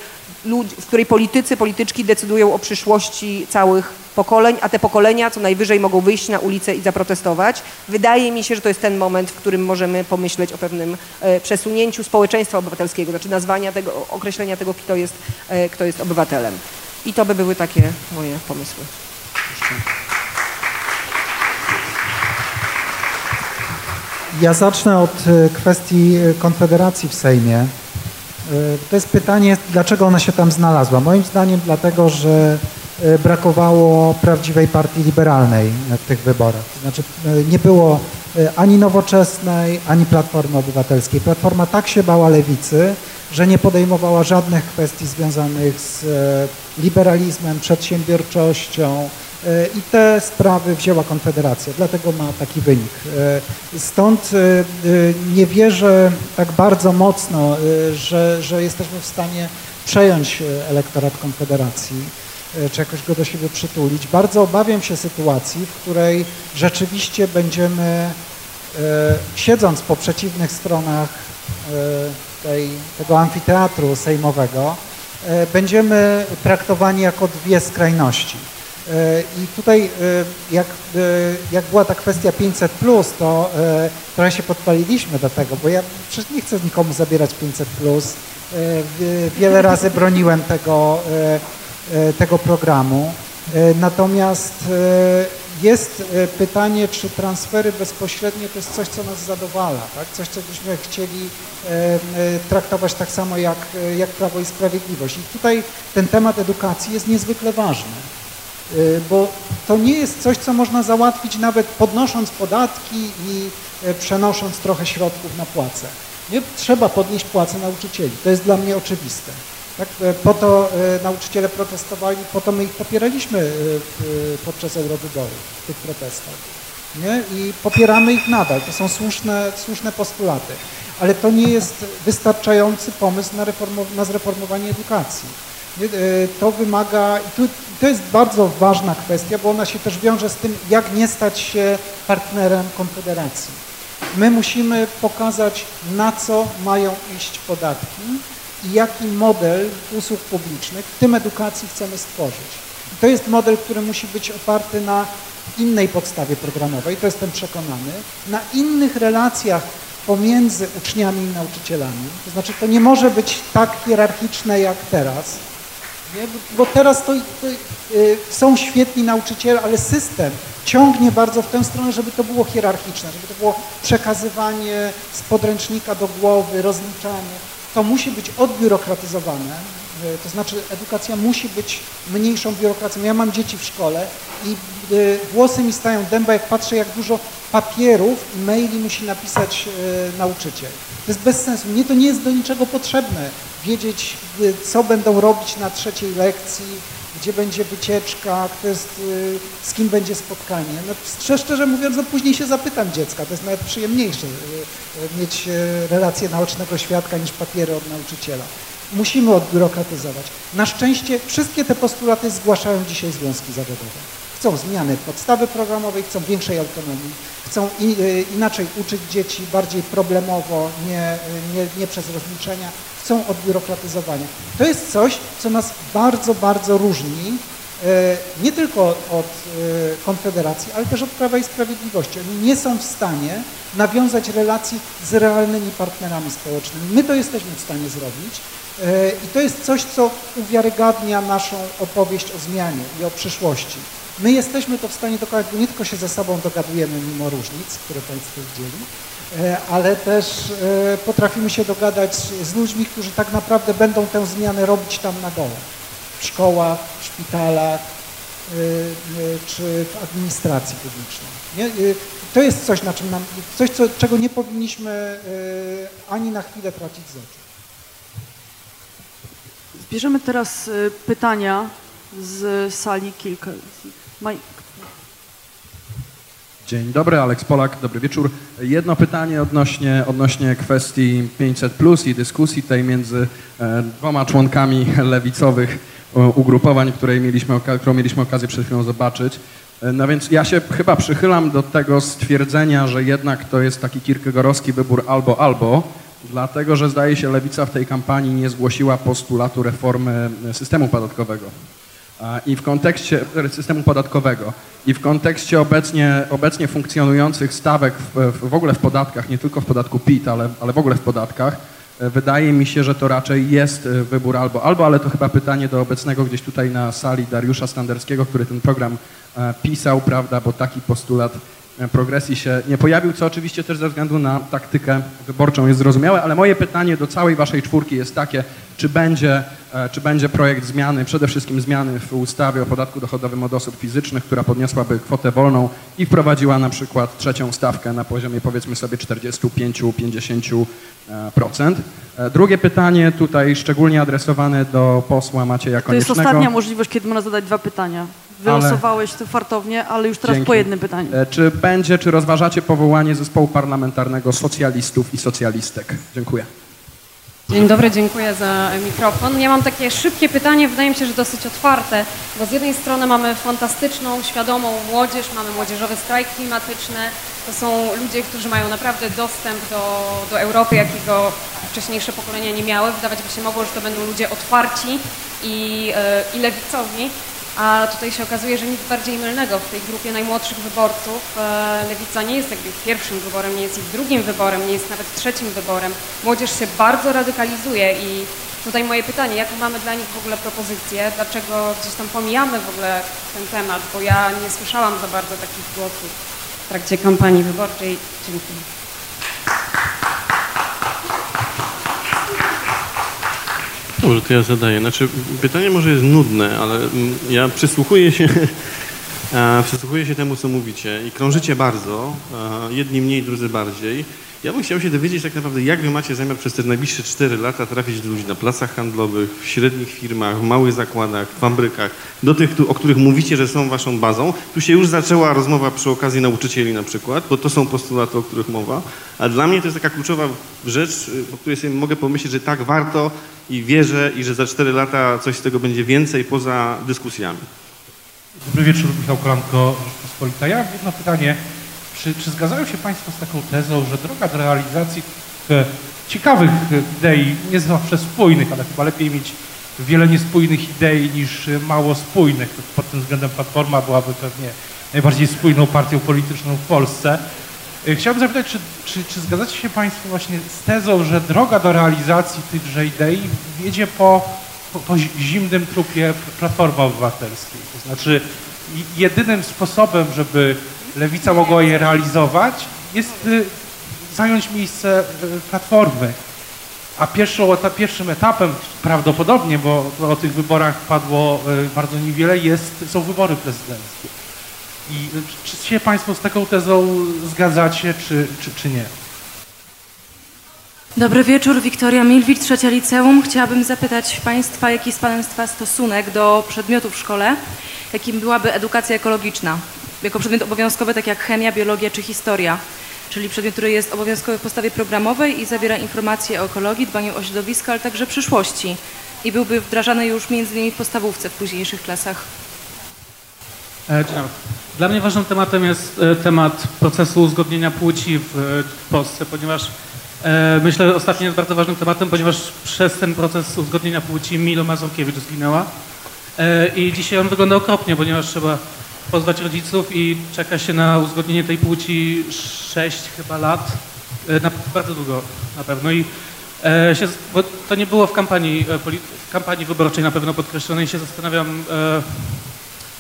w której politycy, polityczki decydują o przyszłości całych pokoleń, a te pokolenia co najwyżej mogą wyjść na ulicę i zaprotestować. Wydaje mi się, że to jest ten moment, w którym możemy pomyśleć o pewnym e, przesunięciu społeczeństwa obywatelskiego, znaczy nazwania tego, określenia tego, kto jest, e, kto jest obywatelem. I to by były takie moje pomysły. Ja zacznę od e, kwestii e, Konfederacji w Sejmie. E, to jest pytanie, dlaczego ona się tam znalazła. Moim zdaniem dlatego, że brakowało prawdziwej partii liberalnej w tych wyborach. Znaczy nie było ani nowoczesnej, ani Platformy Obywatelskiej. Platforma tak się bała lewicy, że nie podejmowała żadnych kwestii związanych z e, liberalizmem, przedsiębiorczością e, i te sprawy wzięła Konfederacja, dlatego ma taki wynik. E, stąd nie wierzę tak bardzo mocno, że, że jesteśmy w stanie przejąć elektorat Konfederacji czy jakoś go do siebie przytulić. Bardzo obawiam się sytuacji, w której rzeczywiście będziemy, siedząc po przeciwnych stronach tej, tego amfiteatru sejmowego e, będziemy traktowani jako dwie skrajności. E, I tutaj, e, jak, jak była ta kwestia 500, to trochę się podpaliliśmy do tego, bo ja przecież nie chcę nikomu zabierać 500. Wiele razy broniłem tego, tego programu. Natomiast jest e, pytanie, czy transfery bezpośrednie to jest coś, co nas zadowala, tak? coś, co byśmy chcieli e, e, traktować tak samo jak, jak Prawo i Sprawiedliwość. I tutaj ten temat edukacji jest niezwykle ważny, bo to nie jest coś, co można załatwić nawet podnosząc podatki i przenosząc trochę środków na płace. Nie trzeba podnieść płace nauczycieli, to jest dla mnie oczywiste. Tak? E, Po to e, nauczyciele protestowali, po to my ich popieraliśmy e, podczas eurowyborów, w tych protestach. Nie? I popieramy ich nadal. To są słuszne, słuszne postulaty. Ale to nie jest wystarczający pomysł na, na zreformowanie edukacji. Nie? To wymaga, i to jest bardzo ważna kwestia, bo ona się też wiąże z tym, jak nie stać się partnerem Konfederacji. My musimy pokazać, na co mają iść podatki i jaki model usług publicznych, w tym edukacji, chcemy stworzyć. I to jest model, który musi być oparty na innej podstawie programowej, to jestem przekonany, na innych relacjach pomiędzy uczniami i nauczycielami. To znaczy, to nie może być tak hierarchiczne jak teraz, nie? Bo, teraz to, to y, są świetni nauczyciele, ale system ciągnie bardzo w tę stronę, żeby to było hierarchiczne, żeby to było przekazywanie z podręcznika do głowy, rozliczanie. To musi być odbiurokratyzowane, y, to znaczy edukacja musi być mniejszą biurokracją. Ja mam dzieci w szkole i y, włosy mi stają dęba, jak patrzę, jak dużo papierów i maili musi napisać y, nauczyciel. To jest bez sensu. Mnie to nie jest do niczego potrzebne. Wiedzieć, co będą robić na trzeciej lekcji, gdzie będzie wycieczka, kto jest, y, z kim będzie spotkanie. No, szczerze, mówiąc, no, później się zapytam dziecka. To jest nawet przyjemniejsze y, y, mieć relację naocznego świadka niż papiery od nauczyciela. Musimy odbiurokratyzować. Na szczęście wszystkie te postulaty zgłaszają dzisiaj związki zawodowe. Chcą zmiany podstawy programowej, chcą większej autonomii, chcą i, y, inaczej uczyć dzieci, bardziej problemowo, nie, nie, nie przez rozliczenia, chcą odbiurokratyzowania. To jest coś, co nas bardzo, bardzo różni, e, nie tylko od e, Konfederacji, ale też od Prawa i Sprawiedliwości. Oni nie są w stanie nawiązać relacji z realnymi partnerami społecznymi. My to jesteśmy w stanie zrobić e, i to jest coś, co uwiarygadnia naszą opowieść o zmianie i o przyszłości. My jesteśmy to w stanie dokonać, bo nie tylko się ze sobą dogadujemy mimo różnic, które Państwo widzieli, e, ale też e, potrafimy się dogadać z ludźmi, którzy tak naprawdę będą tę zmianę robić tam na dole. W szkołach, w szpitalach, e, czy w administracji publicznej. To jest coś, na czym nam, coś, co, czego nie powinniśmy ani na chwilę tracić z oczu. Zbierzemy teraz pytania z sali kilka. Dzień dobry, Aleks Polak, dobry wieczór. Jedno pytanie odnośnie, odnośnie kwestii 500 plus i dyskusji tej między e, dwoma członkami lewicowych e, ugrupowań, której mieliśmy, którą mieliśmy okazję przed chwilą zobaczyć. E, No więc ja się chyba przychylam do tego stwierdzenia, że jednak to jest taki kierkegaardowski wybór albo albo, dlatego że zdaje się lewica w tej kampanii nie zgłosiła postulatu reformy systemu podatkowego. I w kontekście systemu podatkowego i w kontekście obecnie, obecnie funkcjonujących stawek w, w, ogóle w podatkach, nie tylko w podatku PIT, ale, ale w ogóle w podatkach, e, wydaje mi się, że to raczej jest e, wybór albo, albo, ale to chyba pytanie do obecnego gdzieś tutaj na sali Dariusza Standerskiego, który ten program e, pisał, prawda, bo taki postulat progresji się nie pojawił, co oczywiście też ze względu na taktykę wyborczą jest zrozumiałe, ale moje pytanie do całej waszej czwórki jest takie, czy będzie, e, czy będzie projekt zmiany, przede wszystkim zmiany w ustawie o podatku dochodowym od osób fizycznych, która podniosłaby kwotę wolną i wprowadziła na przykład trzecią stawkę na poziomie powiedzmy sobie 45-50%. E, Drugie pytanie tutaj szczególnie adresowane do posła Macieja To jest Koniecznego. ostatnia możliwość, kiedy można zadać dwa pytania. Wylosowałeś to fartownie, ale już teraz Dzięki. po jednym pytaniu. E, Czy będzie, czy rozważacie powołanie zespołu parlamentarnego socjalistów i socjalistek? Dziękuję. Dzień dobry, dziękuję za mikrofon. Ja mam takie szybkie pytanie, wydaje mi się, że dosyć otwarte, bo z jednej strony mamy fantastyczną, świadomą młodzież, mamy młodzieżowe strajki klimatyczne. To są ludzie, którzy mają naprawdę dostęp do, do Europy, jakiego wcześniejsze pokolenia nie miały. Wydawać by się mogło, że to będą ludzie otwarci i, e, i lewicowi. A tutaj się okazuje, że nic bardziej mylnego w tej grupie najmłodszych wyborców. E, Lewica nie jest jakby pierwszym wyborem, nie jest ich drugim wyborem, nie jest nawet trzecim wyborem. Młodzież się bardzo radykalizuje i tutaj moje pytanie, jaką mamy dla nich w ogóle propozycję? Dlaczego gdzieś tam pomijamy w ogóle ten temat? Bo ja nie słyszałam za bardzo takich głosów w trakcie kampanii wyborczej. Dziękuję. Dobrze, to ja zadaję. Znaczy, pytanie może jest nudne, ale mm, ja przysłuchuję się, e, przysłuchuję się temu, co mówicie i krążycie bardzo, e, jedni mniej, drudzy bardziej. Ja bym chciał się dowiedzieć tak naprawdę, jak wy macie zamiar przez te najbliższe 4 lata trafić do ludzi na placach handlowych, w średnich firmach, w małych zakładach, w fabrykę, do tych, o których mówicie, że są waszą bazą. Tu się już zaczęła rozmowa przy okazji nauczycieli na przykład, bo to są postulaty, o których mowa. A dla mnie to jest taka kluczowa rzecz, o której sobie mogę pomyśleć, że tak warto i wierzę i że za 4 lata coś z tego będzie więcej poza dyskusjami. Dobry wieczór, Michał Kolanko, Rzeczpospolita. Ja mam jedno pytanie. Czy, czy zgadzają się Państwo z taką tezą, że droga do realizacji ciekawych idei, nie zawsze spójnych, ale chyba lepiej mieć wiele niespójnych idei niż mało spójnych. Pod tym względem Platforma byłaby pewnie najbardziej spójną partią polityczną w Polsce. E, Chciałbym zapytać, czy, czy, czy zgadzacie się Państwo właśnie z tezą, że droga do realizacji tychże idei wiedzie po, po, po zimnym trupie Platformy Obywatelskiej? To znaczy jedynym sposobem, żeby lewica mogła je realizować, jest y, zająć miejsce y, Platformy. A pierwszą, pierwszym etapem prawdopodobnie, bo o tych wyborach padło y, bardzo niewiele, jest, są wybory prezydenckie. I czy czy się Państwo z taką tezą zgadzacie, czy, czy, czy nie? Dobry wieczór, Wiktoria Milwicz, trzecia liceum. Chciałabym zapytać Państwa, jaki jest Państwa stosunek do przedmiotów w szkole, jakim byłaby edukacja ekologiczna, jako przedmiot obowiązkowy, tak jak chemia, biologia czy historia, czyli przedmiot, który jest obowiązkowy w podstawie programowej i zawiera informacje o ekologii, dbaniu o środowisko, ale także przyszłości i byłby wdrażany już między innymi w podstawówce w późniejszych klasach. E. Dla mnie ważnym tematem jest e, temat procesu uzgodnienia płci w, e, Polsce, ponieważ myślę, że ostatnio jest bardzo ważnym tematem, ponieważ przez ten proces uzgodnienia płci Milo Mazurkiewicz zginęła i dzisiaj on wygląda okropnie, ponieważ trzeba pozwać rodziców i czeka się na uzgodnienie tej płci 6 chyba lat, e, na, bardzo długo na pewno i e, się, to nie było w kampanii, e, w kampanii wyborczej na pewno podkreślone i się zastanawiam, e,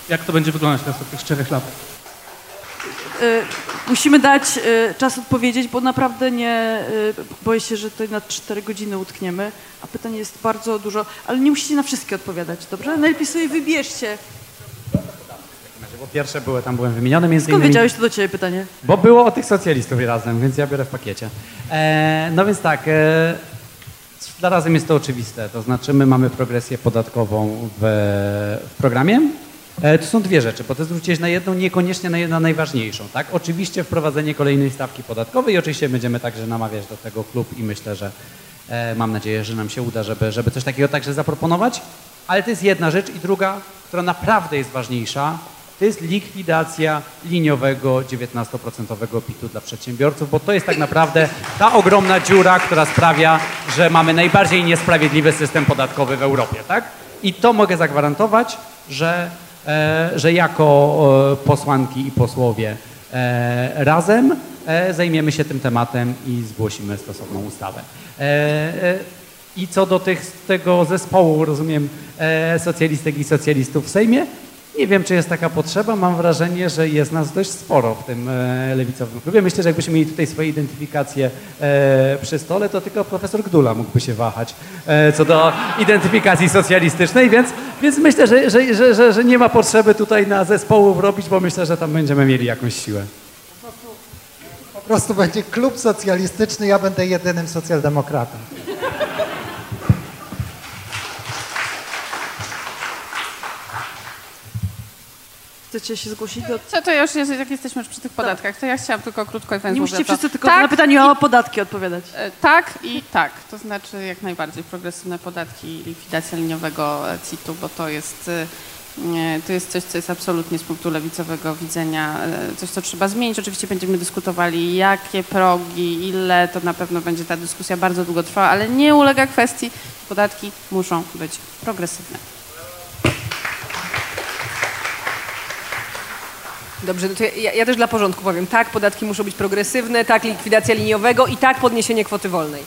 jak to będzie wyglądać w następnych czterech latach. Y, Musimy dać czas odpowiedzieć, bo naprawdę nie, boję się, że tutaj na 4 godziny utkniemy, a pytań jest bardzo dużo, ale nie musicie na wszystkie odpowiadać, dobrze? Najlepiej sobie wybierzcie. Bo pierwsze były, tam byłem wymieniony między Skąd innymi. wiedziałeś, to do ciebie pytanie? Bo było o tych socjalistów razem, więc ja biorę w pakiecie. E, no więc tak, e, dla razem jest to oczywiste. To znaczy my mamy progresję podatkową w, w programie. E, to są dwie rzeczy, bo ty zwróciłeś na jedną, niekoniecznie na jedną najważniejszą. Tak? Oczywiście wprowadzenie kolejnej stawki podatkowej i oczywiście będziemy także namawiać do tego klub i myślę, że e, mam nadzieję, że nam się uda, żeby, żeby coś takiego także zaproponować. Ale to jest jedna rzecz i druga, która naprawdę jest ważniejsza, to jest likwidacja liniowego 19% PIT-u dla przedsiębiorców, bo to jest tak naprawdę ta ogromna dziura, która sprawia, że mamy najbardziej niesprawiedliwy system podatkowy w Europie, tak? I to mogę zagwarantować, że, e, że jako e, posłanki i posłowie e, razem e, zajmiemy się tym tematem i zgłosimy stosowną ustawę. E, e, I co do tych, tego zespołu, rozumiem, socjalistek i socjalistów w Sejmie, nie wiem, czy jest taka potrzeba. Mam wrażenie, że jest nas dość sporo w tym e, lewicowym klubie. Myślę, że jakbyśmy mieli tutaj swoje identyfikacje e, przy stole, to tylko profesor Gdula mógłby się wahać e, co do identyfikacji socjalistycznej, więc, więc myślę, że, że, że, że, nie ma potrzeby tutaj na zespołów robić, bo myślę, że tam będziemy mieli jakąś siłę. Po prostu będzie klub socjalistyczny, ja będę jedynym socjaldemokratą. Chcecie się zgłosić do... Co to już, jest, jak jesteśmy już przy tych podatkach, to ja chciałam tylko krótko i Nie musicie wszyscy to- tylko tak, na pytanie o podatki odpowiadać. E, Tak i tak, to znaczy jak najbardziej progresywne podatki i likwidacja liniowego e, CIT-u, bo to jest, e, nie, to jest coś, co jest absolutnie z punktu lewicowego widzenia, coś, co trzeba zmienić. Oczywiście będziemy dyskutowali, jakie progi, ile, to na pewno będzie ta dyskusja bardzo długo trwała, ale nie ulega kwestii, podatki muszą być progresywne. Dobrze, no to ja, ja też dla porządku powiem. Tak, podatki muszą być progresywne, tak, likwidacja liniowego i tak, podniesienie kwoty wolnej.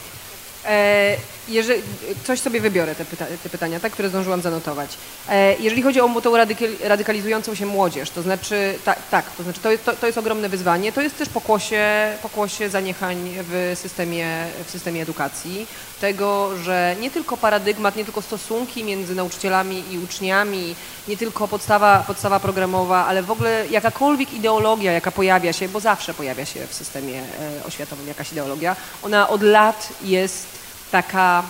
E, jeżeli, coś sobie wybiorę te, pyta, te pytania, tak, które zdążyłam zanotować. E, jeżeli chodzi o tą radykal, radykalizującą się młodzież, to znaczy, tak, tak to znaczy to jest, to, to jest ogromne wyzwanie, to jest też pokłosie, pokłosie zaniechań w systemie, w systemie edukacji, tego, że nie tylko paradygmat, nie tylko stosunki między nauczycielami i uczniami, nie tylko podstawa, podstawa programowa, ale w ogóle jakakolwiek ideologia, jaka pojawia się, bo zawsze pojawia się w systemie e, oświatowym jakaś ideologia, ona od lat jest taka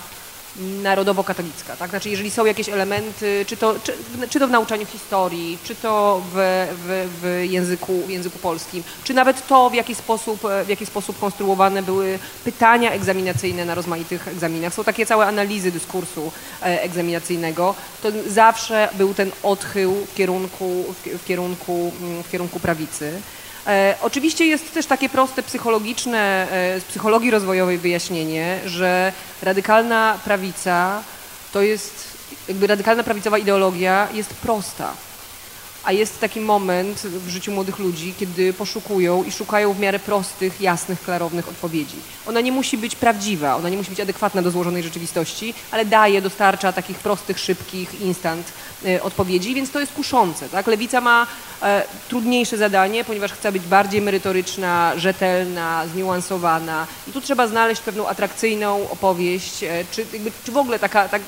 narodowo-katolicka, tak? Znaczy, jeżeli są jakieś elementy, czy to, czy, czy to w nauczaniu historii, czy to w, w, w, języku, w języku polskim, czy nawet to, w jaki, sposób, w jaki sposób konstruowane były pytania egzaminacyjne na rozmaitych egzaminach. Są takie całe analizy dyskursu e, egzaminacyjnego. To zawsze był ten odchył w kierunku, w kierunku, w kierunku prawicy. E, oczywiście jest też takie proste psychologiczne, e, z psychologii rozwojowej wyjaśnienie, że radykalna prawica to jest, jakby radykalna prawicowa ideologia jest prosta a jest taki moment w życiu młodych ludzi, kiedy poszukują i szukają w miarę prostych, jasnych, klarownych odpowiedzi. Ona nie musi być prawdziwa, ona nie musi być adekwatna do złożonej rzeczywistości, ale daje, dostarcza takich prostych, szybkich, instant odpowiedzi, więc to jest kuszące. Tak? Lewica ma e, trudniejsze zadanie, ponieważ chce być bardziej merytoryczna, rzetelna, zniuansowana i tu trzeba znaleźć pewną atrakcyjną opowieść, e, czy, jakby, czy w ogóle taka, tak,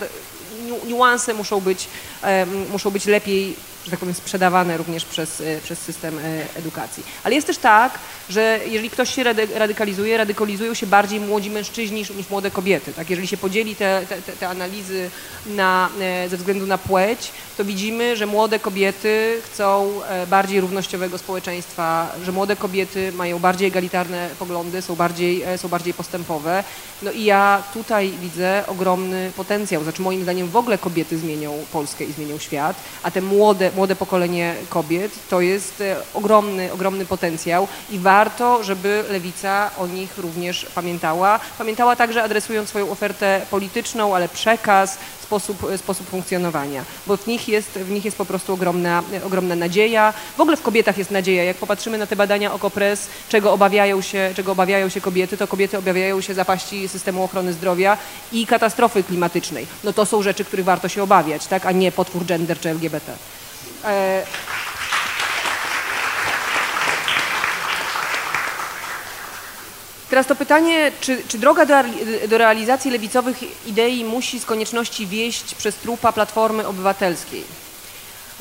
niuanse muszą być, e, muszą być lepiej że tak powiem, sprzedawane również przez, przez system edukacji. Ale jest też tak, że jeżeli ktoś się radykalizuje, radykalizują się bardziej młodzi mężczyźni niż, niż młode kobiety. Tak? Jeżeli się podzieli te, te, te analizy na, e, ze względu na płeć, to widzimy, że młode kobiety chcą bardziej równościowego społeczeństwa, że młode kobiety mają bardziej egalitarne poglądy, są bardziej, są bardziej postępowe. No i ja tutaj widzę ogromny potencjał. Znaczy moim zdaniem w ogóle kobiety zmienią Polskę i zmienią świat, a te młode, młode pokolenie kobiet, to jest e, ogromny, ogromny potencjał i warto, żeby lewica o nich również pamiętała. Pamiętała także adresując swoją ofertę polityczną, ale przekaz, sposób, sposób funkcjonowania, bo w nich, jest, w nich jest po prostu ogromna, ogromna nadzieja. W ogóle w kobietach jest nadzieja. Jak popatrzymy na te badania OKO.press, czego obawiają się, czego obawiają się kobiety, to kobiety obawiają się zapaści systemu ochrony zdrowia i katastrofy klimatycznej. No to są rzeczy, których warto się obawiać, tak? a nie potwór gender czy LGBT. E, teraz to pytanie, czy, czy droga do, do, realizacji lewicowych idei musi z konieczności wieść przez trupa Platformy Obywatelskiej?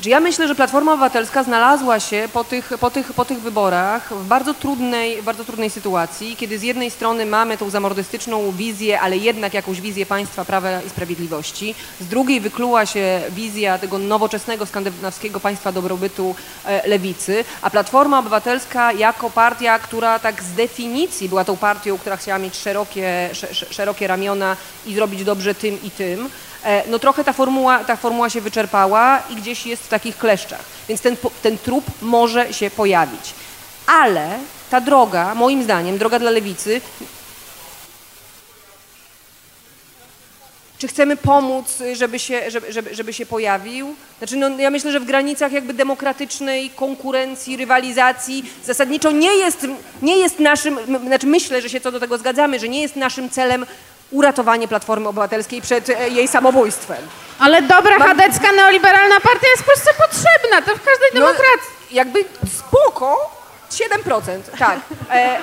Ja myślę, że Platforma Obywatelska znalazła się po tych, po tych, po tych wyborach w bardzo, trudnej, bardzo trudnej sytuacji, kiedy z jednej strony mamy tą zamordystyczną wizję, ale jednak jakąś wizję państwa prawa i sprawiedliwości, z drugiej wykluła się wizja tego nowoczesnego skandynawskiego państwa dobrobytu e, lewicy, a Platforma Obywatelska jako partia, która tak z definicji była tą partią, która chciała mieć szerokie, szerokie ramiona i zrobić dobrze tym i tym, no trochę ta formuła, ta formuła się wyczerpała i gdzieś jest w takich kleszczach. Więc ten, ten trup może się pojawić. Ale ta droga, moim zdaniem, droga dla lewicy, czy chcemy pomóc, żeby się, żeby, żeby, żeby się pojawił? Znaczy, no, ja myślę, że w granicach jakby demokratycznej konkurencji, rywalizacji zasadniczo nie jest, nie jest naszym, znaczy myślę, że się co do tego zgadzamy, że nie jest naszym celem uratowanie Platformy Obywatelskiej przed e, jej samobójstwem. Ale dobra Mam... chadecka neoliberalna partia jest w Polsce potrzebna, to w każdej no, demokracji. Jakby spoko, 7%, tak. E,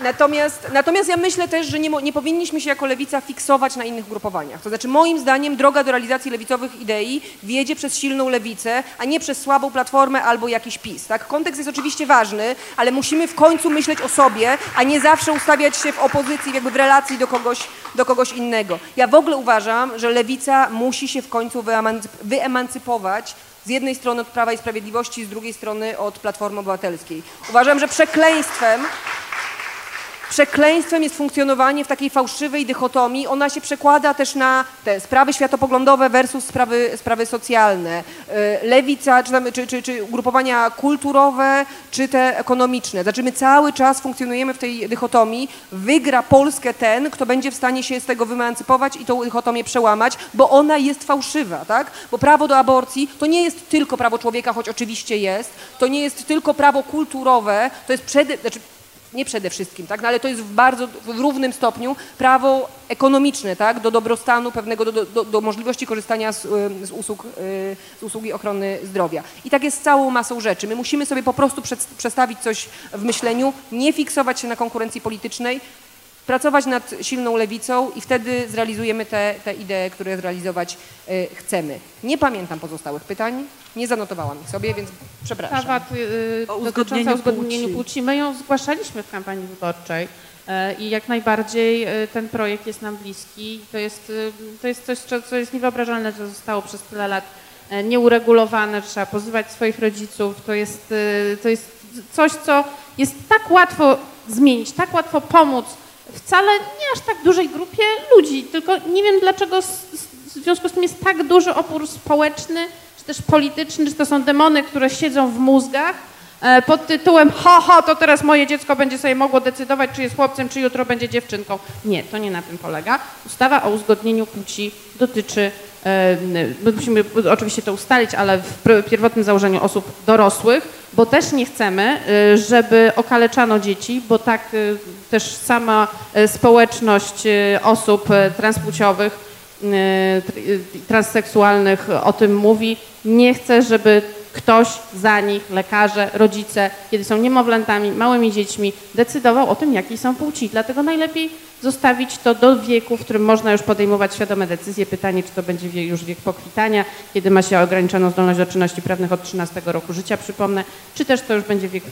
Natomiast, natomiast ja myślę też, że nie, nie, powinniśmy się jako lewica fiksować na innych grupowaniach. To znaczy moim zdaniem droga do realizacji lewicowych idei wiedzie przez silną lewicę, a nie przez słabą platformę albo jakiś PiS. Tak? Kontekst jest oczywiście ważny, ale musimy w końcu myśleć o sobie, a nie zawsze ustawiać się w opozycji, jakby w relacji do kogoś, do kogoś innego. Ja w ogóle uważam, że lewica musi się w końcu wyemancypować z jednej strony od Prawa i Sprawiedliwości, z drugiej strony od Platformy Obywatelskiej. Uważam, że przekleństwem Przekleństwem jest funkcjonowanie w takiej fałszywej dychotomii. Ona się przekłada też na te sprawy światopoglądowe versus sprawy, sprawy socjalne. Y, lewica, czy, tam, czy, czy, czy ugrupowania kulturowe, czy te ekonomiczne. Znaczy my cały czas funkcjonujemy w tej dychotomii. Wygra Polskę ten, kto będzie w stanie się z tego wymancypować i tą dychotomię przełamać, bo ona jest fałszywa, tak? Bo prawo do aborcji to nie jest tylko prawo człowieka, choć oczywiście jest. To nie jest tylko prawo kulturowe, to jest przede, znaczy nie przede wszystkim, tak? no ale to jest w bardzo w równym stopniu prawo ekonomiczne, tak? do dobrostanu pewnego, do, do, do możliwości korzystania z, z, usług, y, z usługi ochrony zdrowia. I tak jest z całą masą rzeczy. My musimy sobie po prostu przestawić coś w myśleniu, nie fiksować się na konkurencji politycznej, pracować nad silną lewicą i wtedy zrealizujemy te, te idee, które zrealizować y, chcemy. Nie pamiętam pozostałych pytań, nie zanotowałam ich sobie, więc przepraszam. Ustawa y, dotycząca uzgodnienia płci. My ją zgłaszaliśmy w kampanii wyborczej y, i jak najbardziej y, ten projekt jest nam bliski. To jest, y, to jest coś, co, co jest niewyobrażalne, że zostało przez tyle lat y, nieuregulowane, trzeba pozywać swoich rodziców. To jest, y, to jest coś, co jest tak łatwo zmienić, tak łatwo pomóc wcale nie aż tak dużej grupie ludzi, tylko nie wiem dlaczego w związku z tym jest tak duży opór społeczny, czy też polityczny, czy to są demony, które siedzą w mózgach e, pod tytułem ho, ho, to teraz moje dziecko będzie sobie mogło decydować, czy jest chłopcem, czy jutro będzie dziewczynką. Nie, to nie na tym polega. Ustawa o uzgodnieniu płci dotyczy My musimy oczywiście to ustalić, ale w pierwotnym założeniu osób dorosłych, bo też nie chcemy, y, żeby okaleczano dzieci, bo tak y, też sama y, społeczność osób transpłciowych, transseksualnych o tym mówi. Nie chce, żeby ktoś za nich, lekarze, rodzice, kiedy są niemowlętami, małymi dziećmi, decydował o tym, jakiej są płci. Dlatego najlepiej zostawić to do wieku, w którym można już podejmować świadome decyzje. Pytanie, czy to będzie już wiek pokwitania, kiedy ma się ograniczoną zdolność do czynności prawnych od 13 roku życia, przypomnę, czy też to już będzie wiek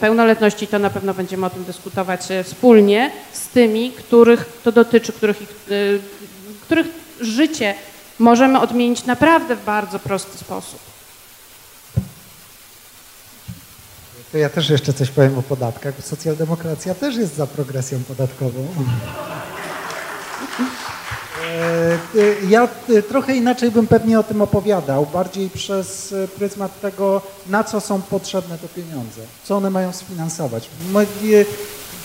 pełnoletności. To na pewno będziemy o tym dyskutować e, wspólnie z tymi, których to dotyczy, których, e, których życie możemy odmienić naprawdę w bardzo prosty sposób. To ja też jeszcze coś powiem o podatkach. Socjaldemokracja też jest za progresją podatkową. E, e, ja e, trochę inaczej bym pewnie o tym opowiadał, bardziej przez pryzmat tego, na co są potrzebne te pieniądze, co one mają sfinansować.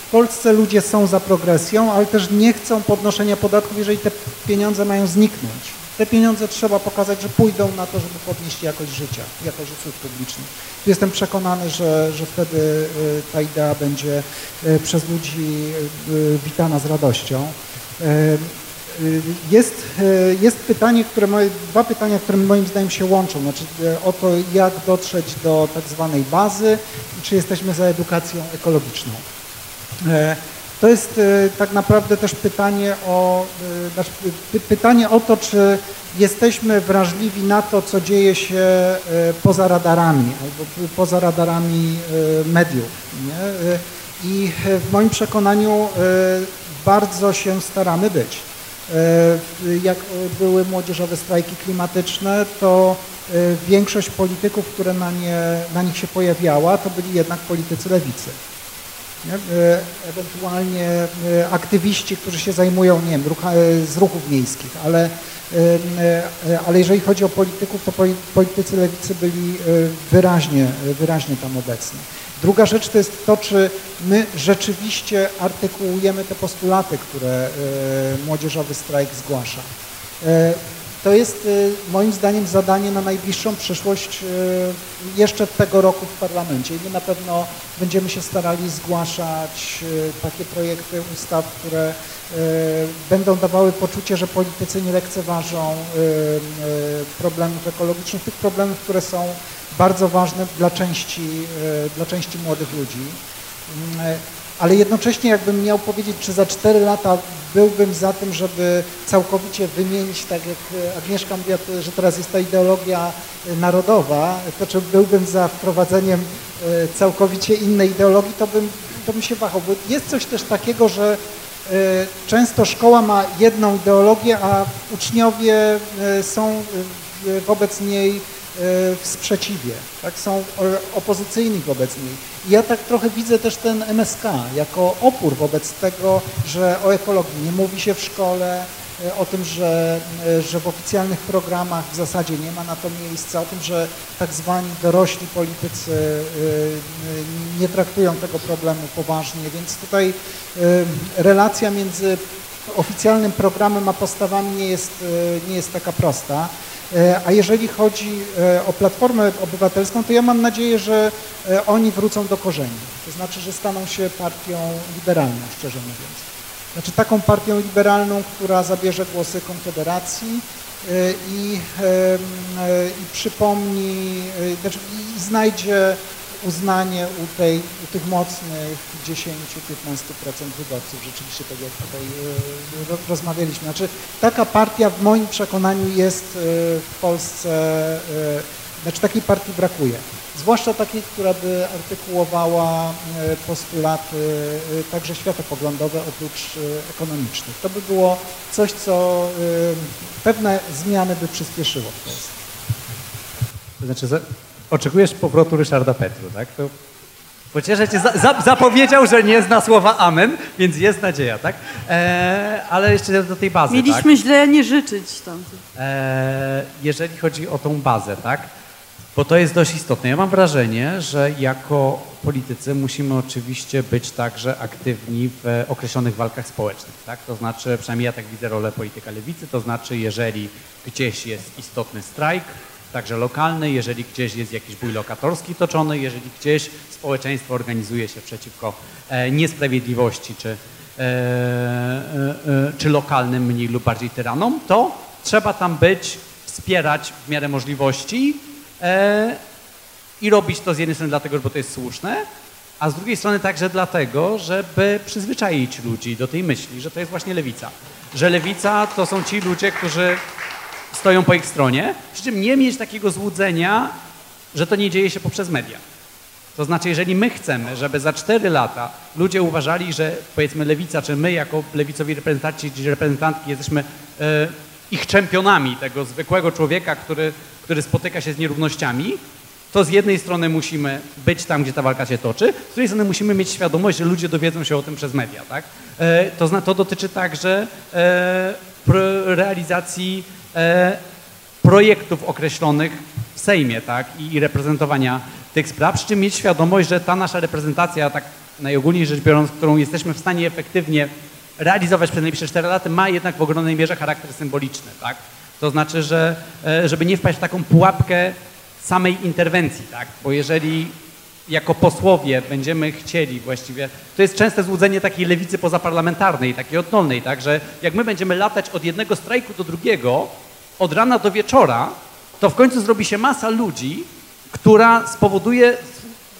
W Polsce ludzie są za progresją, ale też nie chcą podnoszenia podatków, jeżeli te pieniądze mają zniknąć. Te pieniądze trzeba pokazać, że pójdą na to, żeby podnieść jakość życia, jakość usług publicznych. Jestem przekonany, że, że wtedy y, ta idea będzie y, przez ludzi y, witana z radością. Jest, jest pytanie, które moje, dwa pytania, które moim zdaniem się łączą. Znaczy o to, jak dotrzeć do tak zwanej bazy i czy jesteśmy za edukacją ekologiczną. To jest e, tak naprawdę też pytanie o, e, znaczy, pytanie o to, czy jesteśmy wrażliwi na to, co dzieje się e, poza radarami albo poza radarami mediów. Nie? I w moim przekonaniu bardzo się staramy być. Jak były młodzieżowe strajki klimatyczne, to większość polityków, które na, nie, na nich się pojawiała, to byli jednak politycy lewicy. E, ewentualnie e, aktywiści, którzy się zajmują, nie wiem, e, z ruchów miejskich, ale, ale jeżeli chodzi o polityków, to politycy lewicy byli wyraźnie, wyraźnie tam obecni. Druga rzecz to jest to, czy my rzeczywiście artykułujemy te postulaty, które młodzieżowy strajk zgłasza. To jest y, moim zdaniem zadanie na najbliższą przyszłość y, jeszcze tego roku w parlamencie. I my na pewno będziemy się starali zgłaszać y, takie projekty ustaw, które będą dawały poczucie, że politycy nie lekceważą problemów ekologicznych, tych problemów, które są bardzo ważne dla części, dla części młodych ludzi ale jednocześnie jakbym miał powiedzieć, czy za 4 lata byłbym za tym, żeby całkowicie wymienić, tak jak Agnieszka mówiła, że teraz jest ta ideologia narodowa, to czy byłbym za wprowadzeniem e, całkowicie innej ideologii, to bym, to bym się wahał. Bo jest coś też takiego, że e, często szkoła ma jedną ideologię, a uczniowie e, są wobec niej w sprzeciwie, tak, są opozycyjni wobec niej. I ja tak trochę widzę też ten MSK jako opór wobec tego, że o ekologii nie mówi się w szkole, e, o tym, że, e, że w oficjalnych programach w zasadzie nie ma na to miejsca, o tym, że tak zwani dorośli politycy nie traktują tego problemu poważnie, więc tutaj relacja między oficjalnym programem a postawami nie jest, nie jest taka prosta. E, A jeżeli chodzi e, o Platformę Obywatelską, to ja mam nadzieję, że e, oni wrócą do korzeni. To znaczy, że staną się partią liberalną, szczerze mówiąc. Znaczy taką partią liberalną, która zabierze głosy Konfederacji e, i, i przypomni, znaczy i znajdzie uznanie u, tej, u tych mocnych 10-15% wyborców, rzeczywiście tak jak tutaj e, ro- rozmawialiśmy. Znaczy taka partia w moim przekonaniu jest e, w Polsce, e, znaczy takiej partii brakuje. Zwłaszcza takiej, która by artykułowała postulaty także światopoglądowe oprócz ekonomicznych. To by było coś, co pewne zmiany by przyspieszyło w Polsce. To znaczy, oczekujesz powrotu Ryszarda Petru, tak? To pocieszę cię, za, za, zapowiedział, że nie zna słowa amen, więc jest nadzieja, tak? E, ale jeszcze do tej bazy, Mieliśmy tak? źle nie życzyć tam. E, jeżeli chodzi o tą bazę, tak? Bo to jest dość istotne. Ja mam wrażenie, że jako politycy musimy oczywiście być także aktywni w określonych walkach społecznych, tak? To znaczy, przynajmniej ja tak widzę rolę polityka lewicy, to znaczy, jeżeli gdzieś jest istotny strajk, także lokalny, jeżeli gdzieś jest jakiś bój lokatorski toczony, jeżeli gdzieś społeczeństwo organizuje się przeciwko e, niesprawiedliwości czy, e, e, czy lokalnym mniej lub bardziej tyranom, to trzeba tam być, wspierać w miarę możliwości i robić to z jednej strony dlatego, bo to jest słuszne, a z drugiej strony także dlatego, żeby przyzwyczaić ludzi do tej myśli, że to jest właśnie lewica. Że lewica to są ci ludzie, którzy stoją po ich stronie, przy czym nie mieć takiego złudzenia, że to nie dzieje się poprzez media. To znaczy, jeżeli my chcemy, żeby za cztery lata ludzie uważali, że powiedzmy lewica, czy my jako lewicowi reprezentanci czy reprezentantki jesteśmy e, ich czempionami, tego zwykłego człowieka, który, który spotyka się z nierównościami, to z jednej strony musimy być tam, gdzie ta walka się toczy, z drugiej strony musimy mieć świadomość, że ludzie dowiedzą się o tym przez media. Tak? E, to, to dotyczy także e, realizacji projektów określonych w Sejmie tak? I, i reprezentowania tych spraw, przy czym mieć świadomość, że ta nasza reprezentacja, tak najogólniej rzecz biorąc, którą jesteśmy w stanie efektywnie realizować przez najbliższe 4 lata, ma jednak w ogromnej mierze charakter symboliczny. Tak? To znaczy, że e, żeby nie wpaść w taką pułapkę samej interwencji, tak? bo jeżeli jako posłowie będziemy chcieli właściwie, to jest częste złudzenie takiej lewicy pozaparlamentarnej, takiej oddolnej, tak, że jak my będziemy latać od jednego strajku do drugiego, od rana do wieczora, to w końcu zrobi się masa ludzi, która spowoduje,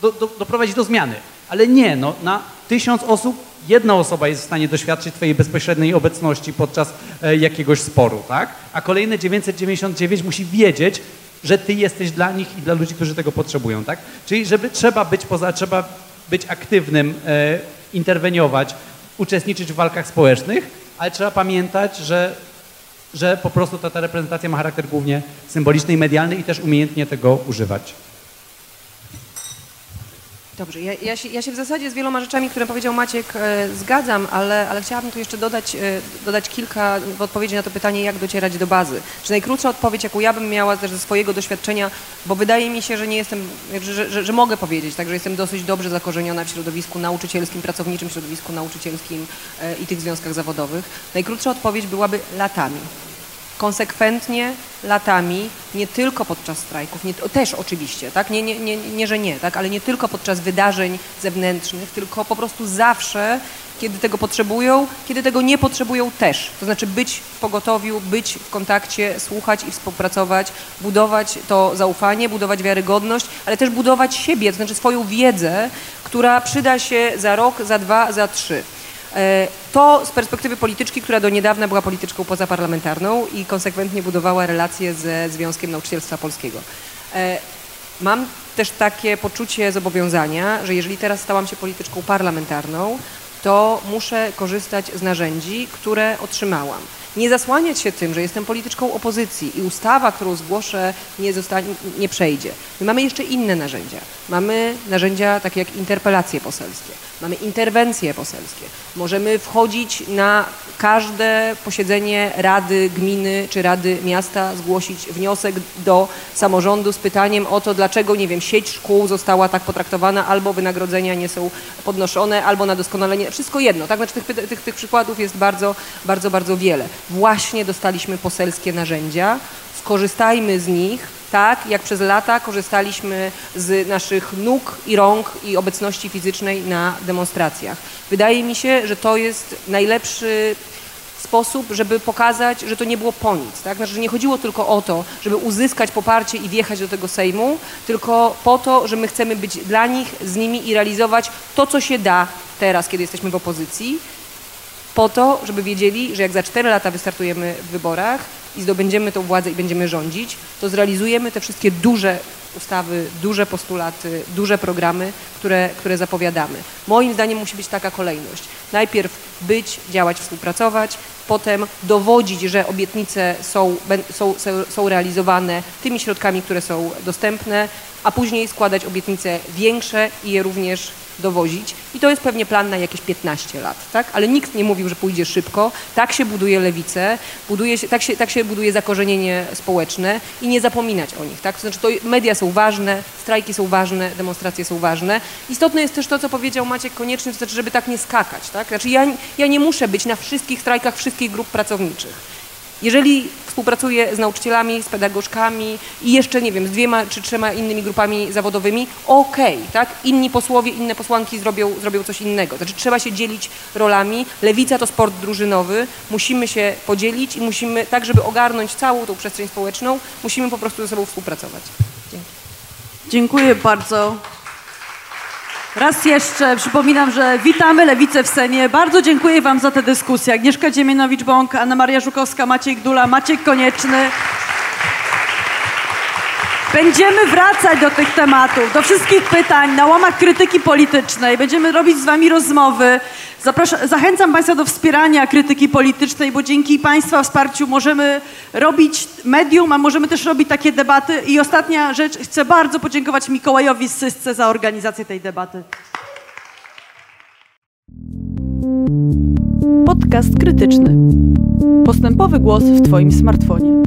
do, do, doprowadzi do zmiany. Ale nie, no, na tysiąc osób jedna osoba jest w stanie doświadczyć twojej bezpośredniej obecności podczas e, jakiegoś sporu, tak? A kolejne 999 musi wiedzieć, że ty jesteś dla nich i dla ludzi, którzy tego potrzebują, tak? Czyli żeby trzeba być poza, trzeba być aktywnym, e, interweniować, uczestniczyć w walkach społecznych, ale trzeba pamiętać, że, że po prostu ta, ta reprezentacja ma charakter głównie symboliczny i medialny i też umiejętnie tego używać. Dobrze, ja, ja, się, ja się w zasadzie z wieloma rzeczami, które powiedział Maciek, e, zgadzam, ale, ale chciałabym tu jeszcze dodać, e, dodać kilka w odpowiedzi na to pytanie, jak docierać do bazy. Czy najkrótsza odpowiedź, jaką ja bym miała też ze swojego doświadczenia, bo wydaje mi się, że nie jestem, że, że, że, mogę powiedzieć, tak, że jestem dosyć dobrze zakorzeniona w środowisku nauczycielskim, pracowniczym środowisku nauczycielskim e, i tych związkach zawodowych. Najkrótsza odpowiedź byłaby latami konsekwentnie latami, nie tylko podczas strajków, nie, też oczywiście, tak? Nie, nie, nie, nie, że nie, tak? ale nie tylko podczas wydarzeń zewnętrznych, tylko po prostu zawsze, kiedy tego potrzebują, kiedy tego nie potrzebują też. To znaczy być w pogotowiu, być w kontakcie, słuchać i współpracować, budować to zaufanie, budować wiarygodność, ale też budować siebie, to znaczy swoją wiedzę, która przyda się za rok, za dwa, za trzy. E, To z perspektywy polityczki, która do niedawna była polityczką pozaparlamentarną i konsekwentnie budowała relacje ze Związkiem Nauczycielstwa Polskiego. E, Mam też takie poczucie zobowiązania, że jeżeli teraz stałam się polityczką parlamentarną, to muszę korzystać z narzędzi, które otrzymałam. Nie zasłaniać się tym, że jestem polityczką opozycji i ustawa, którą zgłoszę, nie, zostanie, nie przejdzie. My mamy jeszcze inne narzędzia. Mamy narzędzia takie jak interpelacje poselskie, mamy interwencje poselskie. Możemy wchodzić na każde posiedzenie Rady Gminy czy Rady Miasta, zgłosić wniosek do samorządu z pytaniem o to, dlaczego, nie wiem, sieć szkół została tak potraktowana, albo wynagrodzenia nie są podnoszone, albo na doskonalenie. Wszystko jedno, tak? Znaczy tych, tych, tych przykładów jest bardzo, bardzo, bardzo wiele. Właśnie dostaliśmy poselskie narzędzia, Skorzystajmy z nich tak, jak przez lata korzystaliśmy z naszych nóg i rąk i obecności fizycznej na demonstracjach. Wydaje mi się, że to jest najlepszy sposób, żeby pokazać, że to nie było po nic. Tak? Znaczy, że nie chodziło tylko o to, żeby uzyskać poparcie i wjechać do tego Sejmu, tylko po to, że my chcemy być dla nich, z nimi i realizować to, co się da teraz, kiedy jesteśmy w opozycji, po to, żeby wiedzieli, że jak za 4 lata wystartujemy w wyborach i zdobędziemy tą władzę i będziemy rządzić, to zrealizujemy te wszystkie duże ustawy, duże postulaty, duże programy, które, które zapowiadamy. Moim zdaniem musi być taka kolejność. Najpierw być, działać, współpracować, potem dowodzić, że obietnice są, są, są realizowane tymi środkami, które są dostępne, a później składać obietnice większe i je również dowozić. I to jest pewnie plan na jakieś 15 lat, tak? Ale nikt nie mówił, że pójdzie szybko. Tak się buduje lewicę, buduje się, tak, się, tak się buduje zakorzenienie społeczne i nie zapominać o nich, tak? To znaczy to media są ważne, strajki są ważne, demonstracje są ważne. Istotne jest też to, co powiedział Maciek Konieczny, to znaczy, żeby tak nie skakać, tak? Znaczy ja, ja nie muszę być na wszystkich strajkach wszystkich grup pracowniczych. Jeżeli współpracuję z nauczycielami, z pedagogzkami i jeszcze, nie wiem, z dwiema czy trzema innymi grupami zawodowymi, okej, okay, tak? Inni posłowie, inne posłanki zrobią, zrobią coś innego. Znaczy trzeba się dzielić rolami. Lewica to sport drużynowy. Musimy się podzielić i musimy, tak żeby ogarnąć całą tą przestrzeń społeczną, musimy po prostu ze sobą współpracować. Dzięki. Dziękuję bardzo. Raz jeszcze przypominam, że witamy Lewicę w Sejmie. Bardzo dziękuję Wam za tę dyskusję. Agnieszka Dziemianowicz-Bąk, Anna Maria Żukowska, Maciej Gdula, Maciek Konieczny. Będziemy wracać do tych tematów, do wszystkich pytań na łamach krytyki politycznej. Będziemy robić z Wami rozmowy. Zapraszam, zachęcam Państwa do wspierania krytyki politycznej, bo dzięki Państwa wsparciu możemy robić medium, a możemy też robić takie debaty. I ostatnia rzecz, chcę bardzo podziękować Mikołajowi Sysce za organizację tej debaty. Podcast krytyczny. Postępowy głos w Twoim smartfonie.